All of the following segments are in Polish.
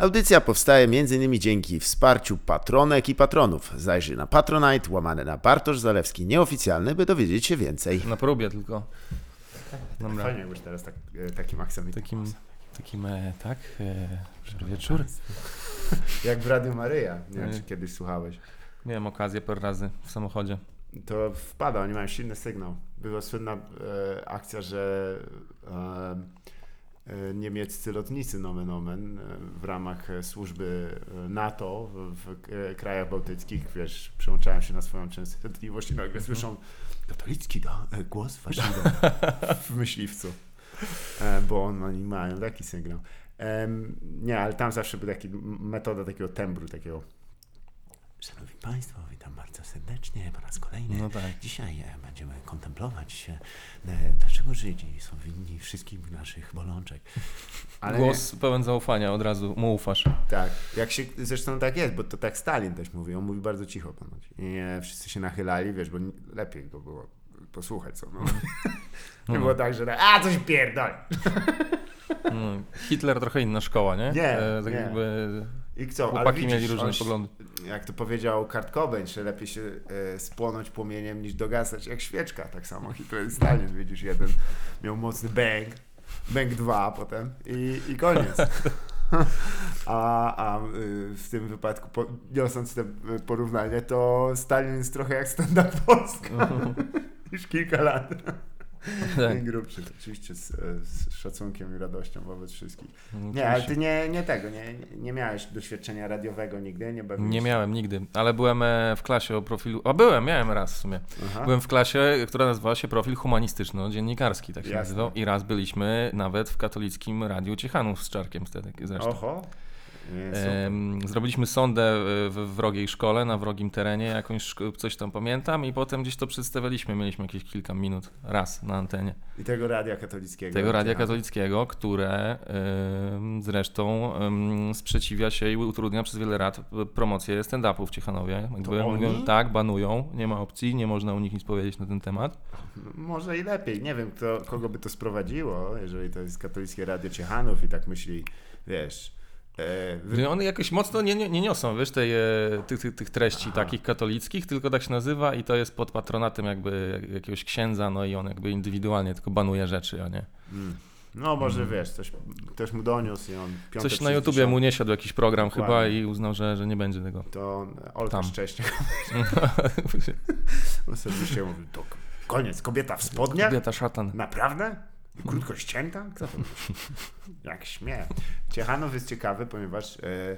Audycja powstaje m.in. dzięki wsparciu patronek i patronów. Zajrzyj na Patronite, łamane na Bartosz Zalewski nieoficjalny, by dowiedzieć się więcej. Na próbie tylko. Dobra. Fajnie jakbyś teraz tak, takim akcentem. Takim, takim e, tak, e, wieczór. Jak w Radiu Maryja, nie wiem E. czy kiedyś słuchałeś. Miałem okazję parę razy w samochodzie. To wpada, oni mają silny sygnał. Była słynna e, akcja, że e, niemieccy lotnicy nomen omen e, w ramach e, służby e, NATO w, e, krajach bałtyckich, wiesz, przełączają się na swoją częstotliwość i nagle słyszą katolicki e, głos Waszyngton w myśliwcu. E, bo on, oni mają taki sygnał. Nie, ale tam zawsze był taki metoda takiego tembru, takiego Szanowni Państwo, witam bardzo serdecznie po raz kolejny. No tak. Dzisiaj e, będziemy kontemplować, e, e, dlaczego Żydzi są winni wszystkich naszych bolączek. Ale Głos pełen zaufania, od razu mu ufasz. Tak, jak się, zresztą tak jest, bo to tak Stalin też mówi, on mówi bardzo cicho ponoć. I e, wszyscy się nachylali, wiesz, bo lepiej go było posłuchać, co no. Nie było tak, że tak, a coś pierdol. No, Hitler trochę inna szkoła, nie? Nie, E, tak nie. jakby I co, chłopaki widzisz, mieli różne on poglądy. jak to powiedział Kurt Cobain, że lepiej się e, spłonąć płomieniem niż dogasać jak świeczka. Tak samo Hitler i Stalin, widzisz, jeden miał mocny bang, bang dwa potem i, i koniec. A, a y, w tym wypadku, po, niosąc te y, porównanie, to Stalin jest trochę jak stand-up Polska. Już kilka lat. Tak. Grubszy. Oczywiście z, z szacunkiem i radością wobec wszystkich. No, Nie, ale ty nie, nie tego, nie, nie miałeś doświadczenia radiowego nigdy, nie bawiłeś Nie miałem nigdy, ale byłem e, w klasie o profilu. A byłem, miałem raz w sumie. Aha. Byłem w klasie, która nazywała się profil humanistyczno-dziennikarski, tak się Jasne. nazywał. I raz byliśmy nawet w katolickim Radiu Ciechanów z Czarkiem wtedy zresztą. Oho. Super. Zrobiliśmy sondę e, w wrogiej szkole, na wrogim terenie, jakąś coś tam pamiętam i potem gdzieś to przedstawialiśmy, mieliśmy jakieś kilka minut raz na antenie. I tego radia katolickiego. Tego radia katolickiego, które zresztą sprzeciwia się i utrudnia przez wiele lat promocję stand-upu w Ciechanowie. Jakby mówią, tak, banują, nie ma opcji, nie można u nich nic powiedzieć na ten temat. Może i lepiej. Nie wiem, kto, kogo by to sprowadziło, jeżeli to jest katolickie radio Ciechanów i tak myśli, wiesz... E, wy... Że One jakoś mocno nie, nie, nie niosą, wiesz, tej, e, tych, tych, tych treści Aha. takich katolickich, tylko tak się nazywa i to jest pod patronatem jakby jakiegoś księdza, no i on jakby indywidualnie tylko banuje rzeczy, a nie. Mm. No może wiesz, coś, ktoś mu doniósł i on piąte Coś na YouTubie mu nie siadł jakiś program Dokładnie. chyba i uznał, że, że nie będzie tego. To Olka. Szcześniak osobiście mówił, to koniec, kobieta w spodniach? Kobieta szatan. Naprawdę? Krótko ścięta? Kto to? Jak śmie. Ciechanów jest ciekawy, ponieważ e,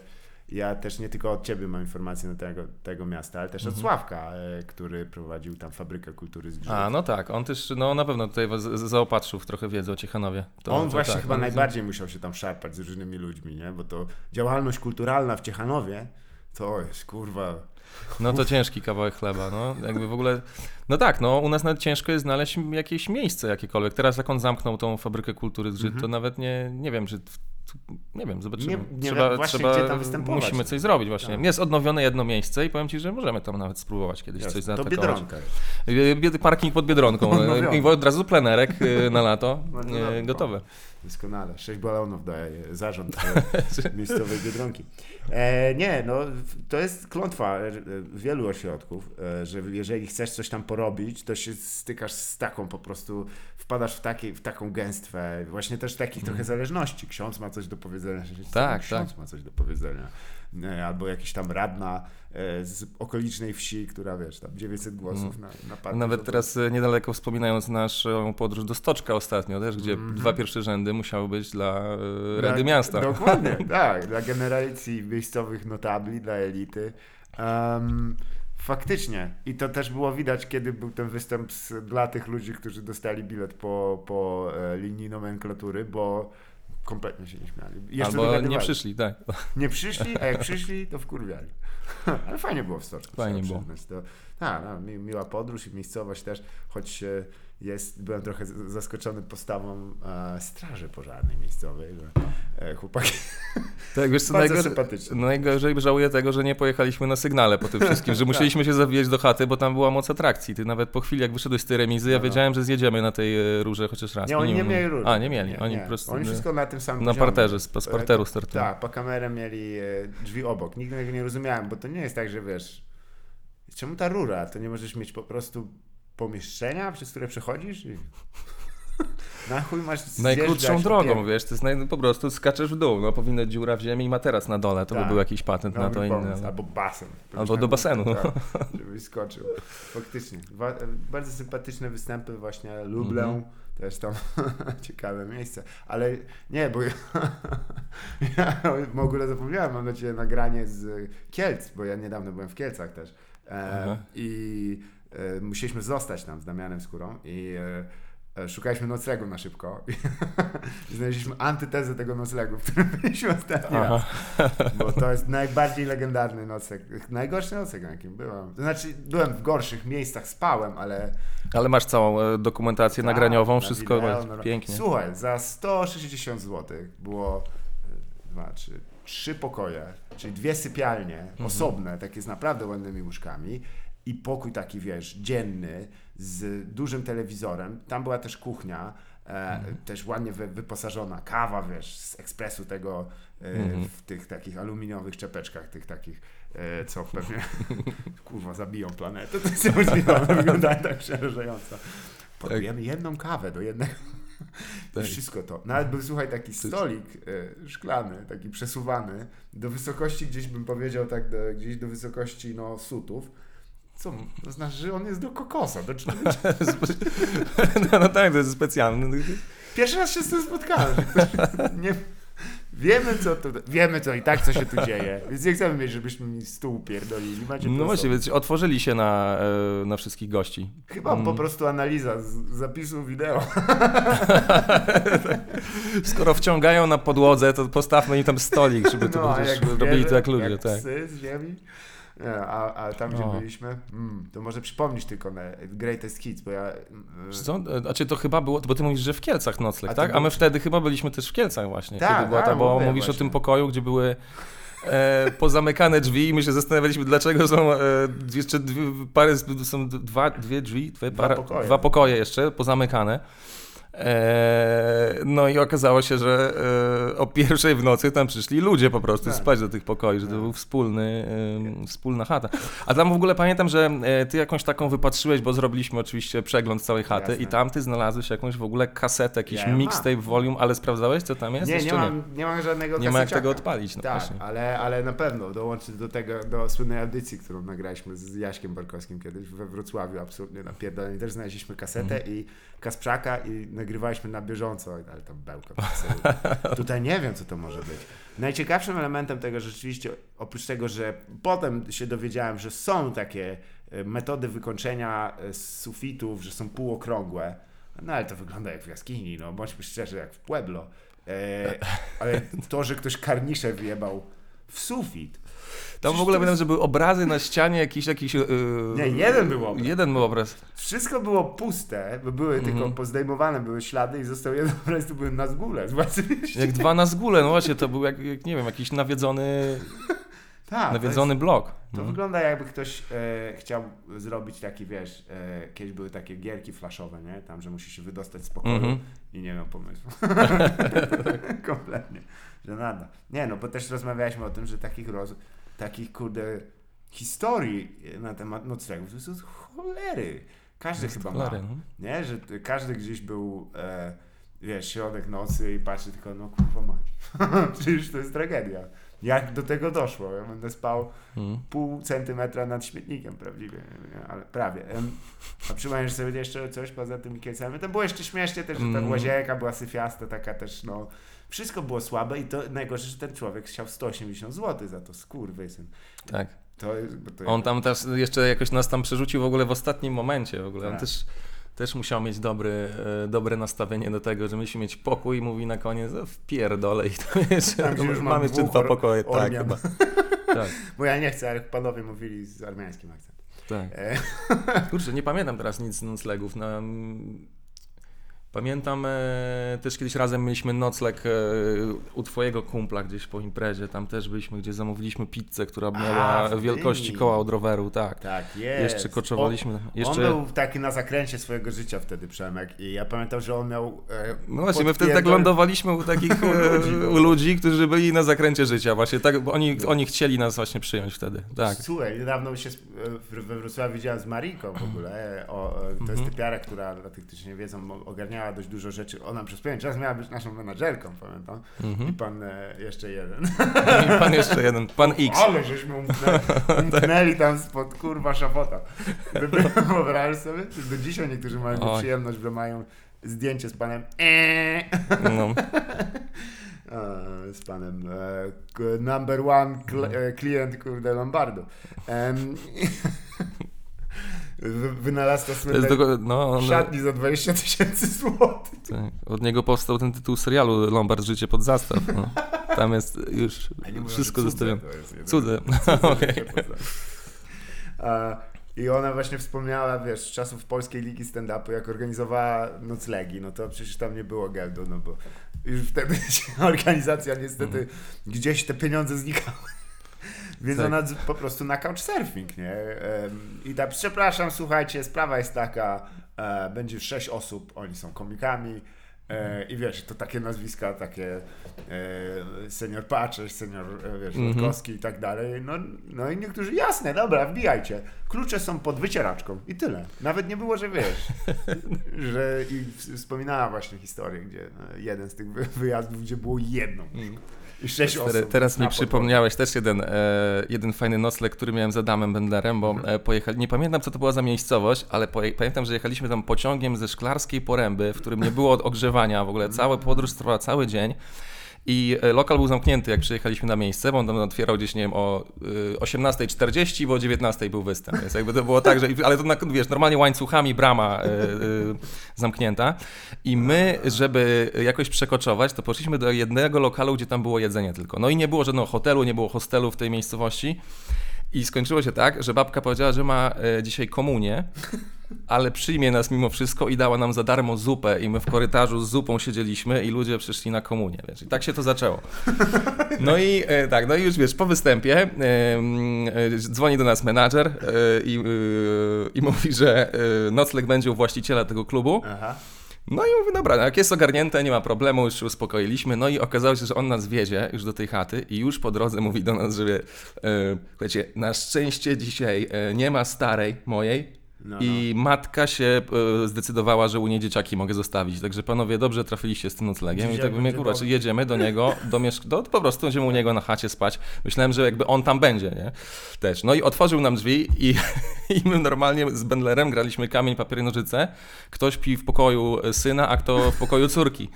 ja też nie tylko od ciebie mam informacje na tego, tego miasta, ale też od Sławka, e, który prowadził tam fabrykę kultury z A, no tak, on też, no na pewno tutaj was z- zaopatrzył w trochę wiedzy o Ciechanowie. To, on to właśnie tak, chyba on- najbardziej musiał się tam szarpać z różnymi ludźmi, nie? Bo to działalność kulturalna w Ciechanowie to jest kurwa. No to ciężki kawałek chleba, no jakby w ogóle, no tak, no u nas nawet ciężko jest znaleźć jakieś miejsce jakiekolwiek. Teraz jak on zamknął tą fabrykę kultury z Żyd, to nawet nie, nie wiem, czy, nie wiem, zobaczymy. Mhm. Nie- nie trzeba, właśnie, trzeba, musimy coś zrobić właśnie. Tak. Jest odnowione jedno miejsce i powiem Ci, że możemy tam nawet spróbować kiedyś coś to zaatakować. Biedronka. Y, bied- Parking pod Biedronką Odnowiony. i od razu plenerek y, na lato, No, no, y, no. Doskonale. Sześć balonów daje zarząd e, miejscowej Biedronki. E, nie, no to jest klątwa e, wielu ośrodków, e, że jeżeli chcesz coś tam porobić, to się stykasz z taką po prostu, wpadasz w, taki, w taką gęstwę, właśnie też takich trochę zależności. Ksiądz ma coś do powiedzenia. Tak, ksiądz tak. ma coś do powiedzenia. E, Albo jakiś tam radna e, z okolicznej wsi, która wiesz, tam 900 głosów na, na. Mm. Nawet teraz y, niedaleko wspominając naszą podróż do Stoczka ostatnio też, gdzie dwa pierwsze rzędy musiały być dla Rady Dla- Miasta. Dokładnie, tak. Dla generacji miejscowych notabli, dla elity. Em, faktycznie. I to też było widać, kiedy był ten występ z, dla tych ludzi, którzy dostali bilet po, po e, linii nomenklatury, bo kompletnie się nie śmiali. Jeszcze Albo nie przyszli, tak. Nie przyszli, a jak przyszli, to wkurwiali. Ale fajnie było w Stoczku. Fajnie było. To, tak, no, mi, miła podróż i miejscowość też, choć jest, byłem trochę zaskoczony postawą e, straży pożarnej miejscowej, że e, chłopaki. Tak, wiesz co, Bardzo najgorzej, najgorzej żałuję tego, że nie pojechaliśmy na sygnale po tym wszystkim, że musieliśmy się zawijać do chaty, bo tam była moc atrakcji. Ty nawet po chwili, jak wyszedłeś z tej remizy, ja No, no. wiedziałem, że zjedziemy na tej e, rurze chociaż raz. Nie, oni nie wiem, mieli rury. A, nie mieli. Oni po prostu Oni e, wszystko na tym samym na poziomie. parterze, z, z parteru startują. Tak, po kamerę mieli e, drzwi obok. Nigdy tego nie rozumiałem, bo to nie jest tak, że wiesz, czemu ta rura? To nie możesz mieć po prostu pomieszczenia, przez które przechodzisz? I... Na chuj masz Najkrótszą drogą, pier- wiesz, to jest naj, po prostu skaczesz w dół, no powinna być dziura w ziemi i materac na dole, to by Tak. był jakiś patent na to inny. ale- Albo basen. Albo do basenu. Tak, żebyś skoczył. Faktycznie. Wa- bardzo sympatyczne występy właśnie Lublę. Mhm. Też tam ciekawe miejsce. Ale nie, bo ja, ja w ogóle zapomniałem, mam na ciebie nagranie z Kielc, bo ja niedawno byłem w Kielcach też. E. I musieliśmy zostać tam z Damianem Skórą i e, e, szukaliśmy noclegu na szybko. I znaleźliśmy antytezę tego noclegu, w którym byliśmy ostatni raz. Aha. Bo to jest najbardziej legendarny nocleg. Najgorszy nocleg, na jakim byłem. To znaczy, byłem w gorszych miejscach, spałem, ale. Ale masz całą e, dokumentację Tak, nagraniową, na wszystko wideo, jest no- pięknie. Słuchaj, za 160 zł było e, dwa, trzy, trzy pokoje, czyli dwie sypialnie Mhm. osobne, takie z naprawdę ładnymi łóżkami i pokój taki, wiesz, dzienny z dużym telewizorem. Tam była też kuchnia. E, Mhm. Też ładnie wy, wyposażona kawa, wiesz, z ekspresu tego e, Mhm. w tych takich aluminiowych czepeczkach, tych takich, e, co pewnie kurwa zabiją planetę. To jest niemożliwe, one wyglądają tak przerażająco. Podujemy jedną kawę do jednego. Tak. Wszystko to. Nawet był, słuchaj, taki stolik e, szklany, taki przesuwany, do wysokości gdzieś bym powiedział tak, do, gdzieś do wysokości no sutów. Co? To znaczy, że on jest do kokosa. Do, No, no tak, to jest specjalny. Pierwszy raz się z tym spotkałem. Nie, wiemy, co tu, wiemy, co i tak, co się tu dzieje. Więc nie chcemy mieć, żebyśmy mi stół pierdolili. Macie No to właśnie, więc otworzyli się na, e, na wszystkich gości. Chyba Mm. po prostu analiza z zapisu wideo. Skoro wciągają na podłodze, to postawmy im tam stolik, żeby to No, jak robili to jak ludzie, jak tak. psy z ziemi. Nie, a, a tam, gdzie O. byliśmy, mm, to może przypomnieć tylko na Greatest Hits, bo ja... Wiesz Co? E, Znaczy to chyba było, bo ty mówisz, że w Kielcach nocleg, A tak? A był- my wtedy chyba byliśmy też w Kielcach właśnie. Tak, kiedy była ta, tak, bo mówisz o właśnie. tym pokoju, gdzie były e, pozamykane drzwi i my się zastanawialiśmy, dlaczego są e, jeszcze dwie, parę, są dwa, dwie drzwi, dwie, Dwa para, pokoje. dwa pokoje jeszcze pozamykane. E, no i okazało się, że e, o pierwszej w nocy tam przyszli ludzie po prostu Tak. spać do tych pokoi, że to Tak. był wspólny, wspólna chata. A tam w ogóle pamiętam, że e, ty jakąś taką wypatrzyłeś, bo zrobiliśmy oczywiście przegląd całej chaty Jasne. i tam ty znalazłeś jakąś w ogóle kasetę, jakiś Ja mixtape, volume, ale sprawdzałeś co tam jest? Nie, nie mam, nie mam żadnego Nie ma jak tego odpalić, no tak, właśnie. ale, ale na pewno dołączyć do tego, do słynnej audycji, którą nagraliśmy z Jaśkiem Barkowskim kiedyś we Wrocławiu, absolutnie napierdoleni. Też znaleźliśmy kasetę Mhm. i Kasprzaka i nagrywaliśmy na bieżąco, ale tam bełka. absolutnie. Tutaj nie wiem, co to może być. Najciekawszym elementem tego rzeczywiście, oprócz tego, że potem się dowiedziałem, że są takie e, metody wykończenia e, z sufitów, że są półokrągłe, no ale to wygląda jak w jaskini, no bądźmy szczerzy, jak w Pueblo. E, ale to, że ktoś karnisze wyjebał w sufit. Tam w ogóle pamiętam, jest- że były obrazy na ścianie, jakiś, jakiś yy, Nie, jeden był obraz. Jeden był obraz. Wszystko było puste, bo były tylko Mhm. pozdejmowane, były ślady i został jeden obraz, to były na zgóle. Zobaczcie. Jak dwa na zgóle, no właśnie, to był jak, jak nie wiem, jakiś nawiedzony, Tak, to nawiedzony blok. To No. wygląda jakby ktoś e, chciał zrobić taki, wiesz, e, kiedyś były takie gierki flashowe, nie? Tam, że musi się wydostać z pokoju Mhm. i nie miał pomysłu. Kompletnie. Że nada. Nie no, bo też rozmawialiśmy o tym, że takich roz... takich, kurde, historii na temat noclegów to są cholery. Każdy Jest chyba cholery, ma. no. Nie? Że każdy gdzieś był, e, wiesz, środek nocy i patrzy tylko, no kurwa mać. Przecież to jest tragedia. Jak do tego doszło? Ja będę spał Mhm. pół centymetra nad śmietnikiem prawdziwie, ale prawie. A przypomnisz sobie jeszcze coś poza tymi kiecami? To było jeszcze śmiesznie też, że ta Mm. łazienka była syfiasta, taka też, no... Wszystko było słabe i to najgorsze, że ten człowiek chciał 180 zł za to, skurwysyn. Tak. To to On tam też jeszcze jakoś nas tam przerzucił w ogóle w ostatnim momencie w ogóle. On Tak. też, też musiał mieć dobry, e, dobre nastawienie do tego, że musi mieć pokój i mówi na koniec, "O, wpierdolę i to jeszcze, gdzie już mam mamy jeszcze dwa or- pokoje. Tak, chyba. Tak, Bo ja nie chcę, ale panowie mówili z armiańskim akcentem. tak. E, Kurczę, nie pamiętam teraz nic z noclegów. No, mm, Pamiętam e, też kiedyś razem mieliśmy nocleg e, u twojego kumpla gdzieś po imprezie, tam też byliśmy, gdzie zamówiliśmy pizzę, która miała w wielkości koła od roweru, tak. Tak, jest. Jeszcze koczowaliśmy. On, Jeszcze... on był taki na zakręcie swojego życia wtedy, Przemek. I ja pamiętam, że on miał. E, No właśnie, my wtedy tak lądowaliśmy u takich U e, ludzi, no. u ludzi, którzy byli na zakręcie życia właśnie, tak, bo oni, oni chcieli nas właśnie przyjąć wtedy, tak. Słuchaj, niedawno się we Wrocławiu widziałem z Mariką w ogóle. O, to jest typiara, która dla tych, którzy nie wiedzą, o- ogarniała dość dużo rzeczy. Ona przez pewien czas miała być naszą menadżerką, pamiętam. Mhm. I pan e, jeszcze jeden. I pan jeszcze jeden, pan X. Ale żeśmy umknęli, umknęli tam spod kurwa szafota. Wy- wy- Wyobrażasz sobie? Do dzisiaj niektórzy mają Oj. przyjemność, że mają zdjęcie z panem eee, No. z panem e, number one kl- e, klient kurde Lombardu. Wy- Wynalazca tylko, no, on, szatni za 20 tysięcy złotych. tak, od niego powstał ten tytuł serialu Lombard Życie pod zastaw. No. Tam jest już wszystko zostawione. Cudze. A, I ona właśnie wspomniała, wiesz, z czasów Polskiej Ligi Stand-Upu, jak organizowała noclegi, no to przecież tam nie było geldu, no bo już wtedy organizacja niestety gdzieś te pieniądze znikały. Więc Tak. ona po prostu na couchsurfing, nie? I tak, przepraszam, słuchajcie, sprawa jest taka, e, będzie sześć osób, oni są komikami e, i wiesz, to takie nazwiska, takie e, senior Patrzeć, senior, e, wiesz, Mhm. Lotkowski i tak dalej. No, no i niektórzy, jasne, dobra, wbijajcie. Klucze są pod wycieraczką i tyle. Nawet nie było, że wiesz, że i wspominała właśnie historię, gdzie no, jeden z tych wy- wyjazdów, gdzie było jedno i sześć Teraz, osób. teraz mi przypomniałeś też jeden, e, jeden fajny nocleg, który miałem z Adamem Bendlerem, bo Mhm. e, pojechali, nie pamiętam co to była za miejscowość, ale poje, pamiętam, że jechaliśmy tam pociągiem ze Szklarskiej Poręby, w którym nie było ogrzewania w ogóle, cała podróż trwała cały dzień. I e, lokal był zamknięty, jak przyjechaliśmy na miejsce, bo on tam otwierał gdzieś, nie wiem, o y, 18.40, bo o 19.00 był występ. Więc jakby to było tak, że, ale to wiesz, normalnie łańcuchami brama y, y, zamknięta. I my, żeby jakoś przekoczować, to poszliśmy do jednego lokalu, gdzie tam było jedzenie tylko. No i nie było żadnego hotelu, nie było hostelu w tej miejscowości. I skończyło się tak, że babka powiedziała, że ma e, dzisiaj komunię, ale przyjmie nas mimo wszystko i dała nam za darmo zupę i my w korytarzu z zupą siedzieliśmy i ludzie przyszli na komunię, wiesz, i tak się to zaczęło. No i e, tak, no i już wiesz, po występie e, dzwoni do nas menadżer e, i, i mówi, że nocleg będzie u właściciela tego klubu. Aha. No i mówię, dobra, no jak jest ogarnięte, nie ma problemu, już się uspokoiliśmy. No i okazało się, że on nas wiedzie już do tej chaty i już po drodze mówi do nas, że e, słuchajcie, na szczęście dzisiaj e, nie ma starej mojej, No, i matka się e, zdecydowała, że u niej dzieciaki mogę zostawić. Także panowie, dobrze trafiliście z tym noclegiem. I tak mówię, będzie kurwa, jedziemy do niego, do mieszk- do, po prostu będziemy u niego na chacie spać. Myślałem, że jakby on tam będzie, nie? Też. No i otworzył nam drzwi i, i my normalnie z Bendlerem graliśmy kamień, papier, nożyce. Ktoś pi w pokoju syna, a kto w pokoju córki.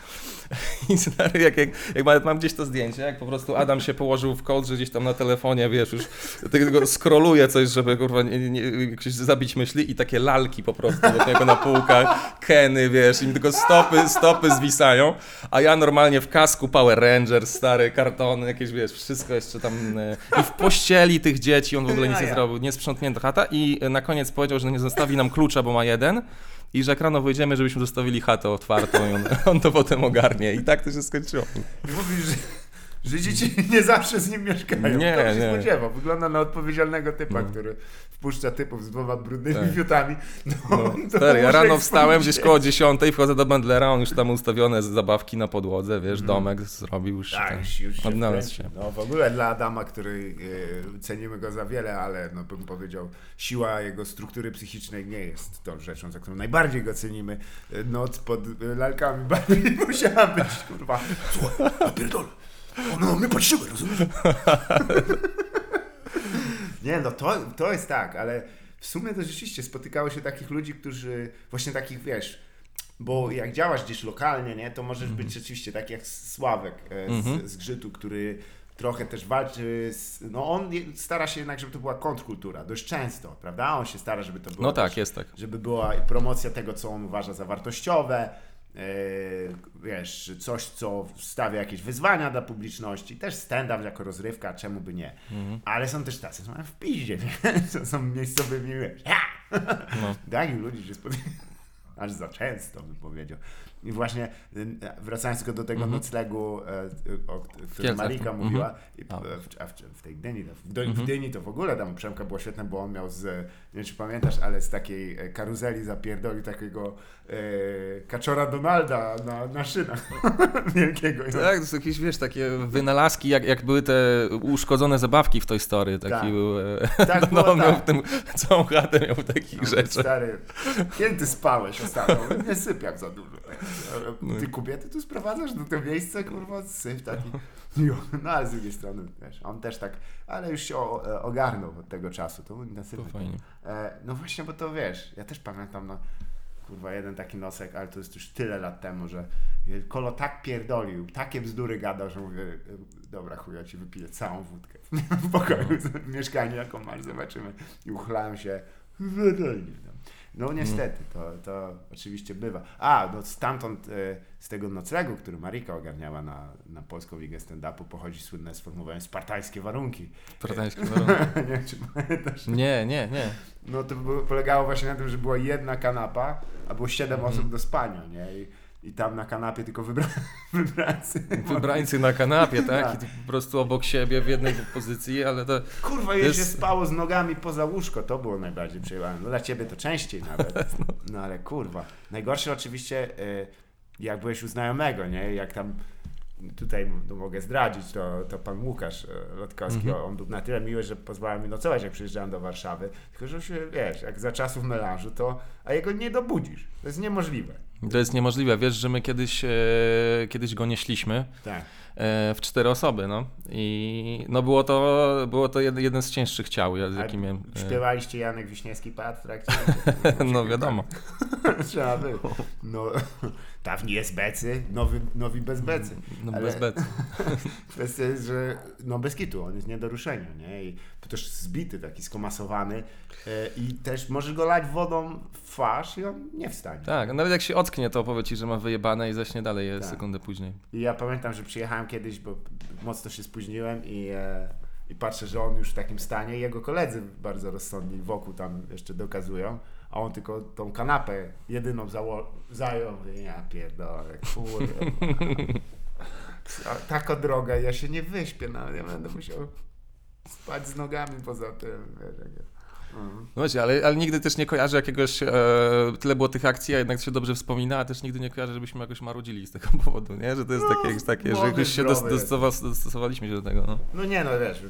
I stary, jak, jak, jak mam, gdzieś to zdjęcie, jak po prostu Adam się położył w kołdrze gdzieś tam na telefonie, wiesz, już tylko skroluje coś, żeby kurwa nie, nie, nie, zabić myśli i takie lalki po prostu do niego na półkach, Keny, wiesz, im tylko stopy, stopy zwisają, a ja normalnie w kasku Power Rangers, stare kartony, jakieś, wiesz, wszystko jeszcze tam e, i w pościeli tych dzieci, on w ogóle nic nie zrobił, niesprzątnięta chata i e, na koniec powiedział, że nie zostawi nam klucza, bo ma jeden, i że jak rano wyjdziemy, żebyśmy zostawili chatę otwartą i on, on to potem ogarnie. I tak to się skończyło. Mówisz, że dzieci nie zawsze z nim mieszkają. Nie, to się nie. spodziewa. Wygląda na odpowiedzialnego typa, No. który wpuszcza typów z dwoma brudnymi Tak. fiutami. No, No, stary, ja rano wstałem gdzieś koło 10, wchodzę do Bendlera, on już tam ustawione zabawki na podłodze, wiesz, domek zrobił już. Tak, już, się odnalazł się. No w ogóle dla Adama, który e, cenimy go za wiele, ale no bym powiedział, siła jego struktury psychicznej nie jest tą rzeczą, za którą najbardziej go cenimy. E, Noc pod e, lalkami Barbie musiała być, kurwa. Słuchaj, pierdolę. Ona na mnie patrzyły, rozumiesz? Nie, no to, to jest tak, ale w sumie to rzeczywiście spotykało się takich ludzi, którzy właśnie takich, wiesz, bo jak działasz gdzieś lokalnie, nie, to możesz być rzeczywiście tak jak Sławek e, z, Mhm. z Grzytu, który trochę też walczy z, no on stara się jednak, żeby to była kontrkultura, dość często, prawda? On się stara, żeby to było No tak, też, jest tak. żeby była promocja tego, co on uważa za wartościowe, wiesz, coś, co stawia jakieś wyzwania dla publiczności, też stand-up jako rozrywka, czemu by nie. Mhm. Ale są też tacy, co mają w piździe, nie? co są miejscowymi, wiesz, ha! No. takich ludzi się spotyka, aż za często bym powiedział. I właśnie y, wracając tylko do tego Mhm. noclegu, e, o którym. Marika Mhm. mówiła, i, A. w, w, w tej Gdyni, w, do, w Mhm. Gdyni to w ogóle tam Przemka było świetne, bo on miał z, nie wiem czy pamiętasz, ale z takiej e, karuzeli zapierdolił takiego e, kaczora Donalda na, na szynach wielkiego. Tak, to są jakieś, wiesz, takie wynalazki, jak, jak były te uszkodzone zabawki w tej story. Taki Tak. był, e, Tak, no, było miał tak. w tym, całą chatę miał takich No, rzeczy. Stary, kiedy ty spałeś ostatnio? Nie sypiam za dużo. No. Ty kobiety tu sprowadzasz do tego miejsca, kurwa, syp taki. No ale z drugiej strony, wiesz, on też tak, ale już się e, ogarnął od tego czasu, to był To fajnie. E, no właśnie, bo to wiesz, ja też pamiętam, no, kurwa, jeden taki nosek, ale to jest już tyle lat temu, że Kolo tak pierdolił, takie bzdury gadał, że mówię, dobra chuj, ja ci wypiję całą wódkę w pokoju, w mieszkaniu, jaką masz, zobaczymy. I uchlałem się, no niestety, to, to oczywiście bywa. A, no stamtąd, e, z tego noclegu, który Marika ogarniała na, na Polską Ligę Stand-Upu, pochodzi słynne sformułowanie spartańskie warunki. Spartański warunek. nie wiem, czy pamiętasz. Nie, nie, nie. No to polegało właśnie na tym, że była jedna kanapa, a było siedem Mhm. osób do spania, nie? I, i tam na kanapie tylko wybra wybrańcy. Wybrańcy na kanapie, tak? Tak. I po prostu obok siebie w jednej pozycji, ale to... Kurwa, się jest- spało z nogami poza łóżko, to było najbardziej przejebane. No dla ciebie to częściej nawet. No ale kurwa. Najgorsze oczywiście, y, jak byłeś u znajomego, nie? Jak tam tutaj no, mogę zdradzić, to, to pan Łukasz y, Lotkowski, Mhm. on był na tyle miły, że pozwalał mi nocować, jak przyjeżdżałem do Warszawy. Tylko, że się, wiesz, jak za czasów melanżu, to, a jego nie dobudzisz. To jest niemożliwe. To jest niemożliwe. Wiesz, że my kiedyś, e, kiedyś go nieśliśmy Tak. e, w cztery osoby, no. I no było to, było to jed, jeden z cięższych ciał, ja- z jakim e, Śpiewaliście Janek Wiśniewski padł w trakcie? No wiadomo. Trzeba by. No, dawni jest becy, nowy, nowi bez becy. No Ale- bez bet. Kwestia jest, że no bez kitu, on jest nie do ruszenia, nie? I to też zbity, taki skomasowany e, i też możesz go lać wodą w twarz i on nie wstanie. Tak, nawet jak się ocknie, to powie ci, że ma wyjebane i zaśnie dalej je Tak. sekundę później. I ja pamiętam, że przyjechałem kiedyś, bo mocno się spóźniłem i, e, i patrzę, że on już w takim stanie. Jego koledzy bardzo rozsądni wokół tam jeszcze dokazują, a on tylko tą kanapę jedyną zało- zajął. Ja pierdolę, kurde. Taka droga, ja się nie wyśpię, no, ja będę musiał spać z nogami poza tym. Mhm. No właśnie, ale, ale nigdy też nie kojarzę jakiegoś, e, tyle było tych akcji, a jednak się dobrze wspomina, a też nigdy nie kojarzę, żebyśmy jakoś marudzili z tego powodu, nie? Że to jest No, takie, takie że jakoś się dostosowaliśmy się do tego, no. No nie, no wiesz,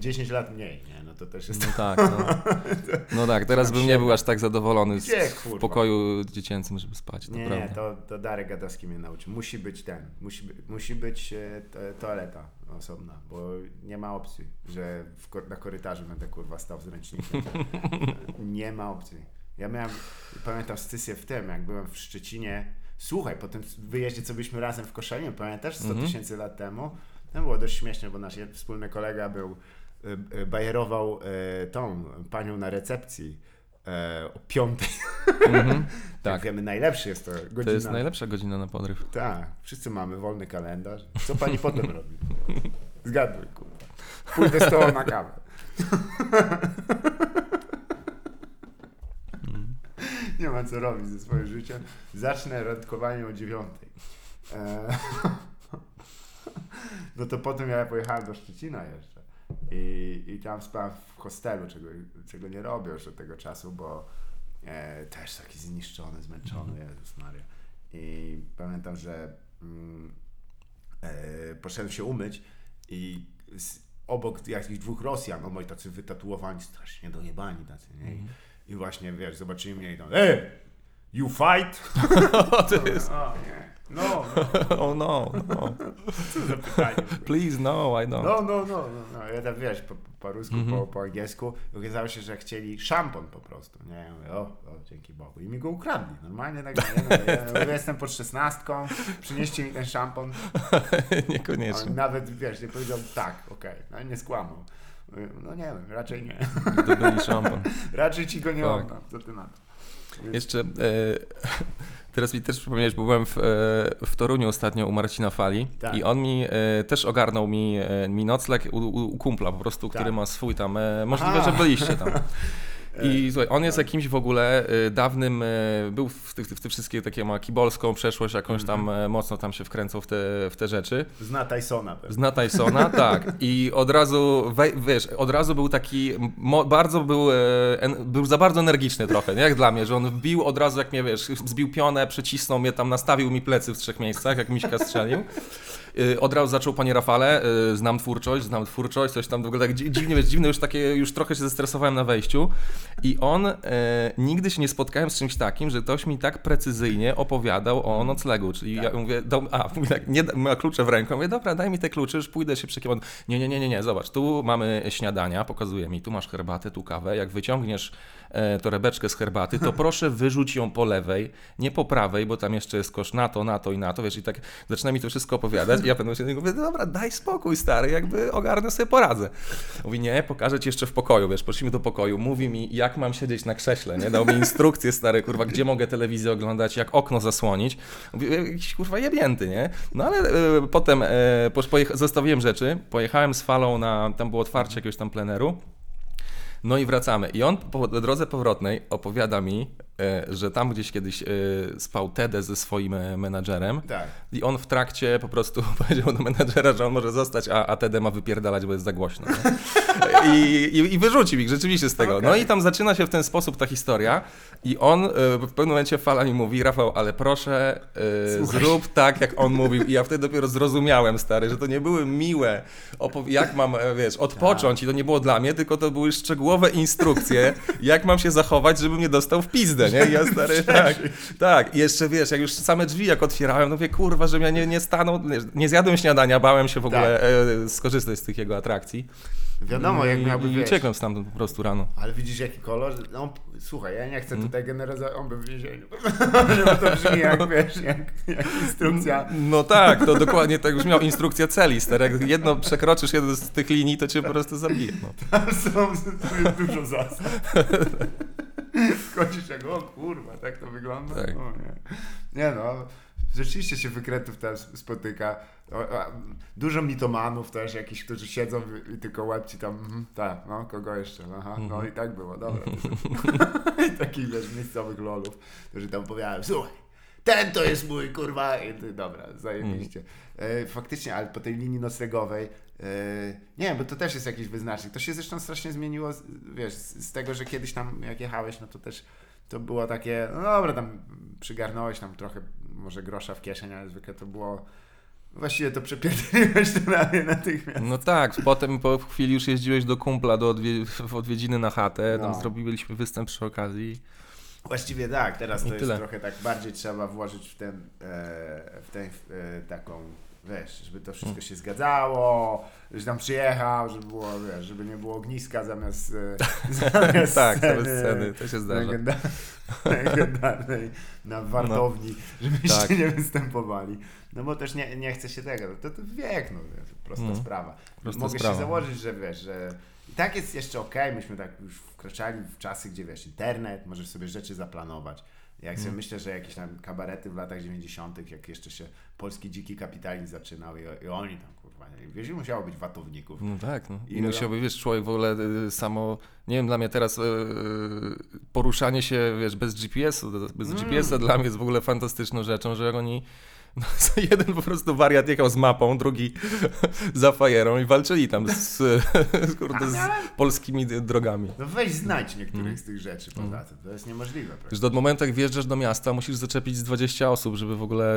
10 lat mniej, nie? To też jest No tak, no. No tak, teraz bym nie był aż tak zadowolony z, Gdzie, w pokoju dziecięcym, żeby spać, to Nie, prawda. nie, to, to Darek Gadowski mnie nauczył. Musi być ten, musi, by, musi być e, to, toaleta osobna, bo nie ma opcji, że w, na korytarzu będę kurwa stał z ręcznikiem. nie ma opcji. Ja miałem, pamiętam scysję w tym, jak byłem w Szczecinie. Słuchaj, po tym wyjeździe, co byliśmy razem w Koszalinie, pamiętasz, 100 Mhm. tysięcy lat temu? To było dość śmieszne, bo nasz wspólny kolega był, bajerował e, tą panią na recepcji e, o piątej. Mhm, Jak tak, wiemy, najlepszy jest to godzina. to jest najlepsza godzina na podryw. Tak, wszyscy mamy wolny kalendarz. Co pani potem robi? Zgaduj, kurwa. Pójdę z tobą na kawę. Nie ma co robić ze swoim życiem. Zacznę randkowanie o dziewiątej. E, No to potem ja pojechałem do Szczecina jeszcze. I, i tam spałem w hostelu, czego, czego nie robię już od tego czasu, bo e, też taki zniszczony, zmęczony, Jezus Maria. I pamiętam, że mm, e, poszedłem się umyć i z, obok jakichś dwóch Rosjan, no moi tacy wytatuowani, strasznie dojebani tacy, nie? I, i właśnie, wiesz, zobaczyli mnie i tam, ej, you fight? to jest, O, nie. No, no, oh no, no. co za pytanie. Please, no, I don't. No, no, no, no, no. ja tam wiesz, po, po rusku, Mhm. po, po angielsku, okazało się, że chcieli szampon po prostu, nie? Ja mówię, o, o, dzięki Bogu. I mi go ukradli, normalnie tak, nie, no, ja, mówię, jestem pod szesnastką, przynieście mi ten szampon, on Niekoniecznie. nawet, wiesz, nie powiedział tak, okej, no nie skłamał. No nie wiem, raczej nie. Zdobyli szampan. Raczej ci go nie Tak. oddam, co ty na to. Jeszcze, e, teraz mi też przypomniałeś, bo byłem w, e, w Toruniu ostatnio u Marcina Fali Tak. i on mi e, też ogarnął mi, e, mi nocleg u, u, u kumpla po prostu, który Tak. ma swój tam, e, możliwe, Aha. że byliście tam. I słuchaj, on jest jakimś w ogóle y, dawnym, y, był w tych, w tych wszystkie takie ma kibolską przeszłość, jakąś tam y, mocno tam się wkręcał w te, w te rzeczy. Zna Tysona pewnie. Zna Tysona, tak. I od razu, wiesz, od razu był taki, bardzo był, e, był za bardzo energiczny trochę, nie? jak dla mnie, że on wbił od razu, jak mnie, wiesz, zbił pionę, przycisnął mnie tam, nastawił mi plecy w trzech miejscach, jak miśka strzelił. Y, Od razu zaczął, panie Rafale, y, znam twórczość, znam twórczość, coś tam w ogóle tak dzi- dziwnie, wiesz, dziwne już takie, już trochę się zestresowałem na wejściu. I on, e, nigdy się nie spotkałem z czymś takim, że ktoś mi tak precyzyjnie opowiadał o noclegu, czyli ja mówię, do, a, mówi tak, nie, ma klucze w ręku, mówię, dobra, daj mi te klucze, już pójdę się przekiwać. Nie, nie, nie, nie, nie, zobacz, tu mamy śniadania, pokazuje mi, tu masz herbatę, tu kawę, jak wyciągniesz e, torebeczkę z herbaty, to proszę wyrzuć ją po lewej, nie po prawej, bo tam jeszcze jest kosz na to, na to i na to, wiesz, i tak zaczyna mi to wszystko opowiadać ja w pewnym momencie mówię, dobra, daj spokój, stary, jakby ogarnę sobie poradzę. Mówi, nie, pokażę ci jeszcze w pokoju, wiesz, poszliśmy do pokoju, mówi mi, jak mam siedzieć na krześle, nie, dał mi instrukcję, stary, kurwa, gdzie mogę telewizję oglądać, jak okno zasłonić. Mówię, jakiś, kurwa, jebnięty, nie? No ale e, potem e, pojecha- zostawiłem rzeczy, pojechałem z falą na, tam było otwarcie jakiegoś tam pleneru, no i wracamy. I on po drodze powrotnej opowiada mi, e, że tam gdzieś kiedyś e, spał Tede ze swoim e, menadżerem. Tak. I on w trakcie po prostu powiedział do menadżera, że on może zostać, a, a Tede ma wypierdalać, bo jest za głośno. I, i, I wyrzucił ich rzeczywiście z tego. No Okej. i tam zaczyna się w ten sposób ta historia. I on e, w pewnym momencie fala mi mówi, Rafał, ale proszę e, Słuchaj. zrób tak, jak on mówił. I ja wtedy dopiero zrozumiałem, stary, że to nie były miłe, jak mam, e, wiesz, odpocząć. I to nie było dla mnie, tylko to były szczegółowe instrukcje, jak mam się zachować, żebym nie dostał w pizdę, nie? I ja stary, tak, tak. I jeszcze, wiesz, jak już same drzwi jak otwierałem, no wie, kurwa, żebym ja nie, nie stanął, nie, nie zjadłem śniadania, bałem się w ogóle e, skorzystać z tych jego atrakcji. Wiadomo, jak I- miałby, wiesz, uciekłem stamtąd po prostu rano. Ale widzisz jaki kolor? No, słuchaj, ja nie chcę Mm. tutaj generalizować, on był w więzieniu. To brzmi jak, wiesz, jak, jak instrukcja. No tak, to dokładnie tak już miał instrukcja celi, stary. Jak jedno przekroczysz jedną z tych linii, to cię po prostu zabije. No. Tam są, tu jest dużo zasad. Chodzisz jak, o kurwa, tak to wygląda? Tak. O, nie. nie no, rzeczywiście się wykrętów tam spotyka. Dużo mitomanów też, jakichś, którzy siedzą i tylko łeb ci tam, mhm, tak, no, kogo jeszcze? Aha, no Mhm. i tak było, dobra. I takich, wiesz, miejscowych lolów, którzy tam opowiadają, słuchaj, ten to jest mój, kurwa, i ty, dobra, zajebiście. E, faktycznie, ale po tej linii noclegowej, nie wiem, bo to też jest jakiś wyznacznik. To się zresztą strasznie zmieniło, wiesz, z tego, że kiedyś tam, jak jechałeś, no to też to było takie, no dobra, tam przygarnąłeś tam trochę, może grosza w kieszeń, ale zwykle to było, właściwie to przepierdoliłeś to prawie natychmiast. no tak, potem po chwili już jeździłeś do kumpla do odwie w odwiedziny na chatę, tam No. zrobiliśmy występ przy okazji. Właściwie tak, teraz to I jest tyle. trochę tak bardziej trzeba włożyć w ten, e, w tę e, taką, wiesz, żeby to wszystko się zgadzało, żebyś tam przyjechał, żeby było, wiesz, żeby nie było ogniska zamiast, e, zamiast Tak, sceny, same sceny, to się zdarza. legenda- legendarnej na wartowni, żebyście Tak. nie występowali. No bo też nie, nie chce się tego, to, to wiek, no, prosta Mm. sprawa. Prosta Mogę sprawa. się założyć, że wiesz, że i tak jest jeszcze okej, myśmy tak już wkraczali w czasy, gdzie wiesz, internet, możesz sobie rzeczy zaplanować. Jak sobie myślę, że jakieś tam kabarety w latach 90., jak jeszcze się polski dziki kapitalizm zaczynał i, i oni tam kurwa, nie, wiesz, musiało być watowników. No tak, no. I musiałby, wiesz, człowiek w ogóle y, samo, nie wiem, dla mnie teraz y, poruszanie się, wiesz, bez GPS-u, bez Mm. GPS-a dla mnie jest w ogóle fantastyczną rzeczą, że oni, no, jeden po prostu wariat jechał z mapą, drugi za fajerą i walczyli tam z, z, kurde, z polskimi drogami. No weź znajdź niektórych Mm. z tych rzeczy poza tym, to jest niemożliwe. Już do momentu, jak wjeżdżasz do miasta, musisz zaczepić z 20 osób, żeby w ogóle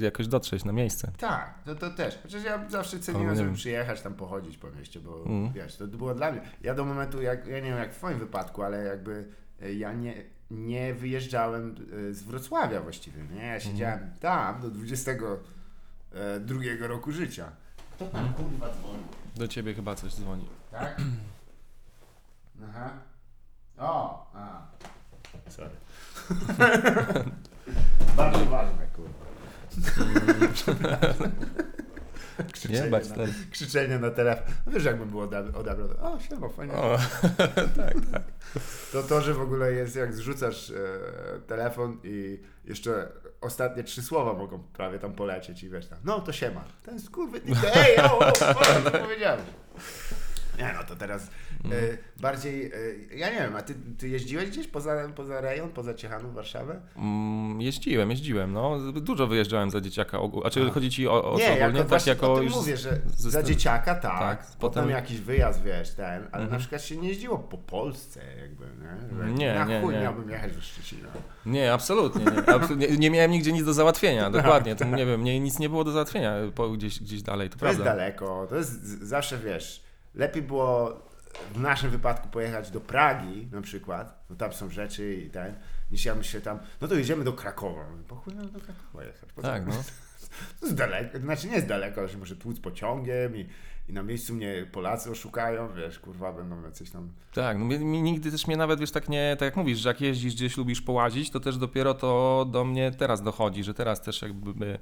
y, jakoś dotrzeć na miejsce. Tak, to, to też. Chociaż ja zawsze ceniłem, żeby przyjechać tam pochodzić po mieście, bo Mm. wiesz, to było dla mnie. Ja do momentu, jak, ja nie wiem jak w twoim wypadku, ale jakby e, ja nie, nie wyjeżdżałem e, z Wrocławia właściwie, nie? Ja siedziałem tam do 22 roku życia. To tam kurwa dzwoni, Do ciebie chyba coś dzwoni. tak? Aha. O, a. Sorry. Bardzo ważne, kurwa. Krzyczenie Nie, na- krzyczenie na telefon. No Wiesz, jakbym było odebrane. O, siema, fajnie. O, tak, tak. To to, że w ogóle jest, jak zrzucasz e, telefon i jeszcze ostatnie trzy słowa mogą prawie tam polecieć i wiesz tam, no to siema. Ten skurwy, ej, o, o, o, co powiedziałem. Nie no, to teraz e, bardziej, e, ja nie wiem, a ty, ty jeździłeś gdzieś poza, poza rejon, poza Ciechanów, Warszawę? Mm, jeździłem, jeździłem, no. Dużo wyjeżdżałem za dzieciaka. ogół- A czy A. chodzi ci o, o nie, co jako, ogólnie? właśnie tak jako o tym już mówię, że ze za dzieciaka tak, Tak, potem, potem- jakiś wyjazd, wiesz, ten, ale Mhm. na przykład się nie jeździło po Polsce jakby, nie? Że Nie, na nie, chuj nie. miałbym jechać do Szczecina. Nie, absolutnie nie. Absolutnie. Nie miałem nigdzie nic do załatwienia, dokładnie. To, nie wiem, nie, nic nie było do załatwienia po, gdzieś, gdzieś dalej, to, To jest prawda. daleko, to jest z- zawsze, wiesz, lepiej było w naszym wypadku pojechać do Pragi na przykład, bo tam są rzeczy i ten, niż ja myślę tam, no to jedziemy do Krakowa. Po chuj nam do Krakowa jechać. Po? Tak, no. To jest daleko, znaczy nie jest daleko, że muszę tłuc pociągiem i, i na miejscu mnie Polacy oszukają, wiesz, kurwa, będą jacyś tam... Tak, no mi, mi nigdy też mnie nawet, wiesz, tak nie, tak jak mówisz, że jak jeździsz gdzieś, lubisz połazić, to też dopiero to do mnie teraz dochodzi, że teraz też jakby,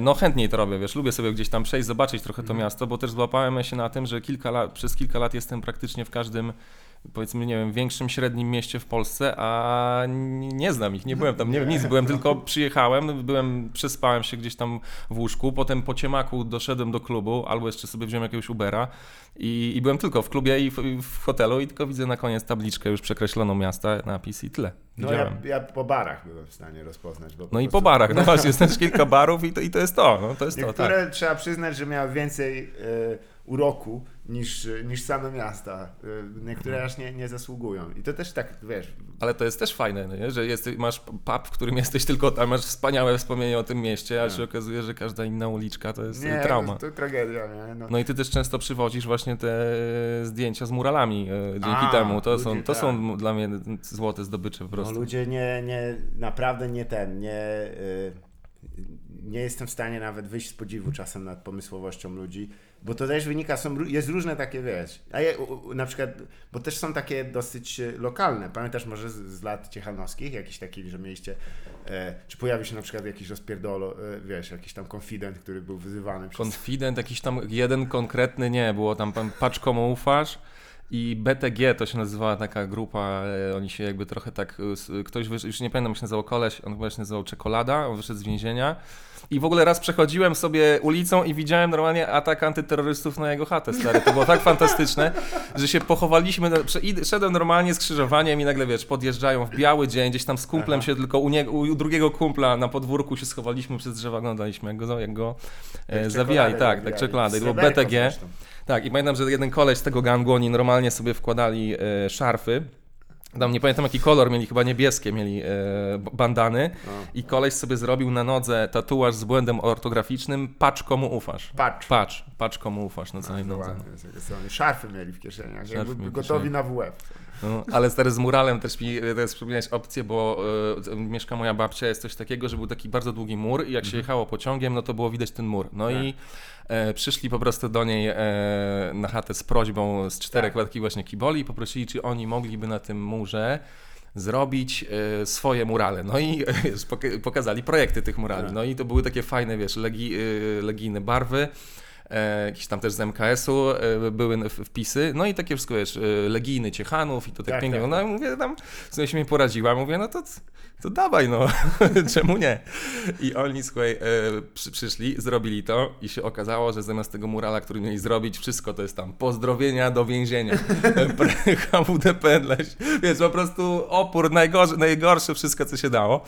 no chętniej to robię, wiesz, lubię sobie gdzieś tam przejść, zobaczyć trochę to Mhm. miasto, bo też złapałem się na tym, że kilka lat, przez kilka lat jestem praktycznie w każdym powiedzmy, nie wiem, większym, średnim mieście w Polsce, a nie, nie znam ich, nie byłem tam, nie wiem nic, byłem tylko, przyjechałem, byłem, przespałem się gdzieś tam w łóżku, potem po ciemaku doszedłem do klubu, albo jeszcze sobie wziąłem jakiegoś Ubera i, i byłem tylko w klubie i w, w hotelu i tylko widzę na koniec tabliczkę już przekreśloną miasta, napis i tyle. No ja, ja po barach byłem w stanie rozpoznać. Bo No i po barach, no właśnie, jest też kilka barów i to, i to jest to, no to jest to, Niektóre tak. trzeba przyznać, że miały więcej e, uroku niż, niż same miasta. E, niektóre Mhm. aż nie, nie zasługują. I to też tak, wiesz, Ale to jest też fajne, no nie? że jest, masz pub, w którym jesteś tylko tam, masz wspaniałe wspomnienie o tym mieście, a Tak. się okazuje, że każda inna uliczka to jest nie, trauma. To, to tragedia, nie? No. No i ty też często przywozisz właśnie te zdjęcia z muralami e, dzięki A, temu. To, ludzie, są, to tak. są dla mnie złote zdobycze po No, prostu. ludzie nie, nie, naprawdę nie ten, nie, y, nie jestem w stanie nawet wyjść z podziwu czasem nad pomysłowością ludzi, bo to też wynika, są, jest różne takie, wiesz, a u, na przykład, bo też są takie dosyć e, lokalne, pamiętasz może z, z lat ciechanowskich, jakiś taki, że mieliście, e, czy pojawił się na przykład jakiś rozpierdolo, e, wiesz, jakiś tam konfident, który był wyzywany przez... Konfident, jakiś tam jeden konkretny nie, było tam pan Patrz komu ufasz i BTG to się nazywała taka grupa, e, oni się jakby trochę tak, e, ktoś, wysz- już nie pamiętam jak się nazywał koleś, on chyba się nazywał Czekolada, on wyszedł z więzienia i w ogóle raz przechodziłem sobie ulicą i widziałem normalnie atak antyterrorystów na jego chatę, stary, to było tak fantastyczne, że się pochowaliśmy, szedłem normalnie skrzyżowaniem i nagle, wiesz, podjeżdżają w biały dzień, gdzieś tam z kumplem Aha. się tylko u, niego, u drugiego kumpla na podwórku się schowaliśmy przez drzewa, oglądaliśmy jak go, jak go e, Jak zawijali, czekoladę tak, tak, zawijali. czekoladę. I było BTG. zresztą. Tak, i pamiętam, że jeden koleś z tego gangu, oni normalnie sobie wkładali e, szarfy. Tam nie pamiętam jaki kolor mieli, chyba niebieskie mieli e, bandany. No. I koleś sobie zrobił na nodze tatuaż z błędem ortograficznym Patrz komu ufasz. Patrz. Patrz, patrz komu ufasz na całej No, nodze. Szarfy mieli w kieszeniach, Szarfy gotowi kieszeni. na WF. No, ale stary z muralem też mi teraz przypomniałeś opcję, bo e, mieszka moja babcia, jest coś takiego, że był taki bardzo długi mur i jak się jechało pociągiem, no to było widać ten mur. No i e, przyszli po prostu do niej e, na chatę z prośbą z czterech Tak. takich właśnie kiboli i poprosili, czy oni mogliby na tym murze zrobić e, swoje murale. No i e, wiesz, pokazali projekty tych murali. Tak. No i to były takie fajne, wiesz, legi, e, legijne barwy. E, jakieś tam też z MKS-u e, były wpisy, no i takie wszystko, wiesz, e, legijny Ciechanów i to tak, Tak, pięknie, tak, no mówię tam, w sumie się mi poradziła, mówię, no to, to dawaj, no, czemu nie? I oni, słuchaj, przy, przyszli, zrobili to i się okazało, że zamiast tego murala, który mieli zrobić, wszystko to jest tam pozdrowienia do więzienia, HWDP, więc po prostu opór, najgorszy, najgorsze wszystko, co się dało.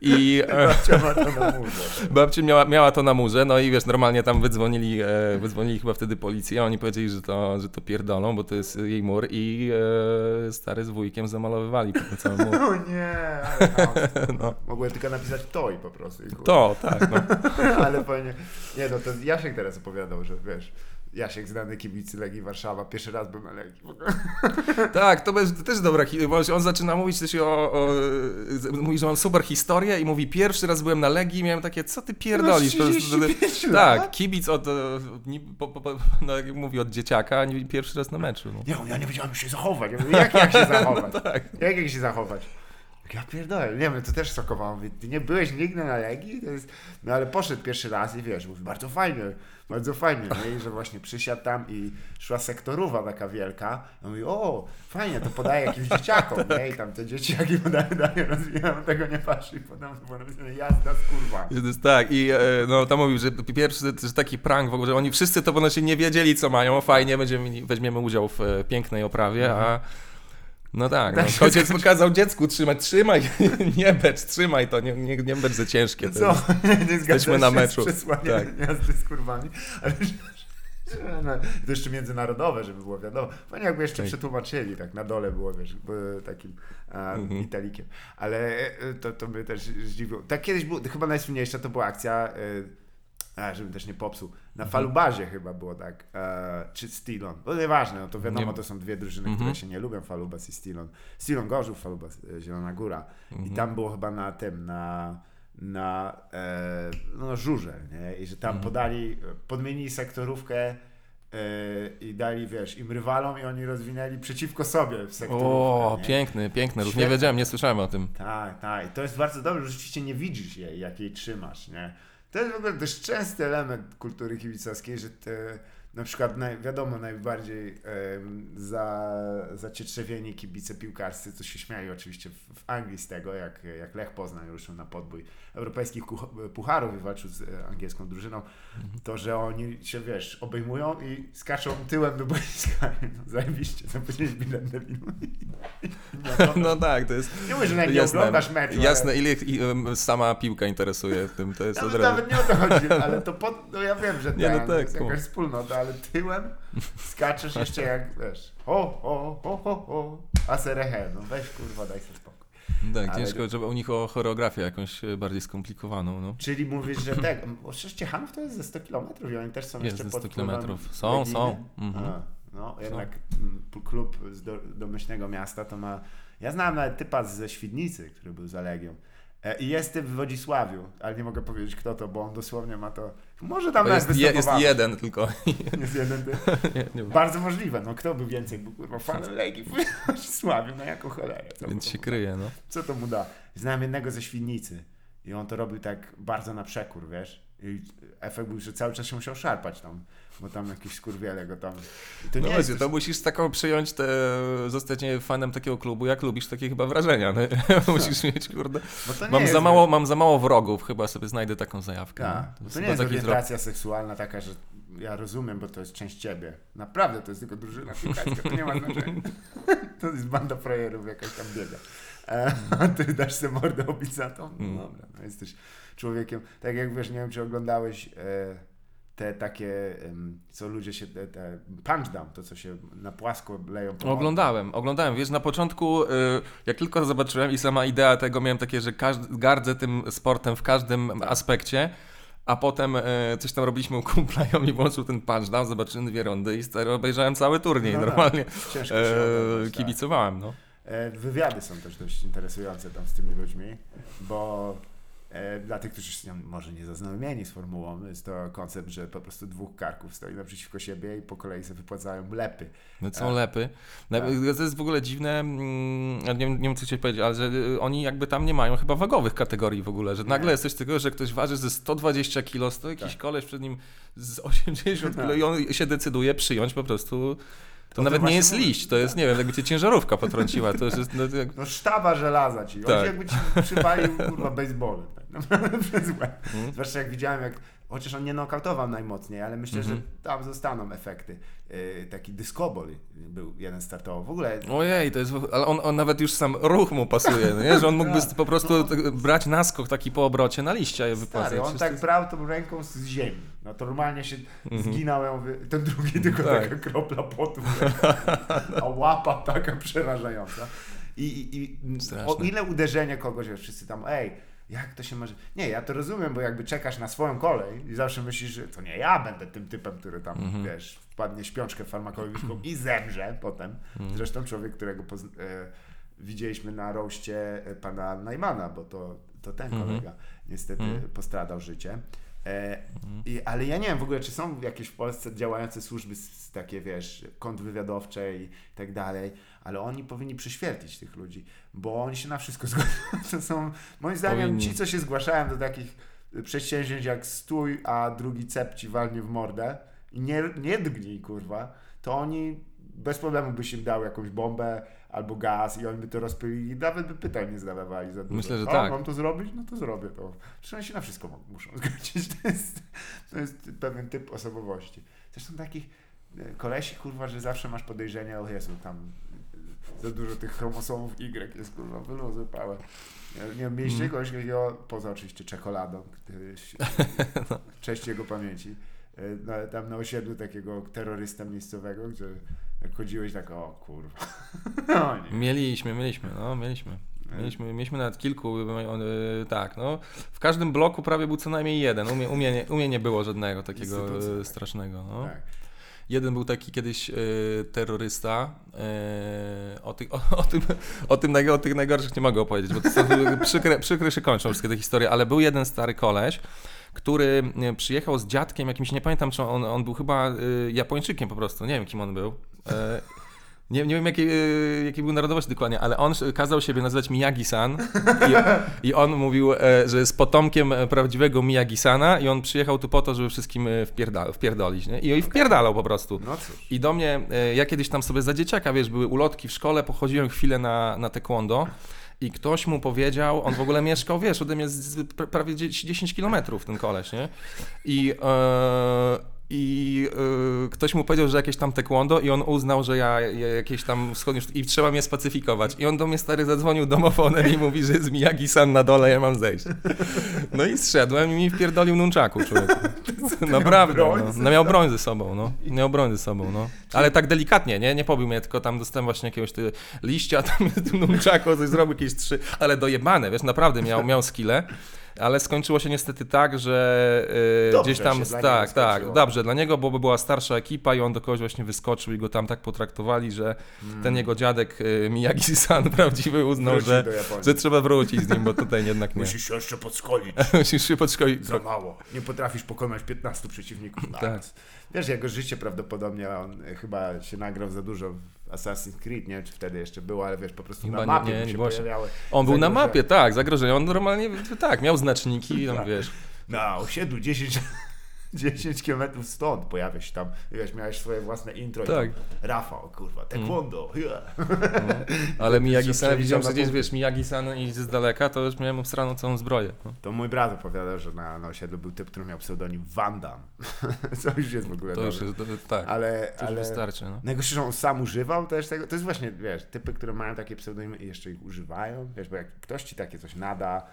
I... Babcia to na murze. Babcia miała, miała to na murze, no i wiesz, normalnie tam wydzwonili, e, wydzwonili chyba wtedy policję, a oni powiedzieli, że to, że to pierdolą, bo to jest jej mur i e, stary z wujkiem zamalowywali po tym całym mur. O nie, ale. No. Mogłem tylko napisać to i po prostu. I. To, tak, no. ale fajnie. Nie no, to Jasiek teraz opowiadał, że wiesz, Jasiek znany kibic Legii Warszawa, pierwszy raz był na Legii. Tak, to też dobra, bo on zaczyna mówić też o, o mówi, że mam super historię i mówi, pierwszy raz byłem na Legii i miałem takie, co ty pierdolisz? Prostu- 35 lat? tak, kibic od, e, po, po, po, no, jak mówi, od dzieciaka, pierwszy raz na meczu. No. Ja nie wiedziałem jak się zachować. Ja mówię, jak, jak się zachować? tak. Jak, jak się zachować? Ja pierdolę, nie wiem, to też szokowało. Mówię, ty nie byłeś nigdy na Legii? Jest... No ale poszedł pierwszy raz i wiesz, mówi, bardzo fajnie, bardzo fajnie. Nie? I że właśnie przysiadł tam i szła sektorówa taka wielka. I mówi, o, fajnie, to podaje jakimś dzieciakom, nie? I tam te dzieciaki podają, dają, rozwijają, tego nie patrzy. I potem było napisane, jazda z kurwa. Jest tak, i e, no tam mówił, że pierwszy że taki prank w ogóle, że oni wszyscy to ponoć nie wiedzieli, co mają, fajnie, będziemy, weźmiemy udział w e, pięknej oprawie, a no tak, no, Tak ojciec skończy- pokazał dziecku trzymać, trzymaj, nie becz, trzymaj to, nie, nie, nie becz za ciężkie. Co? nie zgadzasz na się meczu. Tak. jazdy z kurwami. Ale no, to jeszcze międzynarodowe, żeby było wiadomo. Fajnie jakby jeszcze Tak. przetłumaczyli, tak na dole było, wiesz, takim Mhm. italikiem. Ale e, to, to by też zdziwiło. Tak kiedyś było, chyba najsłynniejsza to była akcja, e, a, żebym też nie popsuł, na Mhm. Falubazie chyba było tak, e, czy Stilon, no nieważne, no to wiadomo, Nie- to są dwie drużyny, Mhm. które się nie lubią, Falubas i Stilon. Stilon Gorzów, Falubas e, Zielona Góra. Mhm. I tam było chyba na tym, na, na e, no, żurze, nie? I że tam Mhm. podali, podmienili sektorówkę e, i dali, wiesz, im rywalom i oni rozwinęli przeciwko sobie w sektorówkę. O, nie? piękny, piękny, nie wiedziałem, nie słyszałem o tym. Tak, tak. I to jest bardzo dobre, że rzeczywiście nie widzisz jej, jak jej trzymasz, nie? To jest w ogóle dość częsty element kultury kibicowskiej, że te, na przykład naj, wiadomo najbardziej za, zacietrzewieni kibice piłkarscy, co się śmiali oczywiście w, w Anglii z tego, jak, jak Lech Poznań ruszył na podbój europejskich pucharów i walczył z e, angielską drużyną, to, że oni się, wiesz, obejmują i skaczą tyłem do boiska. No, zajebiście, zapłaciłeś bilet debilu. No tak, to jest Nie mówię, że nawet nie jasne, oglądasz meczu, ale- jasne ile i, sama piłka interesuje tym, to jest od Nawet, razu. nawet nie o to chodzi, ale to pod, no ja wiem, że ten, Nie, no to tak, jest no. jakaś wspólnota, ale tyłem skaczesz jeszcze jak, wiesz, ho, ho, ho, ho, ho, aserehe, no weź kurwa, daj sobie spokój. Tak, ale- ciężko, żeby u nich o choreografię jakąś e, bardziej skomplikowaną, no. Czyli mówisz, że tak, przecież Ciechanów to jest ze 100 km i oni też są Jest jeszcze ze pod 100 wpływem kilometrów. Są, są. Mhm. A, no, jednak mm, klub z do, domyślnego miasta to ma... Ja znałem nawet typa ze Świdnicy, który był za Legią. E, I jest typ w Wodzisławiu, ale nie mogę powiedzieć kto to, bo on dosłownie ma to... Może tam jest, je, jest jeden tylko. Jest jeden nie, nie, Bardzo możliwe, no kto by więcej był kurwa fanem Legii w Wodzisławiu, no jako cholerę. Co, więc się kryje, no. co to mu da? Znałem jednego ze Świdnicy i on to robił tak bardzo na przekór, wiesz? I efekt był, że cały czas się musiał szarpać tam, bo tam jakieś skurwiele go tam... I to No nie właśnie, jest to musisz taką przyjąć te, zostać nie, fanem takiego klubu, jak lubisz takie chyba wrażenia. No. musisz mieć, kurde. to Mam jest, za, mało, mam za mało wrogów, chyba sobie znajdę taką zajawkę. Tak, no. bo to chyba nie jest orientacja seksualna taka, że ja rozumiem, bo to jest część ciebie. Naprawdę, to jest tylko drużyna piłkarska, to nie ma znaczenia. To jest banda frajerów jakaś tam biega. E, A ty dasz sobie mordę to? No Mm. dobra, no jesteś człowiekiem. Tak jak wiesz, nie wiem, czy oglądałeś e, te takie, co ludzie się, te, te punch down, to co się na płasko leją po Oglądałem, oglądałem. Wiesz, na początku, y, jak tylko zobaczyłem i sama idea tego, miałem takie, że gardzę tym sportem w każdym Tak. aspekcie. A potem y, coś tam robiliśmy u kumpla i on mi włączył ten punchdown, zobaczyłem dwie rundy i stary, obejrzałem cały turniej. No tak. Normalnie Ciężko się oglądać, e, tak. kibicowałem, no. E, Wywiady są też dość interesujące tam z tymi ludźmi, bo e, dla tych, którzy się może nie zaznajomieni z formułą, jest to koncept, że po prostu dwóch karków stoi naprzeciwko siebie i po kolei sobie wypłacają lepy. No są E, lepy. No, tak. To jest w ogóle dziwne, mm, nie, wiem- nie wiem co chcieć powiedzieć, ale że y, oni jakby tam nie mają chyba wagowych kategorii w ogóle, że Nie. nagle jest coś takiego, że ktoś waży ze 120 kg, sto jakiś Tak. koleś przed nim z 80 kg i on się decyduje przyjąć po prostu. To, to nawet nie jest liść, to jest, nie wiem, jakby cię ciężarówka potrąciła. To jest, no, jak, No sztaba żelaza ci. On Tak. jakby ci przypalił kurwa baseballem. Naprawdę przez łeb. Mhm. Zwłaszcza jak widziałem, jak chociaż on nie nokautował najmocniej, ale myślę, Mhm. że tam zostaną efekty. Yy, taki dyskobol był jeden startował. W ogóle Ojej, to jest, ale on, on nawet już sam ruch mu pasuje, no nie? że on mógłby Tak. po prostu No. tak brać naskok taki po obrocie na liścia je wypłacać. Stary, on tak brał tą ręką z ziemi. No to normalnie się Mhm. zginął, ja mówię, ten drugi tylko Tak. taka kropla potu, a łapa taka przerażająca. I, i, i o ile uderzenie kogoś, że wszyscy tam, ej, jak to się może... Nie, ja to rozumiem, bo jakby czekasz na swoją kolej i zawsze myślisz, że to nie ja będę tym typem, który tam, Mhm. wiesz, wpadnie śpiączkę farmakologiczną i zemrze potem. Mhm. Zresztą człowiek, którego e, widzieliśmy na roście e, pana Najmana, bo to, to ten Mhm. kolega niestety postradał życie. E, i, ale ja nie wiem w ogóle, czy są jakieś w Polsce działające służby s- s- takie, wiesz, kontrwywiadowcze i tak dalej, ale oni powinni przyświetlić tych ludzi, bo oni się na wszystko zgadzają. To są, moim zdaniem, Powinni. ci, co się zgłaszają do takich przedsięwzięć jak stój, a drugi cep ci walnie w mordę i nie, nie drgnij, kurwa, to oni bez problemu byś im dał jakąś bombę albo gaz i oni by to rozpylili, nawet by pytań nie zadawali za dużo. Myślę, że o, tak. mam to zrobić? No to zrobię to. Przecież oni się na wszystko muszą zgodzić. To jest, to jest pewien typ osobowości. Zresztą takich e, kolesi, kurwa, że zawsze masz podejrzenia, o Jezu, tam za dużo tych chromosomów Y jest, kurwa, wyluzuj pałę. Nie, wiem, mieliście Mm. kogoś takiego, poza oczywiście czekoladą, któryś, No. cześć jego pamięci, e, na, tam na osiedlu takiego terrorysta miejscowego, gdzie jak chodziłeś tak, o kurwa. O nie. Mieliśmy, mieliśmy, no, mieliśmy. Mieliśmy, mieliśmy nawet kilku, y, tak, no. W każdym bloku prawie był co najmniej jeden. U mnie, u mnie, nie, u mnie nie było żadnego takiego strasznego, no. Tak. Jeden był taki kiedyś y, terrorysta. y, o, tych, o, o, tym, o, tym o tych najgorszych nie mogę opowiedzieć, bo to są przykre, przykre się kończą wszystkie te historie, ale był jeden stary koleś, który y, przyjechał z dziadkiem jakimś, nie pamiętam czy on, on był chyba Japończykiem po prostu, nie wiem kim on był. E, nie, nie wiem jakiej, y, jakiej był narodowości dokładnie, ale on kazał siebie nazywać Miyagi-san i, i on mówił, e, że jest potomkiem e, prawdziwego Miyagi-sana i on przyjechał tu po to, żeby wszystkim e, wpierda- wpierdolić, nie? I, I wpierdalał po prostu. No cóż. I do mnie, e, ja kiedyś tam sobie za dzieciaka, wiesz, były ulotki w szkole, pochodziłem chwilę na, na taekwondo i ktoś mu powiedział, on w ogóle mieszkał, wiesz, ode mnie z, z, pra- prawie 10 kilometrów ten koleś, nie? I, e, i e, ktoś mu powiedział, że jakieś tam taekwondo i on uznał, że ja, ja jakieś tam wschodnie i trzeba mnie spacyfikować. I on do mnie stary zadzwonił domofonem i mówi, że jest Miyagi-san na dole, ja mam zejść. No i zszedłem i mi wpierdolił nunczaku, człowieku. Naprawdę, no. ze no. Miał broń ze sobą, no. Miał broń ze sobą, no. Ale tak delikatnie, nie? Nie pobił mnie, tylko tam dostałem właśnie jakiegoś ty, liścia, tam nunczaku coś zrobił, jakieś trzy, ale dojebane, wiesz, naprawdę miał, miał skille. Ale skończyło się niestety tak, że yy, gdzieś tam, tak, tak, dobrze dla niego, bo była starsza ekipa i on do kogoś właśnie wyskoczył i go tam tak potraktowali, że ten jego dziadek yy, Miyagi-san prawdziwy uznał, że, że trzeba wrócić z nim, bo tutaj jednak nie. Musisz się jeszcze podszkolić. Musisz się podszkolić. Za mało. Nie potrafisz pokonać 15 przeciwników. Tak. Wiesz, jego życie prawdopodobnie, on e, chyba się nagrał za dużo w Assassin's Creed, nie wiem czy wtedy jeszcze było, ale wiesz, po prostu Chyba na mapie nie, nie się pojawiały. On był na mapie, tak, zagrożenie. On normalnie, tak, miał znaczniki, tam Tak. wiesz. Na osiedlu 10, 10 km stąd pojawia się tam, wiesz, miałeś swoje własne intro Tak. i tam, Rafał, kurwa, taekwondo, yeah. Ale Miyagi-san, widziałem, punkty. wiesz, Miyagi-san i z daleka, to już miałem obstraną całą zbroję. No. To mój brat opowiadał, że na, na osiedlu był typ, który miał pseudonim Van Damme. Co już jest w ogóle To już jest, to, tak, Ale, to już ale wystarczy, no. najgorsze, że on sam używał też tego. To jest właśnie, wiesz, typy, które mają takie pseudonimy i jeszcze ich używają. Wiesz, bo jak ktoś ci takie coś nada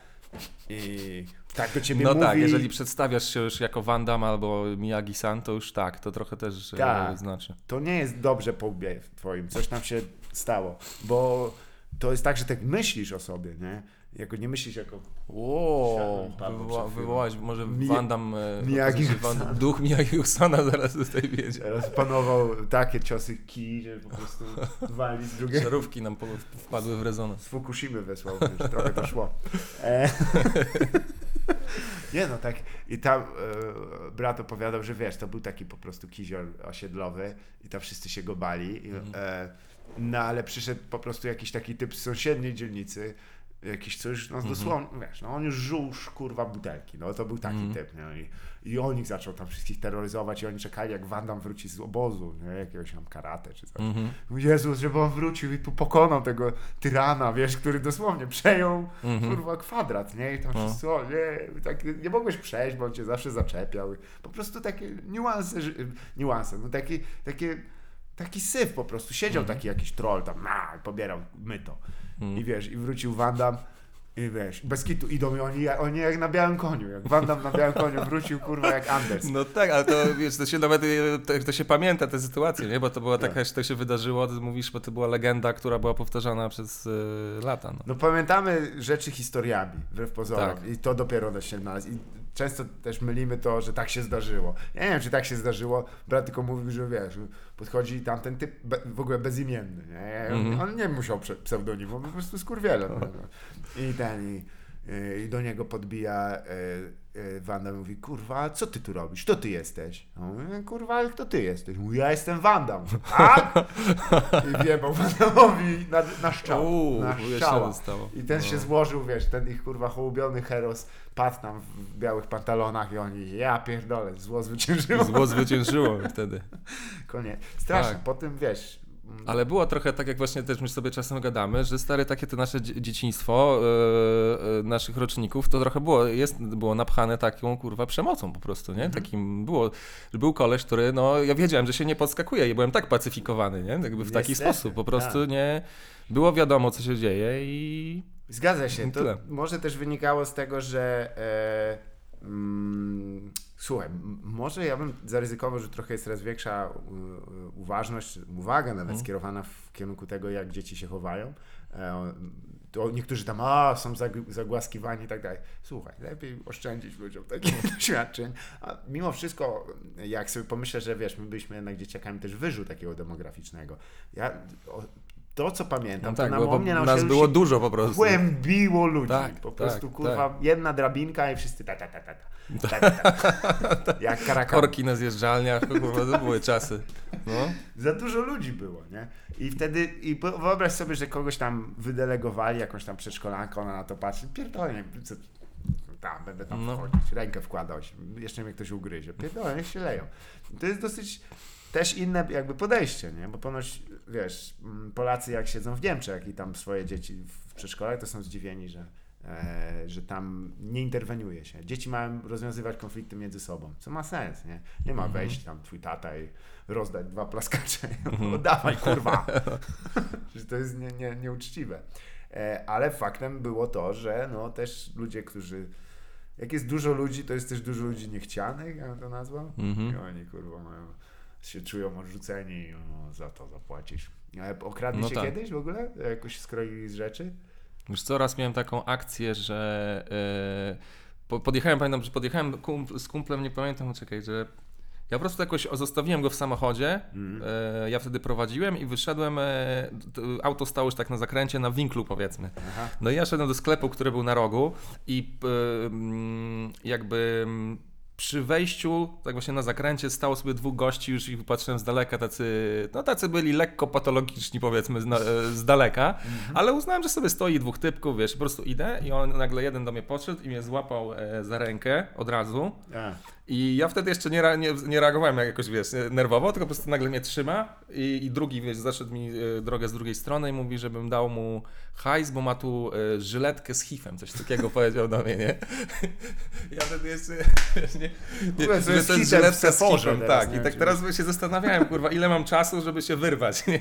i tak do ciebie No mówi. tak, jeżeli przedstawiasz się już jako Van Damme albo Miyagi-san, to już tak, to trochę też e, Tak. znaczy. To nie jest dobrze po łbie twoim. Coś tam się stało. Bo to jest tak, że tak myślisz o sobie, nie? Jako nie myślisz jako Ło, Padło wywoła, wywołać może Mi- Van Damme, e, Miyagi-san. Van- duch Miyagi-sana zaraz tutaj wiedzie. Teraz panował takie ciosy kij, że po prostu wali z drugiego. Żarówki nam po- wpadły w rezonans. Z Fukushimy wysłał, trochę to szło. E... Nie no, tak. I tam e, brat opowiadał, że wiesz, to był taki po prostu kizior osiedlowy i tam wszyscy się go bali. I, e, no ale przyszedł po prostu jakiś taki typ z sąsiedniej dzielnicy, jakiś coś, no dosłownie, wiesz, no on już żuł kurwa butelki, no to był taki typ, nie? I, I on ich zaczął tam wszystkich terroryzować i oni czekali, jak Wandam wróci z obozu, nie? Jakiegoś tam karate czy coś. Mhm. Jezus, żeby on wrócił i tu pokonał tego tyrana, wiesz, który dosłownie przejął Mhm. kurwa kwadrat, nie? I tam No. wszyscy, o nie, tak, nie mogłeś przejść, bo on cię zawsze zaczepiał. Po prostu takie niuanse, niuanse, no taki, takie, taki syf po prostu. Siedział Mhm. taki jakiś troll tam, na, pobierał myto. I wiesz, i wrócił Wandam i wiesz, bez kitu idą i oni, oni jak na białym koniu, jak Wandam na białym koniu wrócił, kurwa, jak Anders. No tak, ale to wiesz, to się nawet to, się pamięta tę sytuację, nie? Bo to była taka, że to się wydarzyło, ty mówisz, bo to była legenda, która była powtarzana przez e, lata. No. No pamiętamy rzeczy historiami, wbrew pozorom. Tak. I to dopiero da się znaleźć. I często też mylimy to, że tak się zdarzyło. Ja nie wiem, czy tak się zdarzyło. Brat tylko mówił, że wiesz, podchodzi tamten typ be, w ogóle bezimienny. Nie? Mhm. On nie musiał pseudonimu, po prostu skurwielem. No. I ten, i, i do niego podbija y, y, Wanda mówi, kurwa, co ty tu robisz? Kto ty jesteś? A on mówi, kurwa, ale kto ty jesteś? Mówi, ja jestem Wanda. Mówi, Tak? I wjebał Wandamowi na, na szczał. Uuu, na szczała. I ten No. się złożył, wiesz, ten ich kurwa hołubiony heros padł tam w białych pantalonach i oni, ja pierdolę, zło zwyciężyło. Zło zwyciężyło wtedy. Koniec. Strasznie, Tak. po tym, wiesz, Ale było trochę tak, jak właśnie też my sobie czasem gadamy, że stare takie to nasze dzie- dzieciństwo e, naszych roczników, to trochę było, jest, było napchane taką kurwa przemocą po prostu, nie? Takim było, że był koleś, który, no ja wiedziałem, że się nie podskakuje i byłem tak pacyfikowany, nie? Jakby w taki Niestety, sposób, po prostu tak. nie, było wiadomo, co się dzieje i Zgadza się. To tyle. może też wynikało z tego, że mm, słuchaj, może ja bym zaryzykował, że trochę jest coraz większa uważność, uwaga nawet Mhm. skierowana w kierunku tego, jak dzieci się chowają. E, to niektórzy tam, a, są zag- zagłaskiwani i tak dalej. Słuchaj, lepiej oszczędzić ludziom takich doświadczeń. A mimo wszystko, jak sobie pomyślę, że wiesz, my byliśmy jednak dzieciakami też wyżu takiego demograficznego. Ja, o, to, co pamiętam, no tak, to na bo mnie na nas było się dużo po prostu. kłębiło ludzi. Tak, po tak, prostu, kurwa, tak. jedna drabinka i wszyscy ta, ta, ta, ta, ta. Ta, ta, ta. Jak karakan. Korki na zjeżdżalniach, kurwa, to były czasy. No. Za dużo ludzi było, nie? I wtedy, i wyobraź sobie, że kogoś tam wydelegowali, jakąś tam przedszkolankę, ona na to patrzy, pierdolę, co, tam, będę tam No. wchodzić, rękę wkładać, jeszcze mnie ktoś ugryzie, pierdolę, niech się leją. To jest dosyć też inne jakby podejście, nie? Bo ponoć, wiesz, Polacy jak siedzą w Niemczech i tam swoje dzieci w przedszkolach, to są zdziwieni, że, że tam nie interweniuje się. Dzieci mają rozwiązywać konflikty między sobą, co ma sens, nie? Nie ma wejść tam twój tata i rozdać dwa plaskacze. No dawaj, kurwa. Że to jest nie, nie, nieuczciwe. E, ale faktem było to, że no też ludzie, którzy jak jest dużo ludzi, to jest też dużo ludzi niechcianych, ja bym to nazwał. Mhm. I oni kurwa mają, się czują odrzuceni i no, za to zapłacić. Ale okradli No się tak. kiedyś w ogóle? Jakoś skroili z rzeczy? Już coraz miałem taką akcję, że po- podjechałem, pamiętam, że podjechałem z kumplem, nie pamiętam, czekaj, że ja po prostu jakoś zostawiłem go w samochodzie, e, ja wtedy prowadziłem i wyszedłem, e, auto stało już tak na zakręcie, na winklu powiedzmy. Aha. No i ja szedłem do sklepu, który był na rogu i e, mm, jakby mm, przy wejściu, tak właśnie na zakręcie, stało sobie dwóch gości, już ich patrzyłem z daleka, tacy, no tacy byli lekko patologiczni powiedzmy z, na, e, z daleka, ale uznałem, że sobie stoi dwóch typków, wiesz, po prostu idę i on nagle jeden do mnie podszedł i mnie złapał e, za rękę od razu. A, i ja wtedy jeszcze nie, nie, nie reagowałem jak jakoś, wiesz, nerwowo, tylko po prostu nagle mnie trzyma i, i drugi, wiesz, zaszedł mi e, drogę z drugiej strony i mówi, żebym dał mu hajs, bo ma tu e, żyletkę z hifem, coś takiego powiedział do mnie, nie? Ja wtedy jeszcze, wiesz, nie, nie, ogóle to jest żyletka z hifem, tak. I tak teraz się zastanawiałem, kurwa, ile mam czasu, żeby się wyrwać, nie?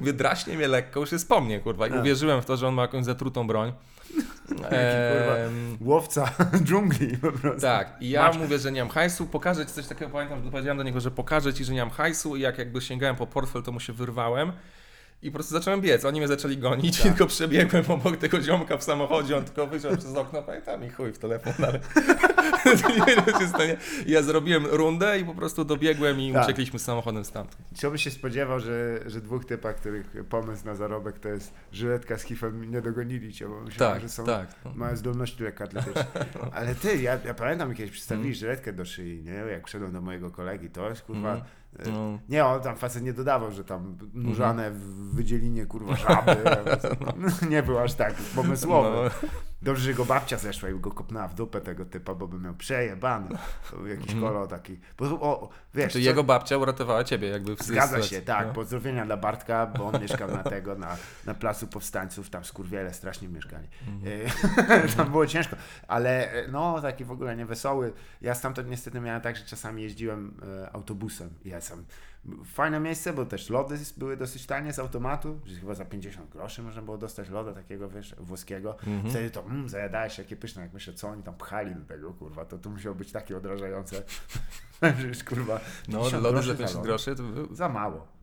Mówię, draśnie mnie lekko, już jest po mnie, kurwa, i Tak. uwierzyłem w to, że on ma jakąś zatrutą broń. Kurwa, Em, Łowca dżungli po prostu. tak, i ja Masz- mówię, że nie mam hajsu, pokażę ci coś takiego, pamiętam, że powiedziałem do niego, że pokażę ci, że nie mam hajsu i jak jakby sięgałem po portfel, to mu się wyrwałem i po prostu zacząłem biec, oni mnie zaczęli gonić, Tak. tylko przebiegłem obok tego ziomka w samochodzie, on tylko wyjrzał przez okno, pamiętam i chuj w telefon, ale nie wiem, co się stanie. Ja zrobiłem rundę i po prostu dobiegłem i Tak. uciekliśmy z samochodem stamtąd. Kto by się spodziewał, że, że dwóch typach, których pomysł na zarobek to jest żyletka z hifem, nie dogonili cię, bo myślałem, Tak, że są, tak. No. mają zdolności lekkoatletyczne. Ale ty, ja, ja pamiętam, jak kiedyś przystawili żyletkę do szyi, nie? Jak wszedłem do mojego kolegi, to jest kurwa... Mhm. E, No. Nie, on tam facet nie dodawał, że tam nurzane w wydzielinie kurwa żaby. Nie był aż tak pomysłowy. No. Dobrze, że go babcia zeszła i go kopnęła w dupę tego typa, bo by miał przejebany. To był jakiś kolor taki. Bo, o, wiesz, Czy co- jego babcia uratowała ciebie jakby w Zgadza sytuacji, się, tak. no. Pozdrowienia dla Bartka, bo on mieszkał na tego, na, na placu powstańców, tam skurwiele strasznie mieszkali. E, tam było ciężko, ale e, no taki w ogóle niewesoły. Ja stamtąd niestety miałem tak, że czasami jeździłem e, autobusem. Ja sam fajne miejsce, bo też lody były dosyć tanie z automatu, że chyba za 50 groszy można było dostać loda takiego, wiesz, włoskiego. Wtedy to mm, zajadałeś jakie pyszne, jak myślę, co oni tam pchali do tego, kurwa, to to musiało być takie odrażające. Przecież kurwa. No, 50 lody za za 50 lody. groszy to, był- Za mało.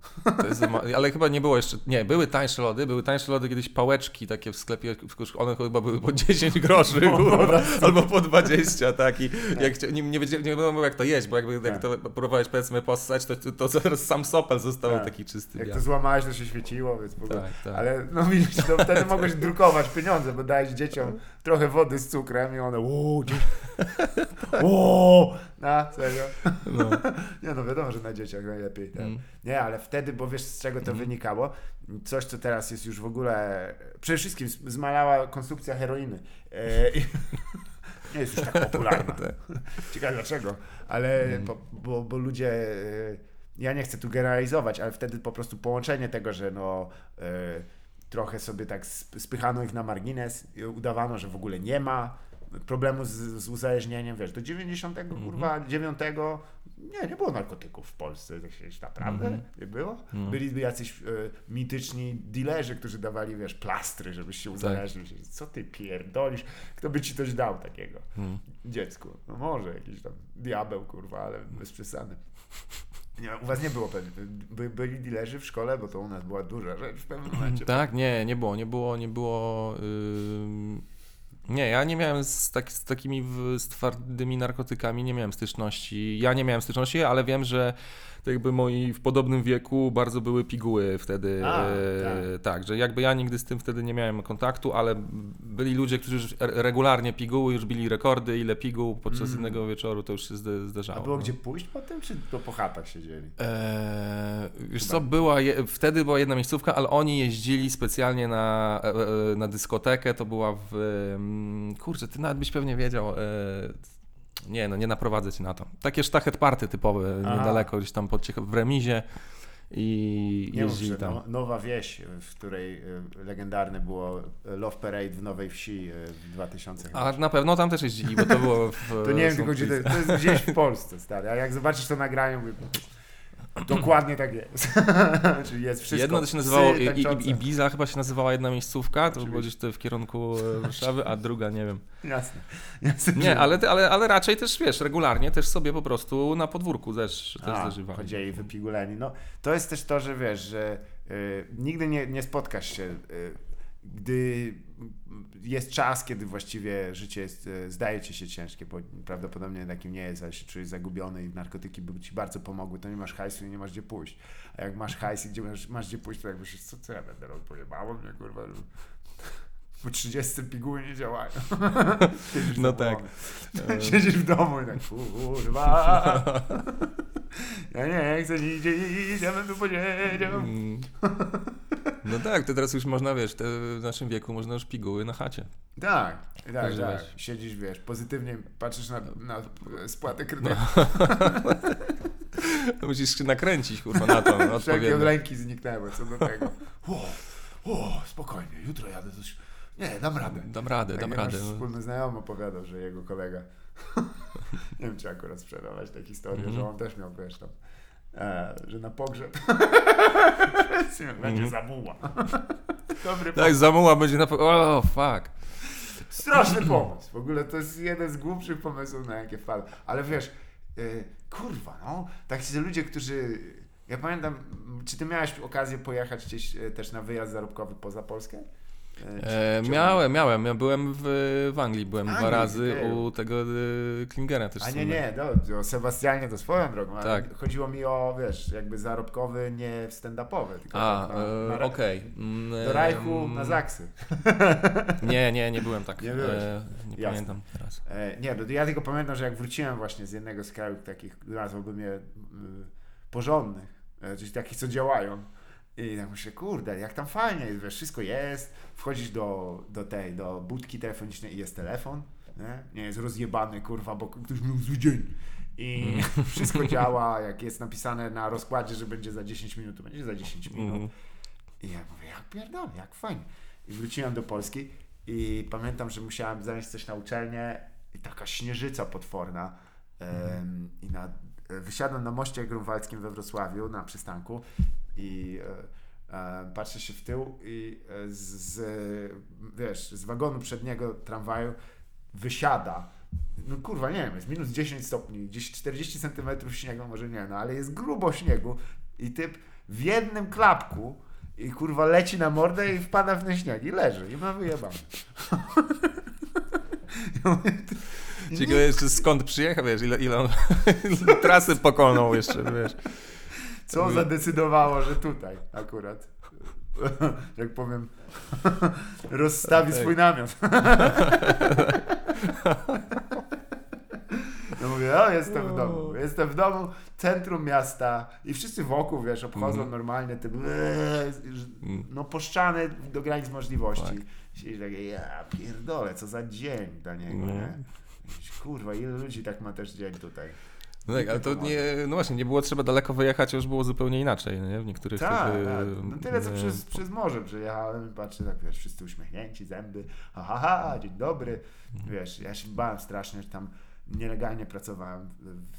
Ale chyba nie było jeszcze. Nie, były tańsze lody, były tańsze lody kiedyś pałeczki takie w sklepie, w- one chyba były po 10 groszy, kurwa, albo po 20, tak. I jak chcia- nie, nie, nie wiadomo jak to jeść, bo jakby jak Tak. to próbowałeś powiedzmy possać, to, to zaraz sam sopel został Tak. taki czysty. Jak biały. to złamałeś, to się świeciło, więc w ogóle. Tak, tak. Ale no widzisz, to wtedy mogłeś drukować pieniądze, bo dałeś dzieciom trochę wody z cukrem i one uuu, uuu, na serio. No. Nie no wiadomo, że na dzieciach najlepiej. Tak. Mm. Nie, ale wtedy, bo wiesz z czego to wynikało, coś co teraz jest już w ogóle, przede wszystkim zmalała konsumpcja heroiny. E, i, nie jest już tak popularna. Ciekawe dlaczego, ale bo, bo, bo ludzie, e, ja nie chcę tu generalizować, ale wtedy po prostu połączenie tego, że no e, trochę sobie tak sp- spychano ich na margines, udawano, że w ogóle nie ma problemu z, z uzależnieniem, wiesz, do 90 kurwa, 9 nie, nie było narkotyków w Polsce, tak się naprawdę nie było. Byliby jacyś e, mityczni dealerzy, którzy dawali, wiesz, plastry, żebyś się uzależnić. Co ty pierdolisz? Kto by ci coś dał takiego? Dziecku. No może jakiś tam diabeł, kurwa, ale bez przesady. Nie, u was nie było pewnie. By, byli dealerzy w szkole, bo to u nas była duża rzecz w pewnym momencie. Tak, nie, nie było, nie było, nie było. ym, Nie, ja nie miałem z, tak, z takimi z twardymi narkotykami, nie miałem styczności. Ja nie miałem styczności, ale wiem, że to jakby moi w podobnym wieku bardzo były piguły wtedy. A, e, tak. że jakby ja nigdy z tym wtedy nie miałem kontaktu, ale byli ludzie, którzy już re- regularnie piguły, już bili rekordy, ile piguł podczas jednego wieczoru, to już się zdarzało. Mm. A było no. gdzie pójść potem, czy to po chatach siedzieli? Eee, wiesz co, była je, wtedy była jedna miejscówka, ale oni jeździli specjalnie na, e, e, na dyskotekę, to była w... mm, Kurczę, ty nawet byś pewnie wiedział... Nie, no nie naprowadzę cię na to. Takie sztachet party typowe, Aha. niedaleko, gdzieś tam pod, Ciech- w remizie i Nie mów, że tam. no, Nowa Wieś, w której y, legendarne było Love Parade w Nowej Wsi y, w 2000. A na pewno tam też jeździli, bo to było w... to nie wiem tylko gdzie to, to jest gdzieś w Polsce, stary. A jak zobaczysz to nagranie, mówię, dokładnie tak jest. Czyli jest wszystko. Jedno to się nazywało Psy I- I-. Ibiza, chyba się nazywała jedna miejscówka, to było gdzieś w kierunku e, Warszawy, a druga nie wiem. Jasne. Jasne. Nie, ale, ale, ale raczej też wiesz, regularnie też sobie po prostu na podwórku też, też A, zdarzywali. chodzili wypiguleni. No, to jest też to, że wiesz, że y, nigdy nie, nie spotkasz się, y, gdy jest czas, kiedy właściwie życie jest, y, zdaje ci się ciężkie, bo prawdopodobnie takim nie jest, ale się czujesz zagubiony i narkotyki by ci bardzo pomogły, to nie masz hajsu i nie masz gdzie pójść. A jak masz hajs i gdzie masz, masz gdzie pójść, to jakby się, co, co ja będę robił? Pojebało mnie, kurwa. że Po 30 piguły nie działają. Siedzisz No tak. Siedzisz w domu i tak, kurwa. Ja nie chcę nigdzie iść, ja bym tu posiedział. Mm. No tak, to teraz już można, wiesz, te, w naszym wieku można już piguły na chacie. Tak, tak, tak. Siedzisz, wiesz, pozytywnie patrzysz na, na spłatę kredytu. To musisz się nakręcić, kurwa, na to Wszelkie odpowiednio. lęki zniknęły co do tego. O, o, spokojnie, jutro jadę coś. Nie, dam radę. Dam radę, Tak dam radę. no. wspólny znajomy opowiadał, że jego kolega, nie wiem czy akurat sprzedawać tę historię, Mhm. że on też miał, wiesz tam, e, że na pogrzeb będzie zamuła. Dobry Tak, zamuła będzie na... po- O, fuck. Straszny pomysł. W ogóle to jest jeden z głupszych pomysłów, na jakie wpadł. Ale wiesz, yy, kurwa, no, tak ci ludzie, którzy. Ja pamiętam, czy ty miałeś okazję pojechać gdzieś e, też na wyjazd zarobkowy poza Polskę? E, E, miałem, miałem. Ja byłem w, w Anglii, byłem dwa Anglii, razy okej. u tego e, Klingera też. A nie, słynnego. nie, no, o Sebastianie to swoją drogą. ale Tak. Chodziło mi o, wiesz, jakby zarobkowy, nie stand-upowy, tylko A, tak na, e, okej. Mm, do Rajchu, em, na Zaksy. Nie, nie, nie byłem tak. Nie byłeś. E, nie Jasne. pamiętam teraz. E, nie, no, ja tylko pamiętam, że jak wróciłem właśnie z jednego z krajów takich, nazwałbym je y, porządnych, e, czyli takich, co działają. I tak myślę, kurde, jak tam fajnie jest, wiesz, wszystko jest, wchodzisz do, do tej, do budki telefonicznej i jest telefon, nie, nie jest rozjebany, kurwa, bo ktoś miał zły dzień. I wszystko działa, jak jest napisane na rozkładzie, że będzie za 10 minut, to będzie za 10 minut. Mhm. I ja mówię, jak pierdolę, jak fajnie. I wróciłem do Polski i pamiętam, że musiałem zanieść coś na uczelnię i taka śnieżyca potworna. Em, I na, wysiadłem na moście grunwaldzkim we Wrocławiu na przystanku i e, e, patrzę się w tył i e, z, z, wiesz, z wagonu przedniego tramwaju wysiada no kurwa, nie wiem, jest minus 10 stopni, gdzieś 40 centymetrów śniegu, może nie, no ale jest grubo śniegu i typ w jednym klapku i kurwa leci na mordę i wpada w ten śnieg i leży i ma wyjebane. Ciekawe jeszcze skąd przyjechał, wiesz, ile, ile on trasy pokonał jeszcze, wiesz. Co zadecydowało, że tutaj akurat, jak powiem, rozstawi Tak. swój namiot. No mówię, o jestem w domu, jestem w domu, centrum miasta i wszyscy wokół, wiesz, obchodzą Mhm. normalnie tym, no poszczany do granic możliwości. Tak. Siedzisz takie, ja pierdolę, co za dzień dla niego, nie? Kurwa, ile ludzi tak ma też dzień tutaj. No tak, ale to nie, no właśnie, nie było trzeba daleko wyjechać, już było zupełnie inaczej, nie? W niektórych Tak, tych, tak. y, No tyle co y, przez, przez morze przejechałem i patrzę tak, wiesz, wszyscy uśmiechnięci, zęby, ha, ha, ha, dzień dobry. Wiesz, ja się bałem strasznie, że tam nielegalnie pracowałem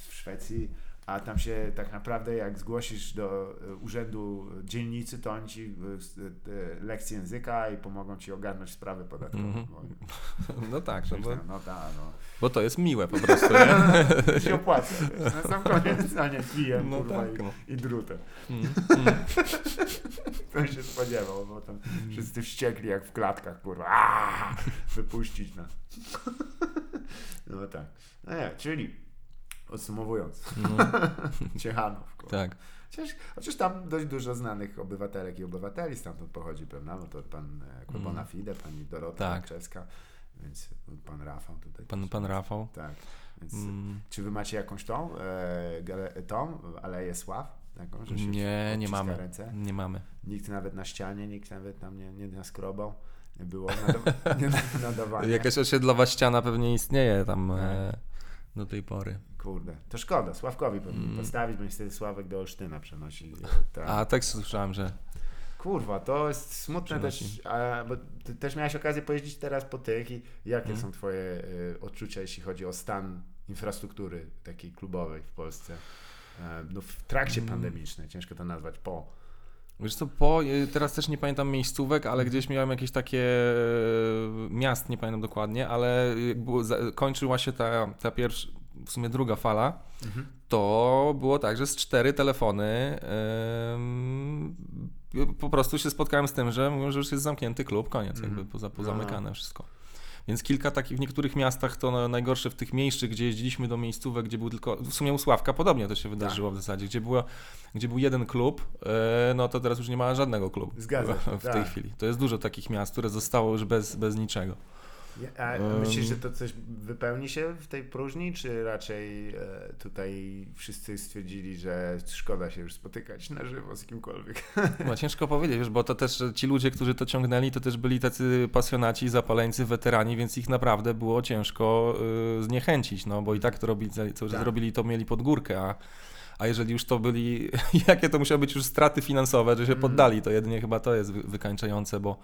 w Szwecji, a tam się tak naprawdę jak zgłosisz do e, urzędu dzielnicy, to oni ci e, e, lekcję języka i pomogą ci ogarnąć sprawy podatkowe. Mhm. Bo, No tak, no bo, no tak, no. bo to jest miłe po prostu, nie? się opłaca. Wiesz, na sam koniec, a nie pijem, No kurwa, tak, no. i, i drutem. Mm, mm. Kto się spodziewał, bo tam wszyscy wściekli jak w klatkach, kurwa. Aaaa! Wypuścić nas. No tak. No nie, czyli podsumowując, No, Ciechanów. kurwa. tak. Chociaż, chociaż tam dość dużo znanych obywatelek i obywateli stamtąd pochodzi, prawda? No to pan e, Kłebona Mm. Fide, pani Dorota Tak. Krzeska, więc pan Rafał tutaj. Pan, pan Rafał. Tak. Więc Mm, czy wy macie jakąś tą, e, tą Aleję Sław? Taką, że się Nie, nie mamy. Ręce? Nie mamy. Nikt nawet na ścianie, nikt nawet tam nie, nie naskrobał. Nie było nadaw- nadawania. Jakaś osiedlowa ściana pewnie istnieje tam Tak. e, do tej pory. Kurde, to szkoda, Sławkowi powinien Mm. postawić, bo niestety Sławek do Olsztyna przenosi. Tak. A tak słyszałem, że Kurwa, to jest smutne Przenosi. też, a, bo ty też miałeś okazję pojeździć teraz po tych i jakie Mm. są twoje y, odczucia, jeśli chodzi o stan infrastruktury takiej klubowej w Polsce? E, no w trakcie Mm. pandemicznej, ciężko to nazwać po. Wiesz co, po, y, teraz też nie pamiętam miejscówek, ale gdzieś miałem jakieś takie e, miast, nie pamiętam dokładnie, ale za, kończyła się ta, ta pierwsza, w sumie druga fala, to było tak, że z cztery telefony em, po prostu się spotkałem z tym, że mówią, że już jest zamknięty klub, koniec, Mhm. jakby poza, Aha. pozamykane wszystko. Więc kilka takich, w niektórych miastach to na- najgorsze, w tych mniejszych, gdzie jeździliśmy do miejscówek, gdzie był tylko, w sumie u Sławka podobnie to się wydarzyło Tak. w zasadzie, gdzie, było, gdzie był jeden klub, e, no to teraz już nie ma żadnego klubu Zgadza się, w tej tak. chwili. To jest dużo takich miast, które zostało już bez, bez niczego. A myślisz, że to coś wypełni się w tej próżni, czy raczej e, tutaj wszyscy stwierdzili, że szkoda się już spotykać na żywo z kimkolwiek? No, ciężko powiedzieć, wiesz, bo to też ci ludzie, którzy to ciągnęli, to też byli tacy pasjonaci, zapaleńcy, weterani, więc ich naprawdę było ciężko y, zniechęcić, no bo i tak to robili, czas Tak. robili to, mieli pod górkę, a, a jeżeli już to byli, jakie to musiały być już straty finansowe, że się Mhm. poddali, to jedynie chyba to jest wy- wykańczające, bo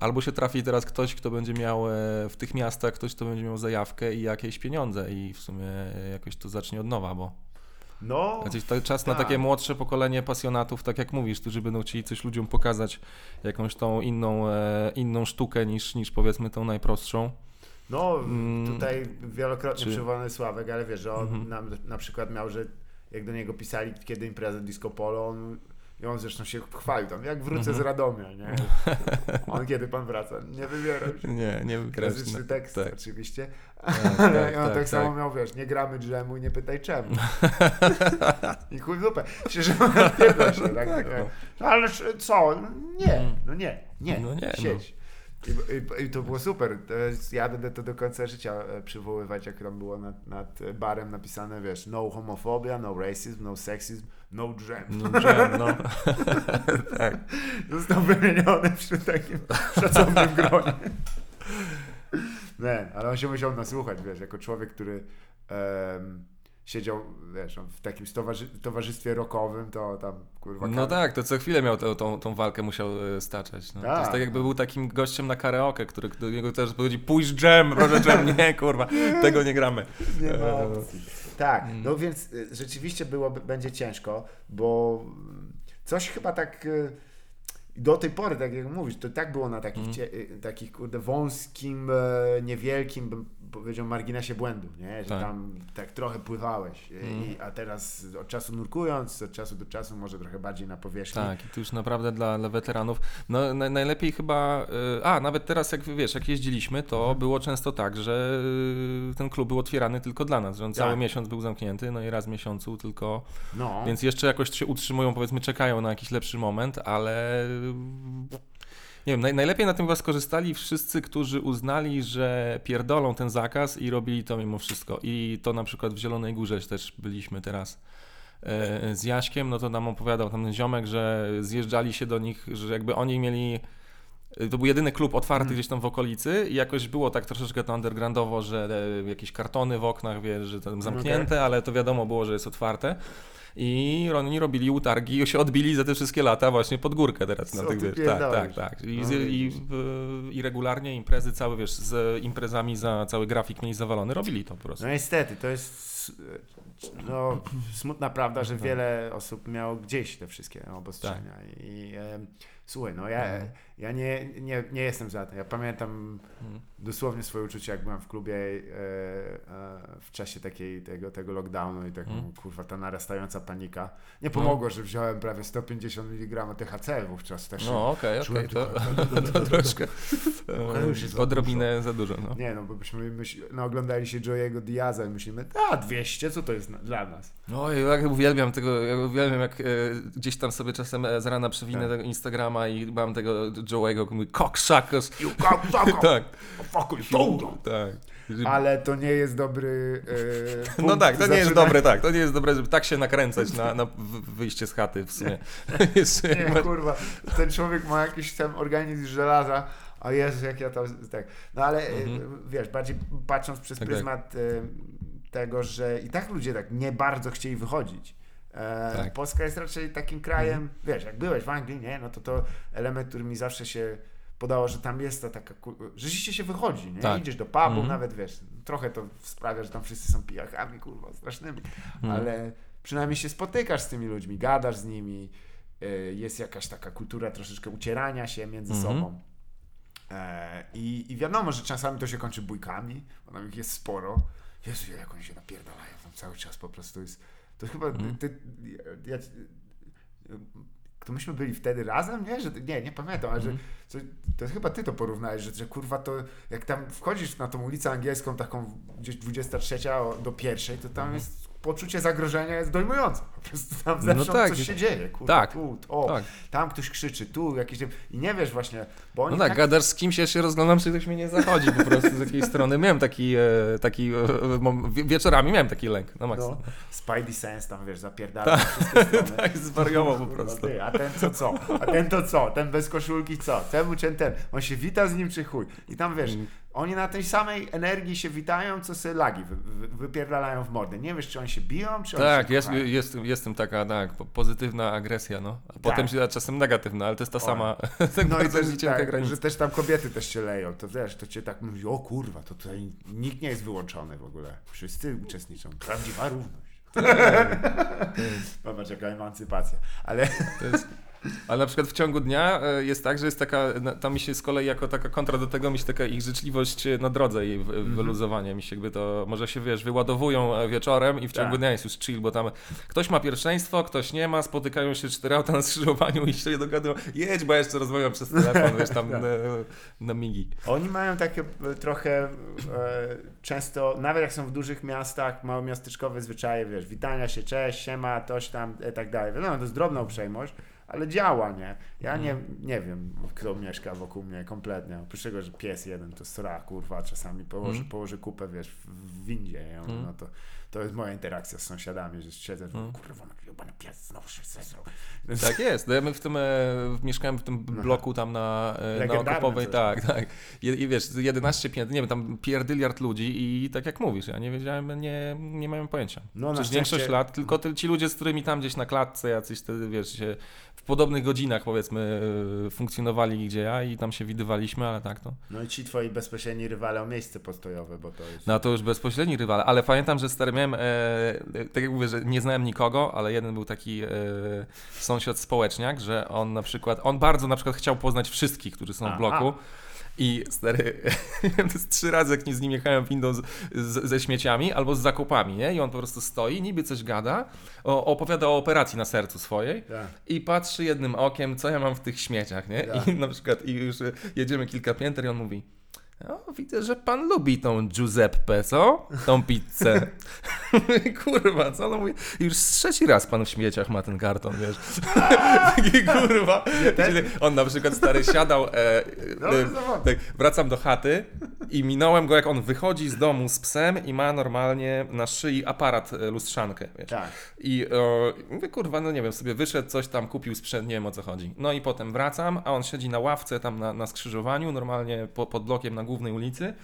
albo się trafi teraz ktoś, kto będzie miał e, w tych miastach, ktoś, kto będzie miał zajawkę i jakieś pieniądze i w sumie jakoś to zacznie od nowa, bo No, to czas na tak. takie młodsze pokolenie pasjonatów, tak jak mówisz, którzy będą chcieli coś ludziom pokazać, jakąś tą inną, e, inną sztukę niż, niż powiedzmy tą najprostszą. no Mm, tutaj wielokrotnie czy- przywołany Sławek, ale wiesz, że on Mhm. na, na przykład miał, że jak do niego pisali, kiedy impreza disco polo, on, i on zresztą się chwalił tam, jak wrócę z Mhm. Radomia, nie? On kiedy pan wraca? Nie wybierał się. Nie, nie wygrać. Klasyczny tekst tak. oczywiście. Tak, Ale tak, on tak, tak, samo tak. miał, wiesz, nie gramy dżemu i nie pytaj czemu. I chuj w dupę. Przecież odpierdol się, tak? tak, no. No ale co? Nie, no nie, nie, No nie, siedź. I, i, I to było super. Ja będę to do końca życia e, przywoływać, jak tam było nad, nad barem napisane, wiesz, no homofobia, no racism, no sexism, no dżem. No, że, no. tak. Został wymieniony przy takim szacownym gronie. Nie, ale on się musiał nasłuchać, wiesz, jako człowiek, który em, siedział, wiesz, w takim towarzystwie rockowym, to tam, kurwa, No tak, to co chwilę miał tą, tą, tą walkę, musiał e, staczać. No. To jest Tak, tak jakby no. był takim gościem na karaoke, który do niego też powiedział, pójść dżem, proszę dżem, nie kurwa, tego nie gramy. Nie ma E, opcji. Tak, Mm. no więc y, rzeczywiście było, będzie ciężko, bo mm, coś chyba tak y, do tej pory, tak jak mówisz, to tak było na takich, cie, y, takich kurde, wąskim, e, niewielkim, powiedział, marginesie błędu, nie? Że Tak. tam tak trochę pływałeś. Mhm. I, a teraz od czasu nurkując, od czasu do czasu może trochę bardziej na powierzchni. Tak, i to już naprawdę dla, dla weteranów. No, na, najlepiej chyba. y, A, nawet teraz, jak wiesz, jak jeździliśmy, to Mhm. było często tak, że y, ten klub był otwierany tylko dla nas, że on cały Tak. miesiąc był zamknięty, no i raz w miesiącu tylko. No, Więc jeszcze jakoś się utrzymują, powiedzmy, czekają na jakiś lepszy moment, ale. Nie wiem, naj, najlepiej na tym chyba skorzystali wszyscy, którzy uznali, że pierdolą ten zakaz i robili to mimo wszystko. I to na przykład w Zielonej Górze też byliśmy teraz e, z Jaśkiem, no to nam opowiadał tam ten ziomek, że zjeżdżali się do nich, że jakby oni mieli. To był jedyny klub otwarty Mm. gdzieś tam w okolicy i jakoś było tak troszeczkę to undergroundowo, że e, jakieś kartony w oknach, wiesz, że tam zamknięte, ale to wiadomo było, że jest otwarte. I oni robili utargi i się odbili za te wszystkie lata właśnie pod górkę teraz na tych, ty wiesz, tak, tak, tak. I, No i, I regularnie imprezy cały, wiesz, z imprezami za cały grafik mieli zawalony, robili to po prostu. no niestety, to jest no, smutna prawda, że Tak. wiele osób miało gdzieś te wszystkie obostrzenia. I em, słuchaj, no ja, Mhm. Ja nie, nie, nie jestem za to. Ja pamiętam Mhm. dosłownie swoje uczucie, jak byłem w klubie e, e, w czasie takiej, tego, tego lockdownu i taką, Mhm. kurwa, ta narastająca panika. Nie pomogło, że wziąłem prawie 150 mg THC wówczas też. No okej, Czułem okej, to, tylko- to troszkę już jest e, za odrobinę za dużo. No. Nie no, bo byśmy myśl, no, oglądali się Joey'ego Diaza i myślimy, a 200, co to jest na, dla nas? No ja jak uwielbiam tego, ja uwielbiam jak e, gdzieś tam sobie czasem e, z rana przewinę Tak. tego Instagrama i mam tego Joe'ego, mój cocksuckers. You cocksucker! Tak, Fuck you, tak. Ale to nie jest dobry e, No tak, to nie jest dobre, tak, to nie jest dobre, żeby tak się nakręcać na, na wyjście z chaty w sumie. Jest- Nie, kurwa, ten człowiek ma jakiś tam organizm żelaza, a Jezu, jak ja to, tak. No ale e, Mhm. wiesz, bardziej patrząc przez Tak, tak. pryzmat e, tego, że i tak ludzie tak nie bardzo chcieli wychodzić. E, Tak. Polska jest raczej takim krajem, Mhm. wiesz, jak byłeś w Anglii, nie, no to to element, który mi zawsze się podało, że tam jest ta taka, że rzeczywiście się wychodzi, nie? Tak. Idziesz do pubu, Mhm. nawet wiesz, trochę to sprawia, że tam wszyscy są pijakami, kurwa, strasznymi, Mhm. ale przynajmniej się spotykasz z tymi ludźmi, gadasz z nimi, y, jest jakaś taka kultura troszeczkę ucierania się między Mhm. sobą. E, I, I wiadomo, że czasami to się kończy bójkami, bo tam ich jest sporo. Jezu, jak oni się napierdalają tam cały czas po prostu jest. To chyba Mhm. ty, ja, ja, to myśmy byli wtedy razem, nie? Że, nie, nie pamiętam, ale że, Mhm. że to chyba ty to porównałeś, że, że kurwa to jak tam wchodzisz na tą ulicę angielską taką gdzieś 23 o- do pierwszej, to tam Mhm. jest poczucie zagrożenia jest dojmujące. Po prostu tam No zewsząd tak. coś się dzieje, kurwa, Tak. tu, to, Tak. tam ktoś krzyczy, tu jakiś i nie wiesz właśnie, bo oni No tak, gadasz z kimś, ja się rozglądam, czy ktoś mnie nie zachodzi po prostu z jakiej strony. Miałem taki, e, taki e, wie- wieczorami miałem taki lęk, no maksa. no, Spidey Sense tam, wiesz, zapierdala na strony. Tak, zwariował po prostu. Ty, a ten to co? A ten to co? Ten bez koszulki co? Temu czy ten? On się wita z nim czy chuj? I tam wiesz, Mm. Oni na tej samej energii się witają, co sobie lagi wy, wy, wypierdalają w mordę. Nie wiesz, czy oni się biją, czy oni Tak, się jest, jest, jestem taka, tak, po- pozytywna agresja, no. A potem się czasem negatywna, ale to jest ta sama, tak No i też, tak, granica. że też tam kobiety też się leją, to wiesz, to cię tak mówi, o kurwa, to tutaj nikt nie jest wyłączony w ogóle. Wszyscy uczestniczą. Prawdziwa równość. Zobacz, jaka emancypacja. Ale To jest... Ale na przykład w ciągu dnia e, jest tak, że jest taka, tam mi się z kolei jako taka kontra do tego, mi się taka ich życzliwość e, na drodze i w- Mhm. wyluzowanie mi się jakby to, może się wiesz, wyładowują e, wieczorem i w ciągu Tak. dnia jest już chill, bo tam ktoś ma pierwszeństwo, ktoś nie ma, spotykają się cztery auta na skrzyżowaniu i się dogadują, jedź, bo ja jeszcze rozmawiam przez telefon, wiesz, tam Tak. na, na migi. Oni mają takie e, trochę e, często, nawet jak są w dużych miastach, małomiasteczkowe zwyczaje, wiesz, witania się, cześć, siema, toś tam i tak dalej. Wiadomo, to jest drobna uprzejmość, ale działa, nie? Ja nie, nie wiem, kto mieszka wokół mnie kompletnie. Oprócz tego, że pies jeden to sra, kurwa, czasami położy, Mhm. położy kupę, wiesz, w, windzie, nie? Mhm. no to, to jest moja interakcja z sąsiadami, że siedzę, Mhm. kurwa, no jebany pies znowu się zesrał. Tak jest. No ja my w tym, e, mieszkałem w tym bloku tam na, e, na Okopowej, tak, tak. I, I wiesz, 11 piętr, nie wiem, tam pierdyliard ludzi i tak jak mówisz, ja nie wiedziałem, nie, nie miałem pojęcia. No, szczęście- większość lat, tylko ty, ci ludzie, z którymi tam gdzieś na klatce jacyś wtedy, wiesz, się podobnych godzinach, powiedzmy, y, funkcjonowali gdzie ja i tam się widywaliśmy, ale tak to. No i ci twoi bezpośredni rywale o miejsce postojowe, bo to jest... No to już bezpośredni rywale, ale pamiętam, że stary miałem, e, tak jak mówię, że nie znałem nikogo, ale jeden był taki e, sąsiad społeczniak, że on na przykład, on bardzo na przykład chciał poznać wszystkich, którzy są w bloku. I stary, trzy razy jak nie z nim jechałem windą z, z, ze śmieciami albo z zakupami, nie? I on po prostu stoi, niby coś gada, o, opowiada o operacji na sercu swojej Tak. i patrzy jednym okiem, co ja mam w tych śmieciach, nie? Tak. I na przykład i już jedziemy kilka pięter i on mówi o, widzę, że pan lubi tą Giuseppe, co? Tą pizzę. kurwa, co? No mówię, już trzeci raz pan w śmieciach ma ten karton, wiesz. Taki kurwa. On na przykład stary siadał, e, e, Dobry e, zawodnik. tak, wracam do chaty i minąłem go, jak on wychodzi z domu z psem i ma normalnie na szyi aparat e, lustrzankę, wiesz. Tak. I e, mówię, kurwa, no nie wiem, sobie wyszedł, coś tam kupił sprzęt, nie wiem o co chodzi. No i potem wracam, a on siedzi na ławce tam na, na skrzyżowaniu, normalnie po, pod blokiem na głównej ulicy.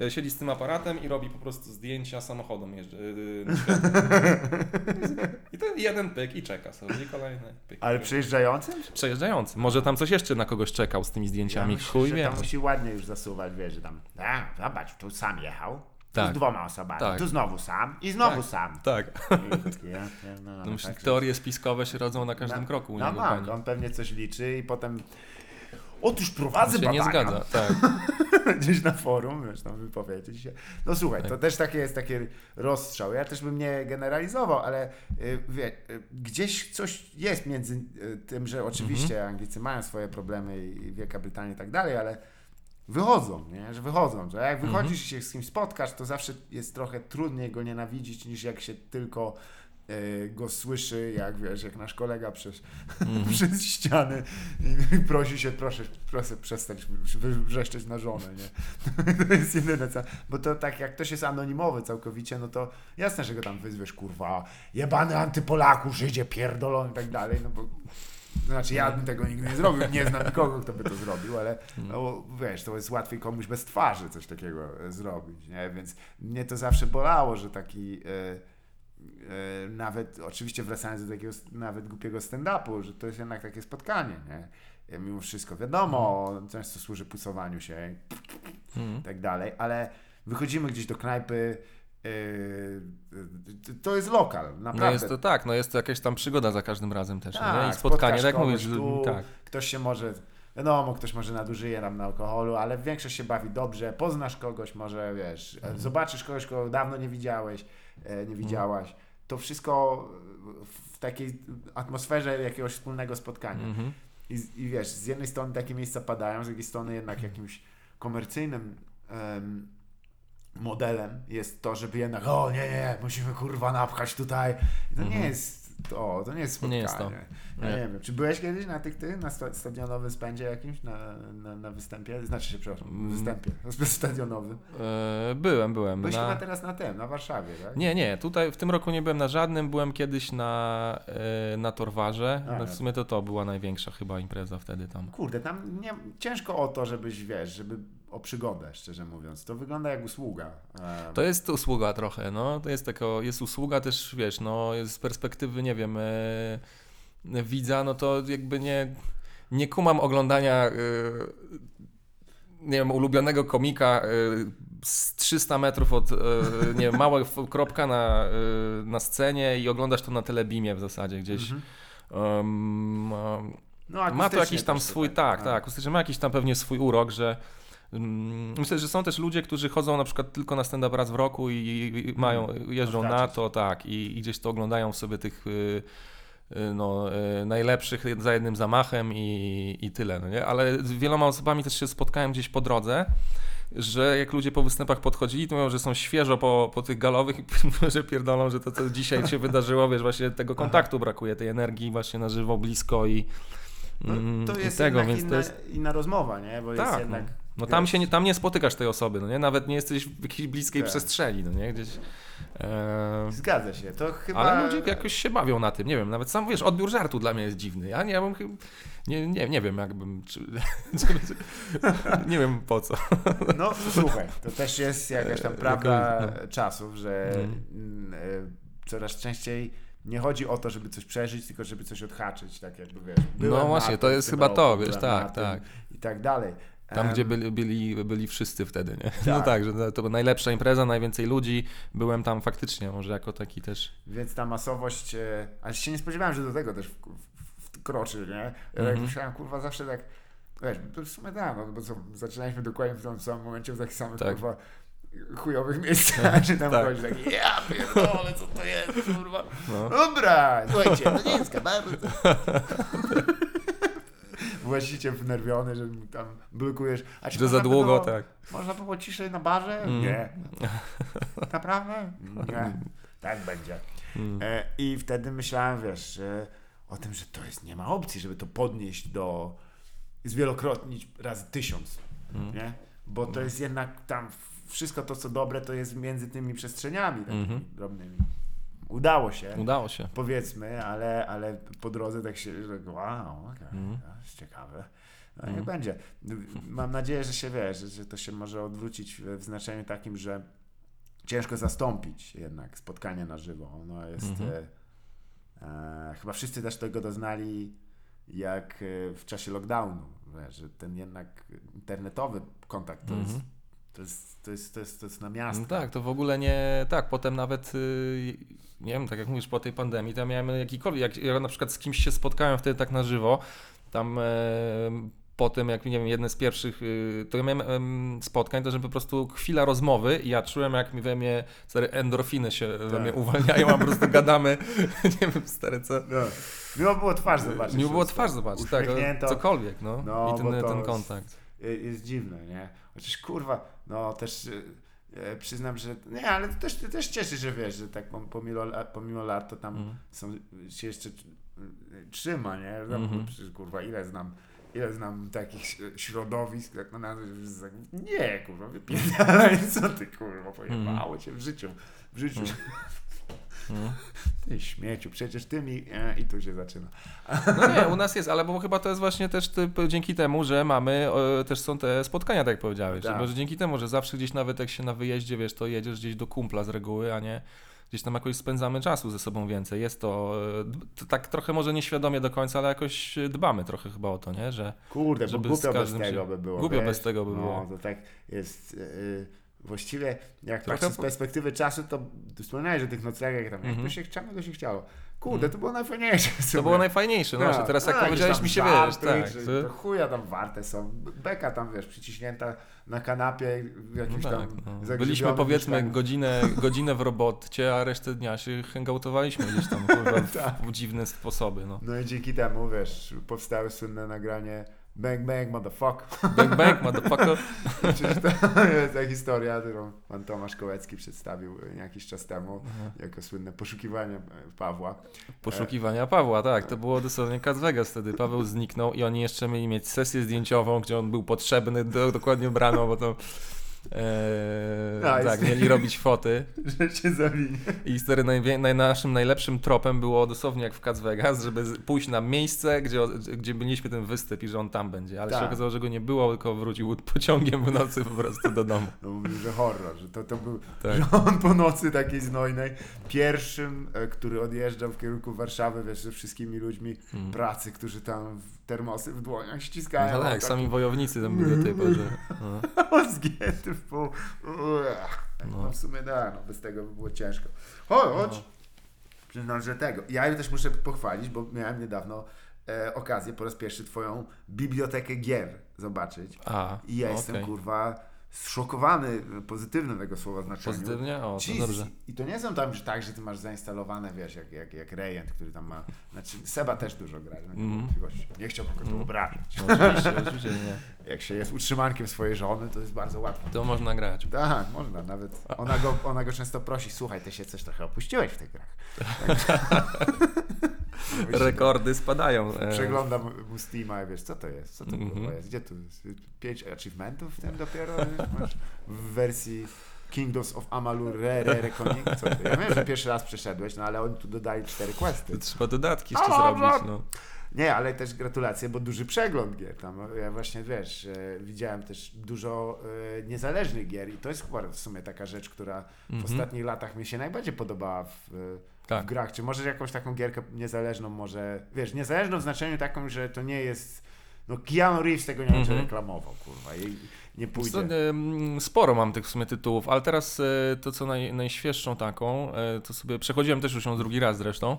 E, siedzi z tym aparatem i robi po prostu zdjęcia samochodem jeżdżę, e. I ten jeden pyk i czeka sobie, i kolejny pyk. Ale przejeżdżającym? Przejeżdżający. Może tam coś jeszcze na kogoś czekał z tymi zdjęciami, myślę, chuj że wie. tam musi ładnie już zasuwać, wiesz, że tam, a, zobacz, tu sam jechał, Tak. tu z dwoma osobami, Tak. tu znowu sam i znowu Tak. sam. Tak. Ja pierdolę, No myślę, tak, że- teorie spiskowe się rodzą na każdym No, kroku u No niego. tak, pani. on pewnie coś liczy i potem Otóż prowadzę się nie badania. zgadza, tak. Gdzieś na forum, wiesz, tam wypowiedzieć się. No słuchaj, to Tak. też takie jest takie rozstrzał. Ja też bym nie generalizował, ale y, wie, y, gdzieś coś jest między y, tym, że oczywiście Mhm. Anglicy mają swoje problemy i Wielka Brytania i tak dalej, ale wychodzą, nie? że wychodzą, że jak wychodzisz Mhm. i się z kimś spotkasz, to zawsze jest trochę trudniej go nienawidzić, niż jak się tylko go słyszy, jak wiesz, jak nasz kolega przez, Mhm. przez ściany i prosi się, proszę, proszę przestać wrzeszczeć na żonę, nie? To jest jedyne co, bo to tak jak ktoś jest anonimowy całkowicie, no to jasne, że go tam wyzwiesz, kurwa, jebany antypolaku, Żydzie, pierdolony i tak dalej, no bo znaczy ja bym tego nigdy nie zrobił, nie znam nikogo, kto by to zrobił, ale no, wiesz, to jest łatwiej komuś bez twarzy coś takiego e, zrobić, nie? Więc mnie to zawsze bolało, że taki e, e, nawet, oczywiście wracając do takiego nawet głupiego stand-upu, że to jest jednak takie spotkanie, nie? E, Mimo wszystko, wiadomo, często służy pusowaniu się Mhm. i tak dalej, ale wychodzimy gdzieś do knajpy, e, e, to jest lokal, naprawdę. No jest to tak, no jest to jakaś tam przygoda za każdym razem też, Tak, nie? I spotkanie, tak mówisz, kogoś że tu, tak. Ktoś się może, wiadomo, ktoś może nadużyje tam na alkoholu, ale większość się bawi dobrze, poznasz kogoś, może wiesz, Mhm. zobaczysz kogoś, kogo dawno nie widziałeś, e, nie widziałaś. To wszystko w takiej atmosferze jakiegoś wspólnego spotkania. Mhm. I, I wiesz, z jednej strony takie miejsca padają, z drugiej strony jednak jakimś komercyjnym em, modelem jest to, żeby jednak, o nie, nie, musimy kurwa napchać tutaj. To nie Mhm. jest to, to nie jest spotkanie. Nie jest to. Ja Nie. nie wiem, czy byłeś kiedyś na tych, ty, na sta- stadionowym spędzie jakimś, na, na, na występie? Znaczy się, przepraszam, Mm. występie stadionowym. E, byłem, byłem. Byłeś chyba Na... teraz na tym, na Warszawie, tak? Nie, nie, tutaj w tym roku nie byłem na żadnym, byłem kiedyś na, e, na Torwarze. A, No, w sumie to to była największa chyba impreza wtedy tam. Kurde, tam nie, ciężko o to, żebyś, wiesz, żeby o przygodę, szczerze mówiąc. To wygląda jak usługa. Em, To jest usługa trochę, no. To jest taka, jest usługa też, wiesz, no, z perspektywy, nie wiem, e, widza, no to jakby nie, nie kumam oglądania, e, nie wiem, ulubionego komika e, z 300 metrów od, e, nie wiem, mała kropka na, e, na scenie i oglądasz to na telebimie w zasadzie gdzieś. Mhm. Um, No, ma to jakiś tam swój, tak, tak, akustycznie ma jakiś tam pewnie swój urok, że myślę, że są też ludzie, którzy chodzą na przykład tylko na stand-up raz w roku i, mają, jeżdżą na to, tak, i, i gdzieś to oglądają sobie tych y, y, no, y, najlepszych za jednym zamachem i, i tyle, no nie? Ale z wieloma osobami też się spotkałem gdzieś po drodze, że jak ludzie po występach podchodzili, to mówią, że są świeżo po, po tych galowych i że pierdolą, że to, co dzisiaj się wydarzyło, wiesz, właśnie tego kontaktu brakuje, tej energii właśnie na żywo, blisko i, mm, No, to i jest tego, więc inna, to jest... inna rozmowa, nie? Bo jest Tak, jednak... no. No tam się nie, tam nie spotykasz tej osoby, no nie? Nawet nie jesteś w jakiejś bliskiej Tak. przestrzeni, no nie? Gdzieś... E... Zgadza się, to chyba... Ale ludzie jakoś się bawią na tym, nie wiem, nawet sam, wiesz, odbiór żartu dla mnie jest dziwny. Ja nie, ja bym chyba, nie, nie, nie wiem jakbym, czy, nie wiem po co. No słuchaj, to też jest jakaś tam prawda Jakoś, czasów, że Mhm. mm, e, coraz częściej nie chodzi o to, żeby coś przeżyć, tylko żeby coś odhaczyć, tak jakby wiesz. No właśnie, to jest chyba to, wiesz, tak, tak. I tak dalej. Tam, gdzie byli, byli, byli wszyscy wtedy, nie? No Tak. tak, że to była najlepsza impreza, najwięcej ludzi. Byłem tam faktycznie, może jako taki też. Więc ta masowość, e, ale się nie spodziewałem, że do tego też wkroczy, nie? Ja tak Mhm. myślałem, kurwa, zawsze tak, wiesz, to w sumie tak, no, bo co, zaczynaliśmy dokładnie w tym samym momencie, w takich samych, Tak. kurwa, chujowych miejscach, że tam Tak. chodzi taki, ja pierdolę, co to jest, kurwa. No. Dobra, słuchajcie, to nie jest kabaret. Właściciel wnerwiony, że tam blokujesz. A czy Że za długo, było, tak. Można by było ciszej na barze? Mm. Nie. Naprawdę? Nie. Tak będzie. Mm. E, I wtedy myślałem, wiesz, że o tym, że to jest, nie ma opcji, żeby to podnieść do, zwielokrotnić razy tysiąc, Mm. nie? Bo to jest jednak tam wszystko to, co dobre, to jest między tymi przestrzeniami takimi Mhm. drobnymi. Udało się, Udało się. powiedzmy, ale, ale po drodze tak się, że wow, okej, Mhm. to jest ciekawe. No niech będzie. Mam nadzieję, że się wie, że, że to się może odwrócić w znaczeniu takim, że ciężko zastąpić jednak spotkanie na żywo. Ono jest. Mhm. E, e, chyba wszyscy też tego doznali, jak e, w czasie lockdownu, że ten jednak internetowy kontakt to, jest, Mhm. To, jest, to, jest, to, jest, to jest na miasto. No tak, to w ogóle nie. Tak, potem nawet. y, Nie wiem, tak jak mówisz, po tej pandemii, tam miałem jakikolwiek. Jak ja na przykład z kimś się spotkałem wtedy tak na żywo, tam. E, po tym, jak nie wiem, jedne z pierwszych, y, to ja miałem em, spotkań, to że po prostu chwila rozmowy i ja czułem, jak mi we mnie stare endorfiny się we Tak. mnie uwalniają, a po prostu gadamy, nie wiem, stary, co. No. Miło było twarz zobaczyć. Nie było twarz zobaczyć, tak, Uśmiechnięto. cokolwiek, no. No, I ten, ten jest- kontakt. y, jest dziwne, nie? Chociaż kurwa, no też y, y, przyznam, że nie, ale to też, to też cieszy, że wiesz, że tak pom- pomimo, pomimo lat to tam Mm. są, się jeszcze y, trzyma, nie? Tam, Mhm. przecież, kurwa, ile znam ile znam takich środowisk, jak na nazwę, tak, nie, kurwa, wypierdalaj, co ty, kurwa, pojebało cię w życiu, w życiu. Mm. Ty śmieciu, przecież ty mi... E, I tu się zaczyna. No nie, u nas jest, ale bo chyba to jest właśnie też dzięki temu, że mamy, e, też są te spotkania, tak jak powiedziałeś. Tak. Bo że dzięki temu, że zawsze gdzieś nawet jak się na wyjeździe, wiesz, to jedziesz gdzieś do kumpla z reguły, a nie gdzieś tam jakoś spędzamy czasu ze sobą więcej. Jest to, e, to tak trochę może nieświadomie do końca, ale jakoś dbamy trochę chyba o to, nie? Że Kurde, bo głupio bez tego by było. głupio wiesz? bez tego by no, było. to tak jest. Yy, właściwie, jak Trochę patrzę z po- perspektywy czasu, to ty wspomniałeś o tych noclegach, tam, jak Mhm. to się chciało, to się chciało. Kurde, to było najfajniejsze. to było najfajniejsze. No Tak. właśnie, teraz jak No, jakieś powiedziałeś tam mi się, wiesz, tak. czy to- chuja tam warte są. Beka tam, wiesz, przyciśnięta na kanapie w No jakimś tak, tam no. Byliśmy powiedzmy mieszkaniu. godzinę, godzinę w robocie, a resztę dnia się hangoutowaliśmy gdzieś tam kurwa, w, Tak. w dziwne sposoby. No. No i dzięki temu, wiesz, powstały słynne nagranie Bang Bang Motherfuck. Bang bang, motherfucker. Przecież to jest ta historia, którą pan Tomasz Kołecki przedstawił jakiś czas temu, jako słynne poszukiwanie Pawła. Poszukiwania Pawła, tak. To było dosłownie Cas Vegas wtedy. Paweł zniknął i oni jeszcze mieli mieć sesję zdjęciową, gdzie on był potrzebny, do, dokładnie ubrano, bo to... E, Nice. tak, mieli robić foty Że się zawinie. i stary, najwie- naj, naszym najlepszym tropem było dosłownie jak w Cas Vegas, żeby pójść na miejsce, gdzie, gdzie mieliśmy ten występ i że on tam będzie, ale Tak. się okazało, że go nie było, tylko wrócił pociągiem w nocy po prostu do domu. No mówił, że horror, że to, to był, Tak. że on po nocy takiej znojnej, pierwszym, e, który odjeżdżał w kierunku Warszawy, wiesz, ze wszystkimi ludźmi Mm. pracy, którzy tam termosy w dłoniach ściskają. No tak, sami wojownicy tam byli do tej porze. No. zgięty w pół. No. No w sumie da, no bez tego by było ciężko. Chodź, chodź. Przyznam, że tego. Ja też muszę pochwalić, bo miałem niedawno e, okazję po raz pierwszy twoją bibliotekę gier zobaczyć. A, I ja okej. jestem kurwa zszokowany pozytywnym tego słowa znaczeniu. Pozytywnie? O, to dobrze. I to nie są tam że tak, że ty masz zainstalowane, wiesz, jak, jak, jak Rejent, który tam ma. Znaczy, Seba też dużo gra, nie wątpliwości. Nie chciałbym go tu obrażać. No, oczywiście, oczywiście nie. Jak się jest utrzymankiem swojej żony, to jest bardzo łatwo. To można grać. Tak, można nawet. Ona go, ona go często prosi, słuchaj, ty się coś trochę opuściłeś w tych grach. Rekordy spadają. e, Przeglądam mu Steama i wiesz, co to jest? Co to Mhm. kurwa jest? Gdzie tu jest? Pięć achievementów w tym dopiero w wersji Kingdoms of Amalur Re Re Reckoning? Co to? Ja wiem, że pierwszy raz przeszedłeś, no ale oni tu dodali cztery questy. To trzeba dodatki jeszcze A, zrobić. no. No. Nie, ale też gratulacje, bo duży przegląd gier. Tam ja właśnie wiesz, e, widziałem też dużo e, niezależnych gier i to jest chyba w sumie taka rzecz, która w Mhm. ostatnich latach mi się najbardziej podobała w, Tak. w grach. Czy możesz jakąś taką gierkę niezależną może, wiesz, niezależną w znaczeniu taką, że to nie jest, no Keanu Reeves tego nie będzie Mhm. reklamował, kurwa, i nie pójdzie. Sporo mam tych w sumie tytułów, ale teraz e, to co naj, najświeższą taką, e, to sobie przechodziłem też już ją drugi raz zresztą.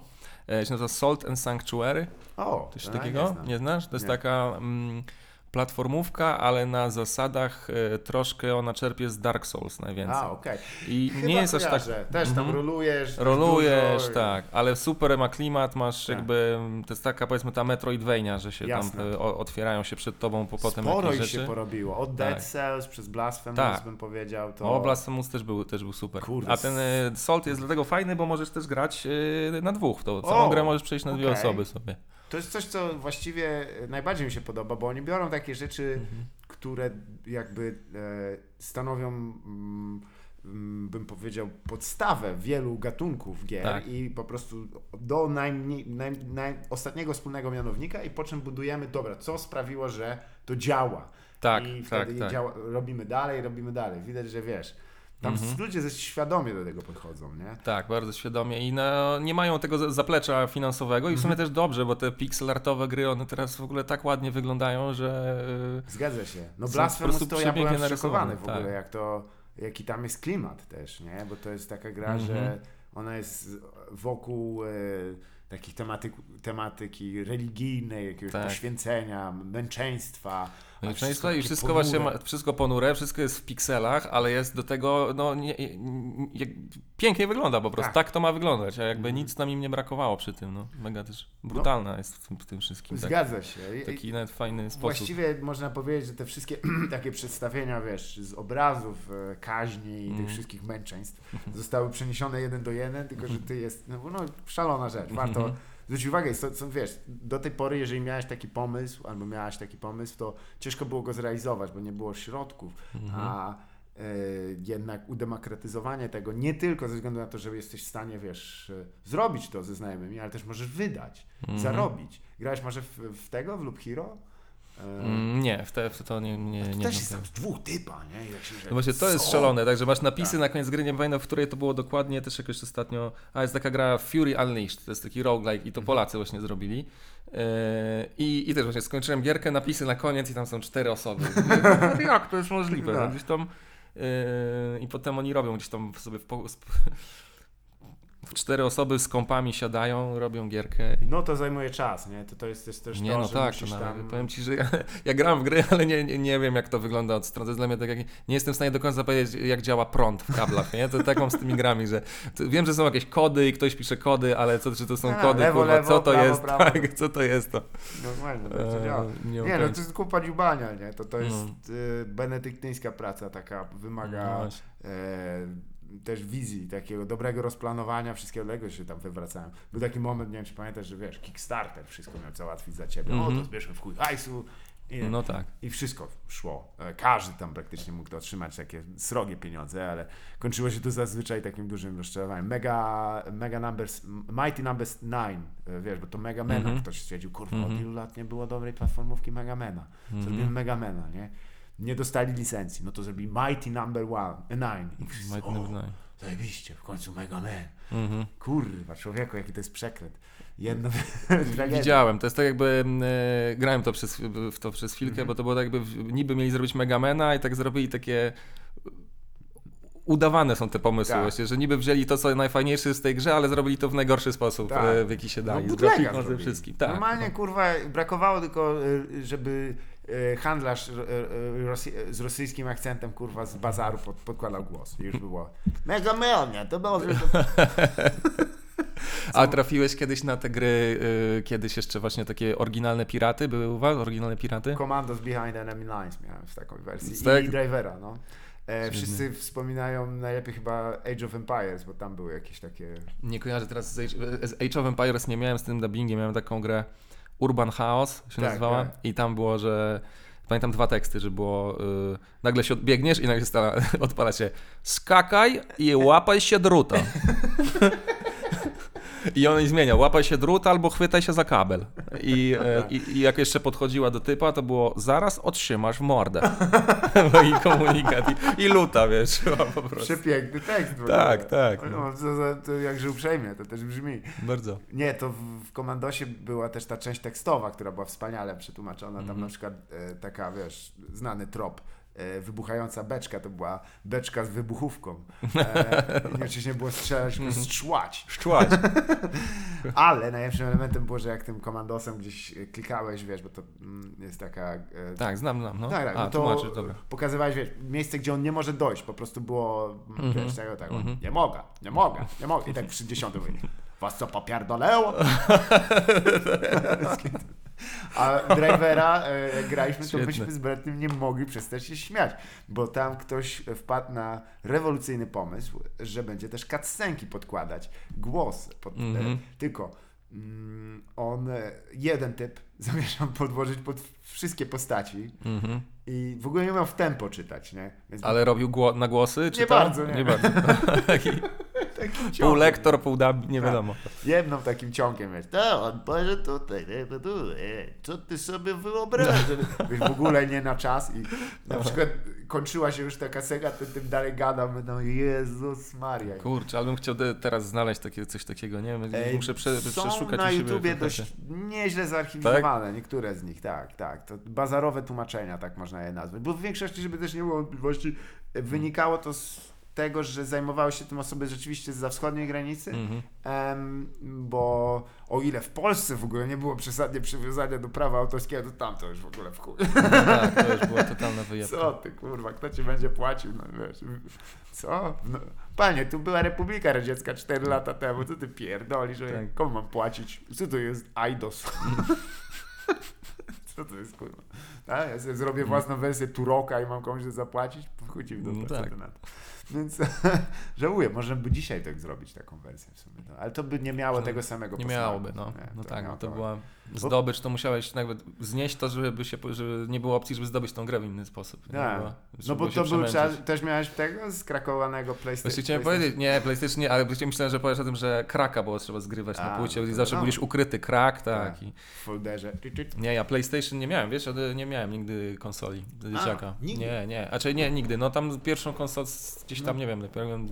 E, się nazywa Salt and Sanctuary. O, Coś takiego? Nie. Nie znasz? To jest Nie. taka mm, platformówka, ale na zasadach e, troszkę ona czerpie z Dark Souls najwięcej. A, okej. I Chyba nie jest aż tak. Też tam Mhm. rolujesz. Rolujesz, dużo tak, ale super ma klimat, masz Tak. jakby, to jest taka powiedzmy ta Metroidvania, że się Jasne. tam e, otwierają się przed tobą po potem Sporo jakieś ich się rzeczy. porobiło. Od Tak. Dead Cells przez Blasphemous Tak. bym powiedział. To... O, Blasphemous też był, też był super. Kurde, A ten e, Salt jest dlatego fajny, bo możesz też grać na dwóch. To całą O, grę możesz przejść na dwie osoby sobie. To jest coś, co właściwie najbardziej mi się podoba, bo oni biorą takie rzeczy, Mhm. które jakby e, stanowią, mm, mm, bym powiedział, podstawę wielu gatunków gier Tak. i po prostu do najmniej, naj, naj, ostatniego wspólnego mianownika i po czym budujemy, dobra, co sprawiło, że to działa. Tak, I tak, wtedy tak. Działa, robimy dalej, robimy dalej. Widać, że wiesz, tam Mhm. ludzie ze- świadomie do tego podchodzą, nie? Tak, bardzo świadomie i no, nie mają tego za- zaplecza finansowego i w sumie Mhm. też dobrze, bo te pixel artowe gry, one teraz w ogóle tak ładnie wyglądają, że e, Zgadza się. No Blasphemous to ja byłem zszokowany w ogóle, tak. jak to, jaki tam jest klimat też, nie? Bo to jest taka gra, Mhm. że ona jest wokół e, takich tematyk, tematyki religijnej, jakiegoś Tak. poświęcenia, męczeństwa. No i wszystko i wszystko właśnie ma, wszystko ponure, wszystko jest w pikselach, ale jest do tego, no nie, nie, pięknie wygląda po prostu, Tak. tak. to ma wyglądać, a jakby Mhm. nic nam im nie brakowało przy tym, no mega też brutalna jest w tym, w tym wszystkim, tak, Zgadza się. I- taki nawet fajny sposób. Właściwie można powiedzieć, że te wszystkie takie przedstawienia, wiesz, z obrazów e, kaźni i tych Mm. wszystkich męczeństw zostały przeniesione jeden do jeden, tylko że ty jest, no, no szalona rzecz, warto Zwrócić uwagę, jest to, co, wiesz, do tej pory, jeżeli miałeś taki pomysł, albo miałaś taki pomysł, to ciężko było go zrealizować, bo nie było środków, Mhm. a e, jednak udemokratyzowanie tego nie tylko ze względu na to, że jesteś w stanie, wiesz, e, zrobić to ze znajomymi, ale też możesz wydać, Mhm. zarobić. Grałeś może w, w tego, w Loop Hero? E, Mm, nie, w, w to nie, nie, to nie też jest z dwóch typa, nie? I tak się, No właśnie to jest szalone, także masz napisy Tak. na koniec gry, nie pamiętam w której to było dokładnie, też jakoś ostatnio, a jest taka gra Fury Unleashed, to jest taki roguelike i to Mhm. Polacy właśnie zrobili. Yy, I, I też właśnie skończyłem gierkę, napisy na koniec i tam są cztery osoby. Jak to jest możliwe? No. Gdzieś tam, yy, I potem oni robią gdzieś tam sobie w, po- sp- w cztery osoby z kąpami siadają, robią gierkę. No to zajmuje czas, nie? To, to jest też, też Nie, to, no tak, nawet, tam... powiem Ci, że ja, ja gram w gry, ale nie, nie, nie wiem jak to wygląda od strony. To jest dla mnie tak jak, nie jestem w stanie do końca powiedzieć jak działa prąd w kablach, nie? To tak mam z tymi grami, że to, wiem, że są jakieś kody i ktoś pisze kody, ale co, czy to są A, kody, lewo, kurwa, lewo, co to prawo, jest, prawo. tak, co to jest to. Normalnie, tak to działa. nie mam Nie, no to jest kupa dziubania, nie? To, to jest No. y, benedyktyńska praca, taka No wymaga e, też wizji, takiego dobrego rozplanowania wszystkiego, dlatego się tam wywracałem. Był taki moment, nie wiem czy pamiętasz, że wiesz, Kickstarter wszystko miał załatwić za ciebie. O, Mhm. to zbierzmy w chuj hajsu. I, No tak. I wszystko szło. E, Każdy tam praktycznie mógł to otrzymać takie srogie pieniądze, ale kończyło się to zazwyczaj takim dużym rozczarowaniem. Mega, mega Numbers, Mighty Numbers 9, e, wiesz, bo to Mega Mena Mhm. ktoś stwierdził, kurwa, Mhm. od ilu lat nie było dobrej platformówki Mega Mena. Zrobimy Mhm. Mega Mena, nie? Nie dostali licencji, no to zrobili Mighty Number one, 9 i wszyscy, Might o, Never Know. zajebiście, w końcu Mega Man. Mhm. Kurwa, człowieku, jaki to jest przekręt. Jedno. Widziałem, to jest tak jakby e, grałem to przez, w to przez chwilkę, Mhm. bo to było tak jakby niby mieli zrobić Megamena i tak zrobili takie udawane są te pomysły Tak. właśnie, że niby wzięli to co najfajniejsze z tej grze, ale zrobili to w najgorszy sposób, Tak. e, w jaki się da. No, i z grafiką, ze wszystkim. Tak. Normalnie, kurwa, brakowało tylko, y, żeby handlarz y, y, rosy, z rosyjskim akcentem, kurwa, z bazaru pod, podkładał głos. I już było Mega Man, nie? To było... A trafiłeś kiedyś na te gry, y, kiedyś jeszcze właśnie takie oryginalne piraty, były u was oryginalne piraty? Commandos Behind Enemy Lines miałem w takiej wersji. Tak. I Drivera, no. E, wszyscy wspominają najlepiej chyba Age of Empires, bo tam były jakieś takie... Nie kojarzę teraz z Age, z Age of Empires, nie miałem z tym dubbingiem, miałem taką grę Urban Chaos się Tak, nazywała tak. i tam było, że pamiętam dwa teksty, że było y, nagle się odbiegniesz i nagle się stala, odpala się skakaj i łapaj się druta. I on jej zmieniał, łapaj się drut albo chwytaj się za kabel. I, e, i, i jak jeszcze podchodziła do typa, to było zaraz otrzymasz mordę. No i komunikat. I, i luta, wiesz, po prostu. Przepiękny tekst. Tak, tak. No, to, to, to jakże uprzejmie, to też brzmi. Bardzo. Nie, to w, w Komandosie była też ta część tekstowa, która była wspaniale przetłumaczona. Tam Mhm. na przykład e, taka, wiesz, znany trop. E, wybuchająca beczka to była beczka z wybuchówką. E, i oczywiście było strzelać, tylko strzłać. Szczłać. Ale najlepszym elementem było, że jak tym komandosem gdzieś klikałeś, wiesz, bo to mm, jest taka... E, Tak, znam, znam. No. tak, tak, A, no to tłumaczysz, dobra. pokazywałeś wiesz, miejsce, gdzie on nie może dojść. Po prostu było, mm, Mhm. wiesz, tego, tak, Mhm. nie mogę, nie mogę, nie mogę. I tak dziesiątym mówi, was co popierdolęło? A drivera, e, jak graliśmy, to Świetne. myśmy z Bretnym nie mogli przestać się śmiać, bo tam ktoś wpadł na rewolucyjny pomysł, że będzie też cutscenki podkładać, głos, pod, Mhm. e, tylko mm, on, e, jeden typ zamierzał podłożyć pod wszystkie postaci Mhm. i w ogóle nie miał w tempo czytać, nie? Więc Ale robił gło- na głosy? Czy Nie bardzo, nie. nie bardzo. Pół lektor, pół dub, nie Tak. wiadomo. Jedną takim ciągiem, wiesz, to on powie tutaj, nie, to tu, e, co ty sobie wyobrażasz? Wiesz, w ogóle nie na czas i na przykład kończyła się już taka sega, to tym dalej gadam, no Jezus Maria. Kurczę, ale bym chciał teraz znaleźć takie, coś takiego, nie wiem, Ej, muszę prze, są przeszukać na u siebie YouTubie w dość internecie. nieźle zarchiwizowane, niektóre z nich, tak, tak. To bazarowe tłumaczenia, tak można je nazwać. Bo w większości, żeby też nie było wątpliwości, wynikało to z tego, że zajmowały się tym osoby rzeczywiście za wschodniej granicy, Mhm. Em, bo o ile w Polsce w ogóle nie było przesadnie przywiązania do prawa autorskiego, to tam to już w ogóle w chuj. No tak, to już była totalna wyjebka. Co ty kurwa, kto ci będzie płacił? No, wiesz, co? No, panie, tu była Republika Radziecka 4 lata temu, co ty pierdolisz, że Tak. komu mam płacić? Co to jest IDOS? co to jest kurwa? A, ja sobie zrobię własną wersję Turoka i mam komuś za zapłacić? Chuj ci w dupę, No co tak. ty na to? Więc żałuję, może by dzisiaj tak zrobić taką wersję w sumie. No, ale to by nie miało tego samego Nie posmaku. miałoby, no. Nie, No to tak, miało no to to- była zdobycz, to musiałeś nawet znieść to, żeby, się, żeby nie było opcji, żeby zdobyć tą grę w inny sposób. nie? Tak. Było- No bo to był czas, też miałeś tego skrakowanego PlayStation. Właśnie chciałem PlayStation- powiedzieć, nie, PlayStation nie, ale myślałem, że powiesz o tym, że kraka było trzeba zgrywać A, na płycie no i zawsze no. byliś ukryty krak, tak. Tak. I, w folderze. Nie, ja PlayStation nie miałem, wiesz, nie miałem nigdy konsoli do dzieciaka. nigdy? Nie, nie, a czyli nie, nigdy. No tam pierwszą konsolę gdzieś tam, No. nie wiem, dopiero miałem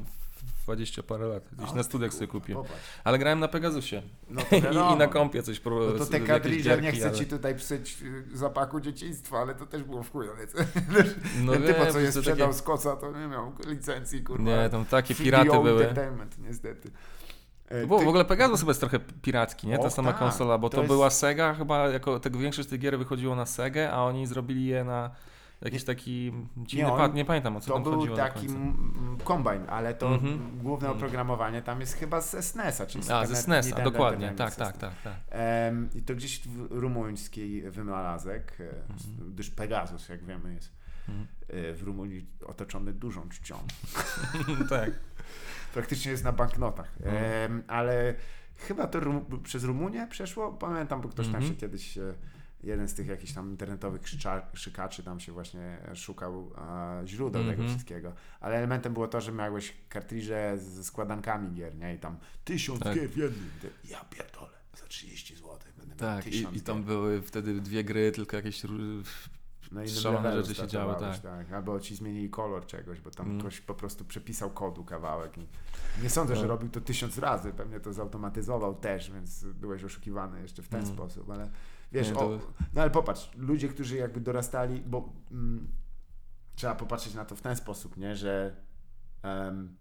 20 parę lat, gdzieś O, na studiach sobie kupiłem. popatrz. Ale grałem na Pegasusie No to I, i na kompie coś No próbowałem. to te kadridże, nie chcę ale- ci tutaj psuć y, zapachu dzieciństwa, ale to też było w chuj. ale co- No Ten typa, co je sprzedał takie- z koca, to nie miał licencji, kurwa. Nie, tam takie CDO piraty były. Entertainment, niestety. E, To było, ty- w ogóle Pegasus chyba jest trochę piracki, nie? Ta O, sama tak. konsola, bo To to, jest- była Sega chyba, jako tego większość tych gier wychodziło na Segę, a oni zrobili je na jakiś taki dziwny on- pad, nie pamiętam o co To tam był chodziło taki końcu. m- m- kombajn, ale to Mhm. m, główne Mhm. oprogramowanie tam jest chyba ze SNES-a, czyli A, Super ze SNES-a, Nintendo dokładnie, tak, tak, tak, tak. Em, I to gdzieś w rumuński wynalazek, e, Mhm. gdyż Pegasus, jak wiemy, jest Mhm. e, w Rumunii otoczony dużą czcią. tak. Praktycznie jest na banknotach. Mhm. Em, ale chyba to Rum- przez Rumunię przeszło. Pamiętam, bo ktoś tam Mhm. się kiedyś, e, jeden z tych jakichś tam internetowych krzycza- krzykaczy tam się właśnie szukał e, źródeł tego Mhm. wszystkiego. Ale elementem było to, że miałeś kartridże ze składankami gier, nie? I tam tysiąc Tak. gier w jednym. Ja pierdolę, za 30 zł będę miał Tak, tysiąc i, i tam były wtedy dwie gry, tylko jakieś No i levelu rzeczy się działy, startowałeś, tak. Albo ci zmienili kolor czegoś, bo tam Mm. ktoś po prostu przepisał kodu kawałek. I nie sądzę, że No. robił to tysiąc razy, pewnie to zautomatyzował też, więc byłeś oszukiwany jeszcze w ten Mm. sposób, ale wiesz, Nie, o, to- no ale popatrz, ludzie, którzy jakby dorastali, bo mm, trzeba popatrzeć na to w ten sposób, nie, że em,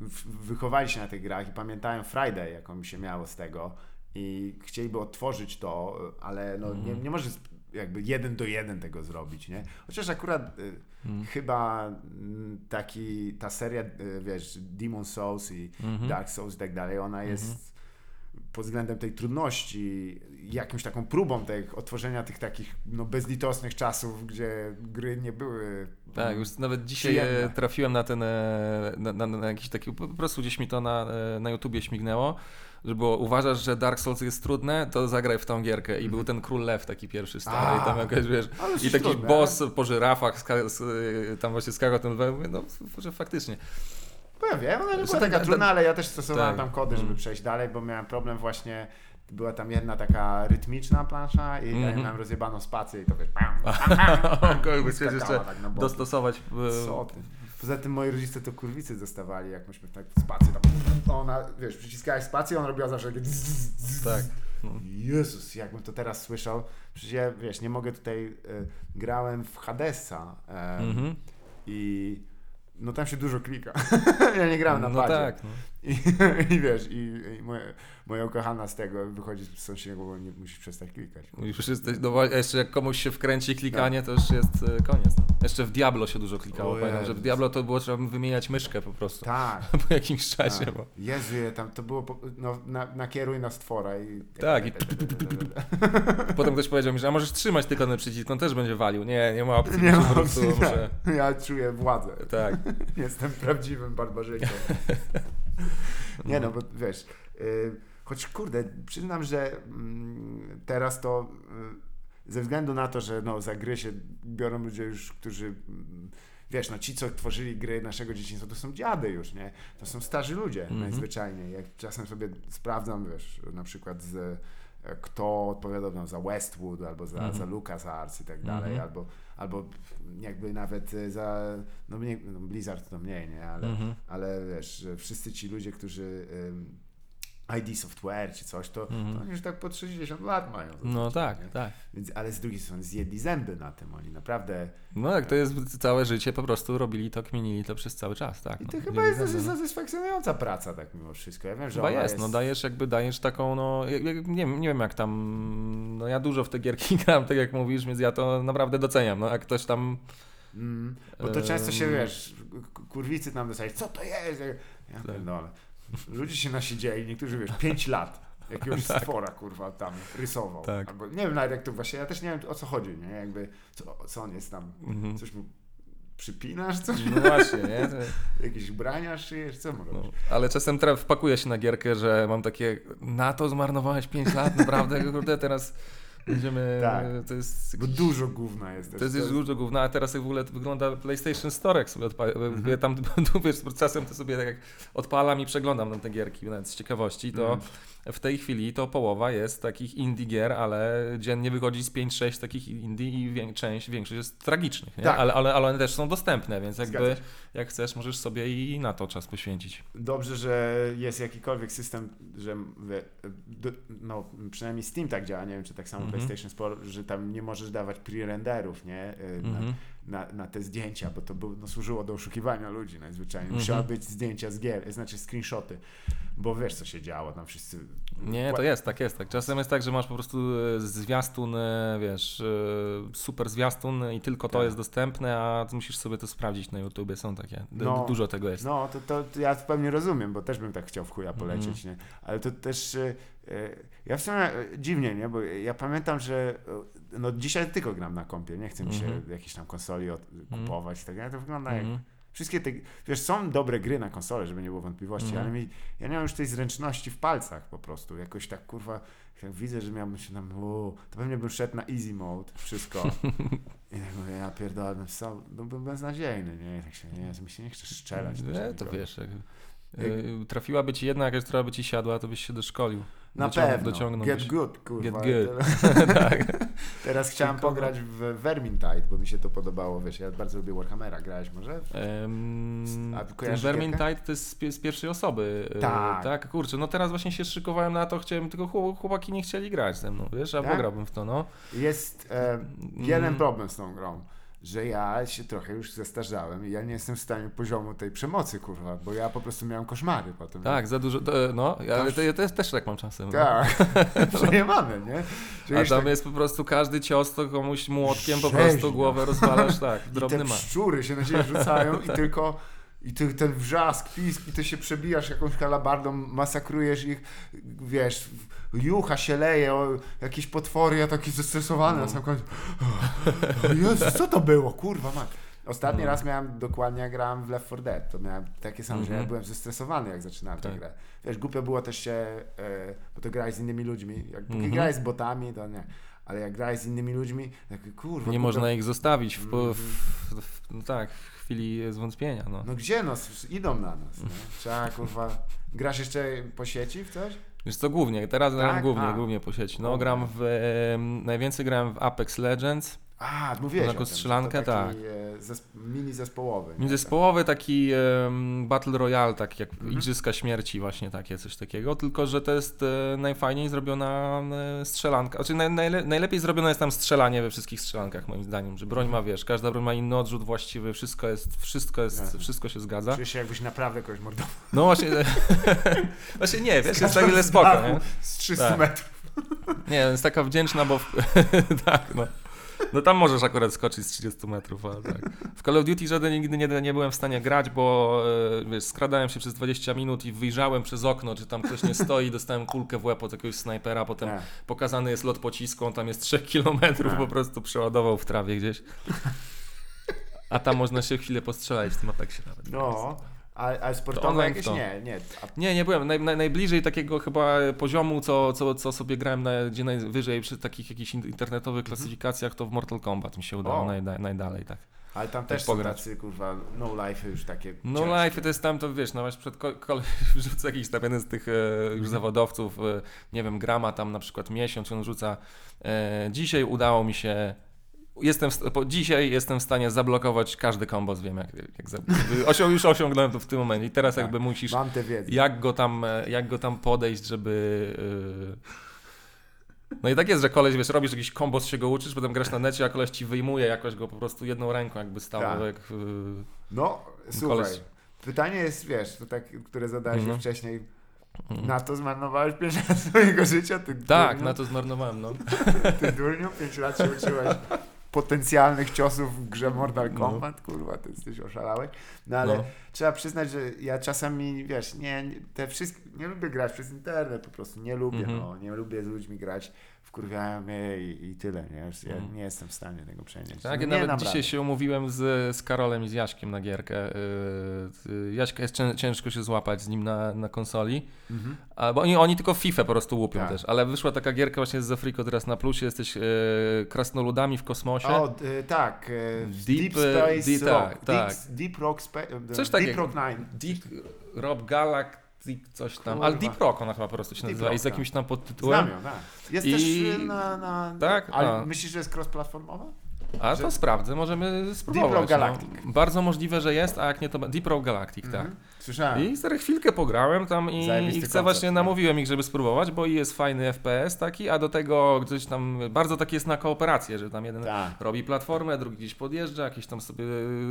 w- wychowali się na tych grach i pamiętają Friday, jaką się miało z tego i chcieliby odtworzyć to, ale no, nie, Mhm. nie możesz jakby jeden do jeden tego zrobić, nie? Chociaż akurat y, Mm. chyba mm, taki, ta seria, y, wiesz, Demon Souls i Mhm. Dark Souls i tak dalej, ona jest Mhm. Pod względem tej trudności jakąś taką próbą tych, otworzenia tych takich no, bezlitosnych czasów, gdzie gry nie były Tak, już nawet dzisiaj e, Przyjemne. trafiłem na ten, e, na, na, na jakiś taki, po prostu gdzieś mi to na, e, na YouTubie śmignęło, że było, uważasz, że Dark Souls jest trudne, to zagraj w tą gierkę. I był ten Król Lew taki pierwszy stary Mhm. A, i tam jakaś, wiesz, i taki trudne, boss po żyrafach, tam właśnie skakał ten, mówię, no, że faktycznie. Ja wiem, ona nie była taka ta- trudna, ale ja też stosowałem tak. tam kody, żeby Mm. przejść dalej, bo miałem problem właśnie, była tam jedna taka rytmiczna plansza i ja Mhm. miałem rozjebaną spację i to wiesz, pam, chciałeś skakała jeszcze tak dostosować. e, Co ty? Poza tym moi rodzice to kurwicy dostawali, jak myśmy tak spację tam, to ona, wiesz, przyciskałeś spację, on robiła zawsze takie Tak. No. Jezus, jakbym to teraz słyszał. Przecież ja, wiesz, nie mogę tutaj, e, grałem w Hadesa e, Mhm. i no tam się dużo klika. ja nie grałem na No padzie. tak. No. I, I wiesz, i, i moja, moja ukochana z tego wychodzi z sąsiedniego, bo nie musisz przestać klikać. Już jesteś, no, jeszcze jak komuś się wkręci klikanie, to już jest e, koniec. No. Jeszcze w Diablo się dużo klikało. O Pamiętam, że w Jezus. Diablo to było trzeba wymieniać myszkę po prostu. Tak. Po jakimś czasie. tak. Bo... Jezu, tam to było, po, no, na, nakieruj na stwora i... Tak, i Potem ktoś powiedział mi, że a możesz trzymać tylko ten przycisk, on też będzie walił. Nie, nie ma opcji. Nie ma opcji, muszę- tak. Ja czuję władzę. Tak. Jestem prawdziwym barbarzyńcą. Nie no, bo wiesz, y, choć kurde, przyznam, że mm, teraz to y, ze względu na to, że no, za gry się biorą ludzie już, którzy mm, wiesz, no ci, co tworzyli gry naszego dzieciństwa, to są dziady już, nie? To są starzy ludzie Mhm. najzwyczajniej. Jak czasem sobie sprawdzam, wiesz, na przykład z kto odpowiadał nam za Westwood, albo za, Mhm. za LucasArts i tak dalej, Mhm. albo, albo jakby nawet e, za, no, mniej, no Blizzard to mniej, nie? Ale, Mhm. ale wiesz, wszyscy ci ludzie, którzy ID Software czy coś, to, Mhm. to oni już tak po 60 lat mają. No tak, nie? tak. Więc, ale z drugiej strony zjedli zęby na tym, oni naprawdę... No tak, to jest całe życie, po prostu robili to, kminili to przez cały czas, tak. I no. to chyba Wiedzieli jest dosyć mną. satysfakcjonująca praca tak mimo wszystko. Ja wiem, że Chyba ona jest, no dajesz jakby, dajesz taką, no, nie, wiem- nie wiem jak tam, no ja dużo w te gierki gram, tak jak mówisz, więc ja to naprawdę doceniam, no jak ktoś tam, Mm, bo to często się, wiesz, kurwicy nam dostali, co to jest? Ja Tak. pierdolę. Ludzie się nasiedzieli, niektórzy, wiesz, 5 lat jakiegoś Tak. stwora, kurwa, tam rysował. Tak. Albo, nie wiem nawet jak to właśnie, ja też nie wiem o co chodzi, nie? Jakby, co, co on jest tam, mhm. coś mu przypinasz, coś? no właśnie, nie, Jakieś ubrania szyjesz, co mu no. ale czasem teraz wpakuję się na gierkę, że mam takie, na to zmarnowałeś 5 lat, naprawdę, kurde, teraz będziemy, Tak. to jest Bo dużo gówna jest też. To jest już dużo gówna, a teraz jak w ogóle to wygląda PlayStation Store, jak sobie odpalam, Mhm. tam, wiesz, czasem to sobie tak jak odpalam i przeglądam na te gierki, nawet z ciekawości, to Mhm. w tej chwili to połowa jest takich indie gier, ale dziennie wychodzi z 5-6 takich indie i część, większość jest tragicznych? Tak. Ale, ale, ale one też są dostępne, więc jakby Zgadza się. jak chcesz, możesz sobie i na to czas poświęcić. Dobrze, że jest jakikolwiek system, że no, przynajmniej Steam tak działa, nie wiem czy tak samo Mhm. PlayStation Sport, że tam nie możesz dawać pre-renderów, nie? Y, Mhm. Na, na, na te zdjęcia, bo to był, no, służyło do oszukiwania ludzi najzwyczajniej. Mhm. Musiały być zdjęcia z gier, znaczy screenshoty, bo wiesz co się działo, tam wszyscy... Nie, to jest, tak jest. Tak. Czasem jest tak, że masz po prostu e, zwiastun, e, wiesz, e, super zwiastun i tylko to Tak. jest dostępne, a musisz sobie to sprawdzić na YouTubie, są takie. No. Dużo tego jest. No, to, to, to ja w pełni rozumiem, bo też bym tak chciał w chuja Mhm. polecieć, nie? Ale to też, ja w sumie y, dziwnie, nie? Bo ja pamiętam, że y, no dzisiaj tylko gram na kompie, nie chcę mi się Mhm. jakiejś tam konsoli od, kupować, tak, ja to wygląda jak... Mhm. Wszystkie te, wiesz, są dobre gry na konsolę, żeby nie było wątpliwości, Mhm. ale mi, ja nie mam już tej zręczności w palcach po prostu, jakoś tak, kurwa, jak widzę, że miałbym się tam, o, to pewnie bym szedł na easy mode, wszystko. I tak mówię, ja pierdolę, bym, sam- no, byłbym beznadziejny, nie? Tak się, nie, mi się nie chce strzelać. też Nie, tak to wiesz, jak, e, trafiłaby ci jedna jakaś, która by ci siadła, to byś się doszkolił. Na Dociąg- pewno. dociągnąłbyś. Get good, kurwa. Get good. Teraz, teraz chciałem pograć w Vermintide, bo mi się to podobało, wiesz, ja bardzo lubię Warhammera, grałeś może? A ten kojarzysz Vermintide to jest z, z pierwszej osoby. e, Tak. tak, kurczę, no teraz właśnie się szykowałem na to, chciałem, tylko chłop- chłopaki nie chcieli grać ze mną, wiesz, a Tak? pograłbym w to, no. Jest e, Mm. jeden problem z tą grą, że ja się trochę już zestarzałem i ja nie jestem w stanie poziomu tej przemocy, kurwa, bo ja po prostu miałem koszmary potem. Tak, za dużo, to, no, ja, ale to, ja też, też tak mam czasem. No. Tak, przejemane, nie? Że A tam tak- jest po prostu każdy cios, to komuś młotkiem po Rzeźnia. prostu głowę rozwalasz, tak, I drobny te ma. szczury się na ciebie rzucają i tylko i ty, ten wrzask, pisk i ty się przebijasz jakąś kalabardą, masakrujesz ich, wiesz, jucha się leje, o, jakieś potwory, ja taki zestresowany No. na sam końcu. O co to było, kurwa man. Ostatni No. raz miałem dokładnie, jak grałem w Left 4 Dead, to miałem takie same, że ja Mhm. byłem zestresowany, jak zaczynałem tę Tak. grę. Wiesz, głupio było też się, e, bo to grałeś z innymi ludźmi, jak póki Mhm. grałeś z botami, to nie. Ale jak grałeś z innymi ludźmi, tak kurwa. Nie można ich zostawić w, po- w, w no tak, w chwili zwątpienia, no. No gdzie no, idą na nas, nie? Trzeba kurwa, grasz jeszcze po sieci w coś? Wiesz co, głównie, teraz gram Tak? głównie, A. głównie po sieci. No gram w, em, najwięcej grałem w Apex Legends, A, mówiłeś Taką strzelankę, tak. e, Zesp- mini zespołowy. nie? Zespołowy taki Battle Royale, tak jak Mhm. Igrzyska Śmierci właśnie takie, coś takiego, tylko że to jest e, najfajniej zrobiona e, strzelanka, znaczy naj, najle, najlepiej zrobione jest tam strzelanie we wszystkich strzelankach moim zdaniem, że broń ma, wiesz, każda broń ma inny odrzut właściwy, wszystko jest, wszystko jest, Jasne. wszystko się zgadza. Czujesz się jakbyś naprawdę kogoś mordował. No właśnie, właśnie nie, wiesz, jest tak ile spoko, nie? Z 300 Tak. metrów. Nie, jest taka wdzięczna, bo w... tak, no. No tam możesz akurat skoczyć z 30 metrów, ale tak. W Call of Duty żaden nigdy nie, nie byłem w stanie grać, bo e, wiesz, skradałem się przez 20 minut i wyjrzałem przez okno, czy tam ktoś nie stoi dostałem kulkę w łeb od jakiegoś snajpera, potem Tak. pokazany jest lot pocisku, on tam jest 3 kilometrów, Tak. po prostu przeładował w trawie gdzieś. A tam można się chwilę postrzelać w tym Apexie nawet. No, a, a To sportowe jakieś to. nie, nie. A, Nie, nie byłem. Naj, naj, najbliżej takiego chyba poziomu, co, co, co sobie grałem na, gdzie najwyżej przy takich jakichś in- internetowych klasyfikacjach, to w Mortal Kombat mi się udało Mhm. Najda, najdalej, tak. ale tam Tak też są pograć. tacy kurwa no life już takie No ciężkie. life to jest tam, to wiesz, no właśnie przed ko- kolej wrzuca jakiś tam jeden z tych e, Mhm. już zawodowców, e, nie wiem, grama tam na przykład miesiąc, on rzuca e, dzisiaj udało mi się Jestem, w dzisiaj jestem w stanie zablokować każdy kombos, wiem jak, jak za, osią, już osiągnąłem to w tym momencie i teraz Tak. jakby musisz Mam tę wiedzę. jak go tam, jak go tam podejść, żeby... yy, No i tak jest, że koleś, wiesz, robisz jakiś kombos, się go uczysz, potem grasz na necie, a koleś ci wyjmuje jakoś go po prostu jedną ręką jakby stał, Tak. jak... yy, No, słuchaj. koleś- Pytanie jest, wiesz, to tak, które zadałeś Mhm. już wcześniej. Mhm. Na to zmarnowałeś 5 lat swojego życia, ty Tak, durniu, na to zmarnowałem, no. ty durniu, 5 lat się uczyłeś potencjalnych ciosów w grze Mortal No. Kombat, kurwa, ty jesteś oszalały. No ale no. trzeba przyznać, że ja czasami, wiesz, nie, te wszystkie, nie lubię grać przez internet po prostu, nie lubię, Mhm. no, nie lubię z ludźmi grać, wkurwiają mnie i, i tyle, nie, ja Mhm. nie jestem w stanie tego przenieść. Tak, no, ja nawet dzisiaj rady. się umówiłem z, z Karolem i z Jaśkiem na gierkę. Yy, yy, Jaśka jest cię- ciężko się złapać z nim na, na konsoli, Mhm. a, bo oni, oni tylko FIFA po prostu łupią Tak. też, ale wyszła taka gierka właśnie z Zefriko teraz na plusie, jesteś yy, krasnoludami w kosmosie. O, y, tak. y, Deep, Deep, y, Space Deep- Rock. tak, tak. Deep, Deep Rock Space. Coś Deep takiego. Rock Nine. Deep Rob Galactic, coś tam. Ale Deep Rock ona chyba po prostu się Deep nazywa i z jakimś tam podtytułem. Znam ją, tak. Jest I- też y, na, na... Tak? Ale A. myślisz, że jest cross-platformowa? A to sprawdzę, możemy spróbować. Rock Galactic. No. Bardzo możliwe, że jest, a jak nie to Deep Rock Galactic, tak. Mhm. Słyszałem. I stary chwilkę pograłem tam i, Zajebisty i chcę koncept, właśnie nie? namówiłem ich, żeby spróbować, bo i jest fajny FPS taki, a do tego gdzieś tam bardzo taki jest na kooperację, że tam jeden Tak. robi platformę, drugi gdzieś podjeżdża, jakieś tam sobie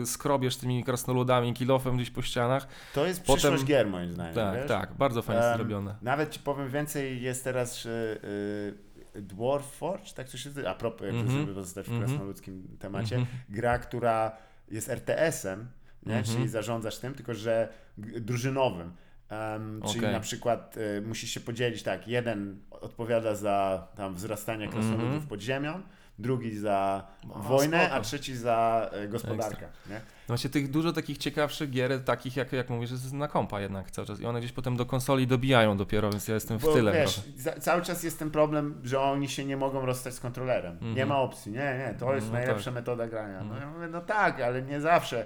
skrobiesz tymi krasnoludami kilofem gdzieś po ścianach. To jest Potem- przyszłość gier, moim zdaniem. Tak, wiesz? tak, bardzo fajnie Em, zrobione. Nawet ci powiem więcej, jest teraz y, y, Dwarf Forge, tak to się nazywa, a propos, jak Mhm. żeby pozostać w Mhm. krasnoludzkim temacie, Mhm. gra, która jest RTS-em, nie? Mhm. czyli zarządzasz tym, tylko że drużynowym. Em, Czyli Okej. na przykład y, musisz się podzielić tak, jeden odpowiada za tam wzrastanie krasnoludów Mhm. pod ziemią, drugi za O, wojnę, spoko. a trzeci za y, gospodarkę. Nie? No Właśnie tych dużo takich ciekawszych gier, takich jak, jak mówisz, jest na kompa jednak cały czas i one gdzieś potem do konsoli dobijają dopiero, więc ja jestem w Bo tyle wiesz, za, cały czas jest ten problem, że oni się nie mogą rozstać z kontrolerem. Nie Mhm. ma opcji. Nie, nie, to jest No najlepsza tak. metoda grania. No, Mhm. ja mówię, no tak, ale nie zawsze.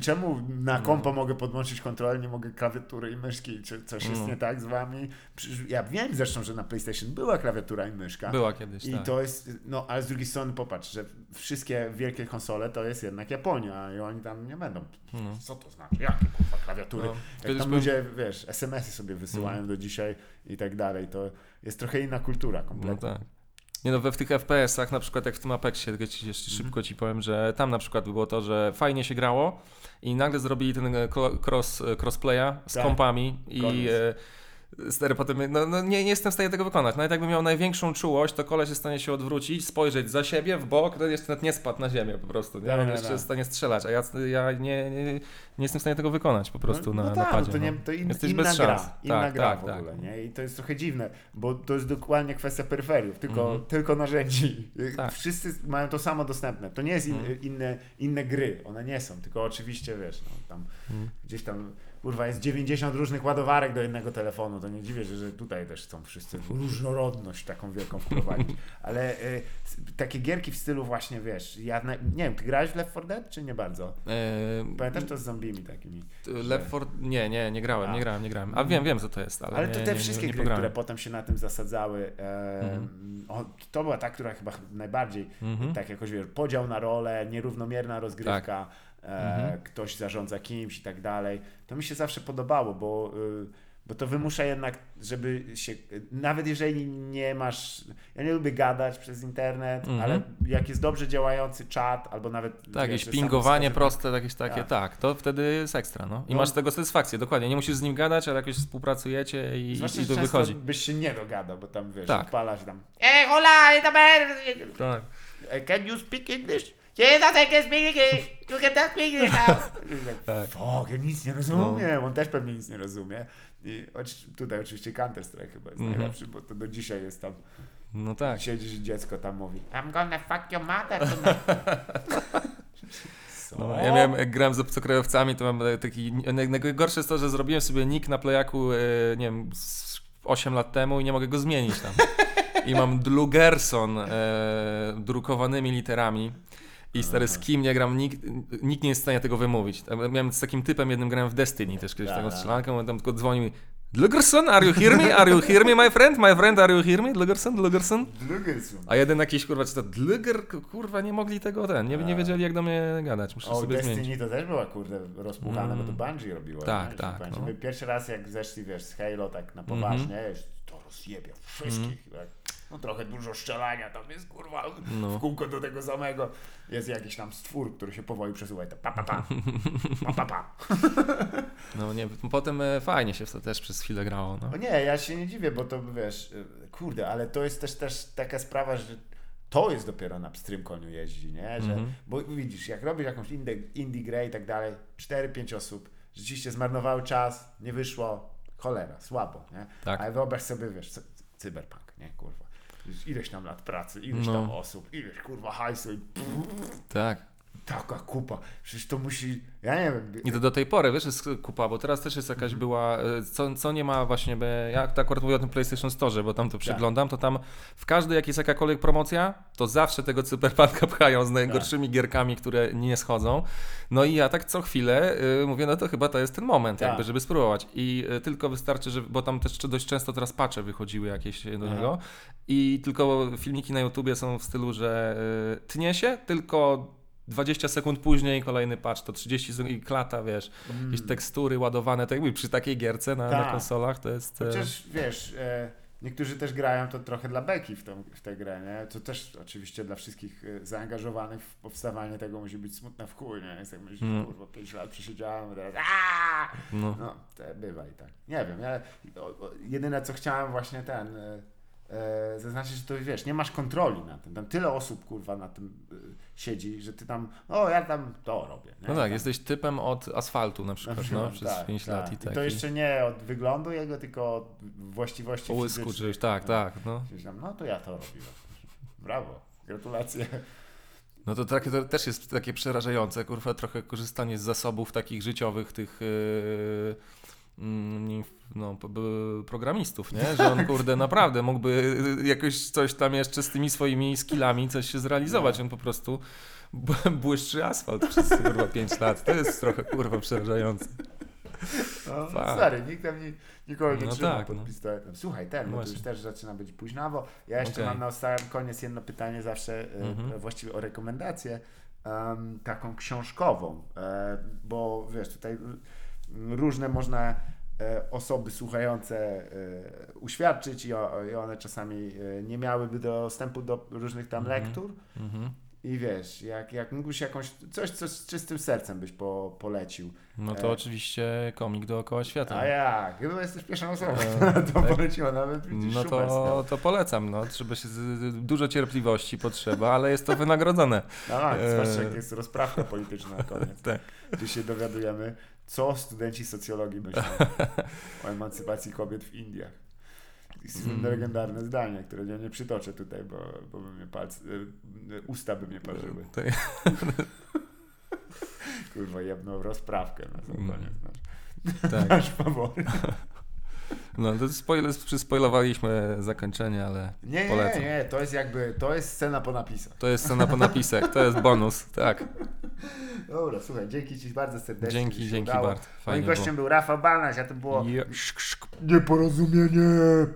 Czemu na No. kompo mogę podłączyć kontroler, nie mogę klawiatury i myszki? Czy coś jest No. nie tak z wami? Ja wiem zresztą, że na PlayStation była klawiatura i myszka. Była kiedyś, I tak. to jest, no ale z drugiej strony popatrz, że wszystkie wielkie konsole to jest jednak Japonia i oni tam nie będą. No. Co to znaczy? Jakie kurwa klawiatury? No. Jak tam ludzie, wiesz, SMS-y sobie wysyłają do dzisiaj i tak dalej, to jest trochę inna kultura No kompletnie. tak. Nie no, we w tych FPS-ach, na przykład jak w tym Apexie, tylko ci jeszcze Mhm. szybko ci powiem, że tam na przykład było to, że fajnie się grało i nagle zrobili ten e, cross, e, crossplaya z Tak. kompami i Koniec. Stary potem, no, no nie, nie jestem w stanie tego wykonać. Nawet jakbym miał największą czułość, to koleś jest w stanie się odwrócić, spojrzeć za siebie, w bok, to jeszcze nawet nie spadł na ziemię po prostu. Nie? Tak, On tak, jeszcze tak. jest w stanie strzelać, a ja, ja nie, nie, nie jestem w stanie tego wykonać po prostu no, na, no na tak, padzie. no to, nie, no. to in, Jesteś inna bez gra, szans. inna Tak, gra tak, w tak. ogóle, nie? I to jest trochę dziwne, bo to jest dokładnie kwestia peryferiów, tylko, Mhm. tylko narzędzi. Tak. Wszyscy mają to samo dostępne. To nie jest in, Mhm. inne, inne gry, one nie są, tylko oczywiście, wiesz, no, tam Mhm. gdzieś tam kurwa, jest 90 różnych ładowarek do jednego telefonu, to nie dziwię, że, że tutaj też chcą wszyscy różnorodność taką wielką wprowadzić. Ale y, takie gierki w stylu właśnie, wiesz, ja na, nie wiem, ty grałeś w Left 4 Dead, czy nie bardzo? E, Pamiętasz to z zombimi takimi? Left 4... Nie, nie, nie grałem, A. nie grałem, nie grałem. A wiem, wiem co to jest, ale, Ale nie, to te nie, wszystkie nie gry, które potem się na tym zasadzały, e, Mhm. o, to była ta, która chyba najbardziej, Mhm. tak jakoś wiesz, podział na role, nierównomierna rozgrywka, e, Mhm. ktoś zarządza kimś i tak dalej. To mi się zawsze podobało, bo, y, bo to wymusza jednak, żeby się, nawet jeżeli nie masz, ja nie lubię gadać przez internet, Mhm. ale jak jest dobrze działający czat, albo nawet Tak, jakieś pingowanie proste, jakieś takie, Tak. tak. to wtedy jest ekstra, no. I No. masz z tego satysfakcję, dokładnie. Nie musisz z nim gadać, ale jakoś współpracujecie i, Zwłaszcza, i to często wychodzi. byś się nie dogadał, bo tam wiesz, Tak. odpalasz tam Eh, hola, esta man. Tak. "Eh, Can you speak English? Yes, I can speak English. You can talk English now. Tak. Fuck, ja nic nie rozumiem. On też pewnie nic nie rozumie. I tutaj oczywiście Counter Strike chyba jest Mhm. najlepszy, bo to do dzisiaj jest tam. No tak. Siedzisz i dziecko tam mówi. I'm gonna fuck your mother tonight. Co? No, ja miałem, jak grałem z obcokrajowcami, to mam e, taki, naj- najgorsze jest to, że zrobiłem sobie nick na playaku, e, nie wiem, z 8 lat temu i nie mogę go zmienić tam. I mam Dlugerson e, drukowanymi literami. I stary, z kim nie gram, nikt, nikt nie jest w stanie tego wymówić. Miałem z takim typem jednym grałem w Destiny też kiedyś, Tak, taką tak. strzelankę, on tam tylko dzwonił Dlugerson, are you hear me? Are you hear me, my friend? My friend, are you hear me? Dlugerson, Dlugerson? Są. A jeden jakiś kurwa, czy to Dluger, kurwa, nie mogli tego ten, nie, nie wiedzieli jak do mnie gadać, muszę O, sobie Destiny zmienić. to też była kurde rozpłukane, bo to Mm. Bungie robiło. Tak, nie? tak, no. Pierwszy raz jak zeszli, wiesz, z Halo tak na poważnie, już to rozjebia wszystkich. Tak. No trochę dużo strzelania tam jest, kurwa, No. w kółko do tego samego. Jest jakiś tam stwór, który się powoli przesuwa i to pa, pa, pa, pa, pa, pa. No nie, potem e, fajnie się w to też przez chwilę grało, no. O nie, ja się nie dziwię, bo to wiesz, y, kurde, ale to jest też, też taka sprawa, że to jest dopiero na pstrym koniu jeździ, nie? Że, Mhm. Bo widzisz, jak robisz jakąś indie, indie grę i tak dalej, 4-5 osób, rzeczywiście zmarnowały czas, nie wyszło, cholera, słabo, nie? Tak. Ale wyobraź sobie, wiesz, cy- cyberpunk, nie, kurwa. Ileś tam lat pracy, ileś No. tam osób, ileś kurwa hajsu i Tak. Taka kupa. Przecież to musi, ja nie wiem. I to do tej pory, wiesz, jest kupa, bo teraz też jest jakaś Mhm. była, e, co, co nie ma właśnie, ja tak akurat mówię o tym PlayStation Store, bo tam Tak. to przeglądam, to tam w każdej jak jest jakakolwiek promocja, to zawsze tego cyberpunka pchają z najgorszymi Tak. gierkami, które nie schodzą. No i ja tak co chwilę y, mówię, no to chyba to jest ten moment, Tak. jakby, żeby spróbować. I y, tylko wystarczy, że, bo tam też dość często teraz patche wychodziły jakieś do Aha. niego i tylko filmiki na YouTubie są w stylu, że y, tnie się, tylko 20 sekund później kolejny patch, to 30 sekund i klata, wiesz, jakieś tekstury ładowane, tak jakby przy takiej gierce na, na Mm. Tak. konsolach to jest... e, Chociaż wiesz, e, niektórzy też grają to trochę dla beki w, tą, w tę grę, nie? To też oczywiście dla wszystkich e, zaangażowanych w powstawanie tego musi być smutne w chuj, nie? Jest jak myślisz, Mm. kurwa, 5 lat przesiedziałem, teraz aaa! no. No, to bywa i tak. Nie wiem, ja jedyne co chciałem właśnie ten e, e, zaznaczyć, że to wiesz, nie masz kontroli na tym. Tam tyle osób kurwa na tym e, siedzi, że ty tam, o ja tam to robię. Nie? No tak, Tam- jesteś typem od asfaltu na przykład, no, przez tak, 5 tak. lat i I tak. to jeszcze nie od wyglądu jego, tylko od właściwości Połysku czyś, tak, No. tak, no. Tam, No to ja to robiłem. Brawo, gratulacje. No to, tak, to też jest takie przerażające, kurwa, trochę korzystanie z zasobów takich życiowych tych yy, mm, no, programistów, nie? Że on, kurde, naprawdę mógłby jakoś coś tam jeszcze z tymi swoimi skillami coś się zrealizować. On po prostu błyszczy asfalt przez, kurwa, 5 lat. To jest trochę, kurwa, przerażające. No, Fakt. stary, nikt tam nie, nikogo nie No trzyma tak, pod no. pistoletem. Słuchaj, ten, bo to Właśnie. już też zaczyna być późnawo. Ja jeszcze Okej. mam na sam koniec jedno pytanie zawsze, e, Mhm. właściwie o rekomendację, em, taką książkową, e, bo wiesz, tutaj mm, różne można osoby słuchające e, uświadczyć i, one czasami e, nie miałyby dostępu do różnych tam Mhm. lektur. Mhm. I wiesz, jak, jak mógłbyś jakąś, coś, co z czystym sercem byś po, polecił. No to E. oczywiście komik dookoła świata. A jak? Chyba jesteś pierwszą osobą, E, która to tak. poleciła, nawet widzisz, No to, to polecam, no. Trzeba się, z, dużo cierpliwości potrzeba, ale jest to wynagrodzone. Tak, e, zwłaszcza jak jest rozprawka polityczna na koniec. Tak. Gdzie się dowiadujemy, co studenci socjologii myślą o emancypacji kobiet w Indiach. Słynne Mm. legendarne zdanie, które ja nie przytoczę tutaj, bo, bo by mnie palce, usta by mnie parzyły. Kurwa, jebną rozprawkę na sam Mm. koniec. Tak. Nasz faworyt. No to spoiler, przyspoilowaliśmy zakończenie, ale Nie, nie, polecam. nie, to jest jakby, to jest scena po napisach. To jest scena po napisach, to jest bonus, tak. Dobra, słuchaj, dzięki Ci bardzo serdecznie. Dzięki, dzięki udało. Bart. Moim gościem było. był Rafał Banaś, a to było Je- nieporozumienie.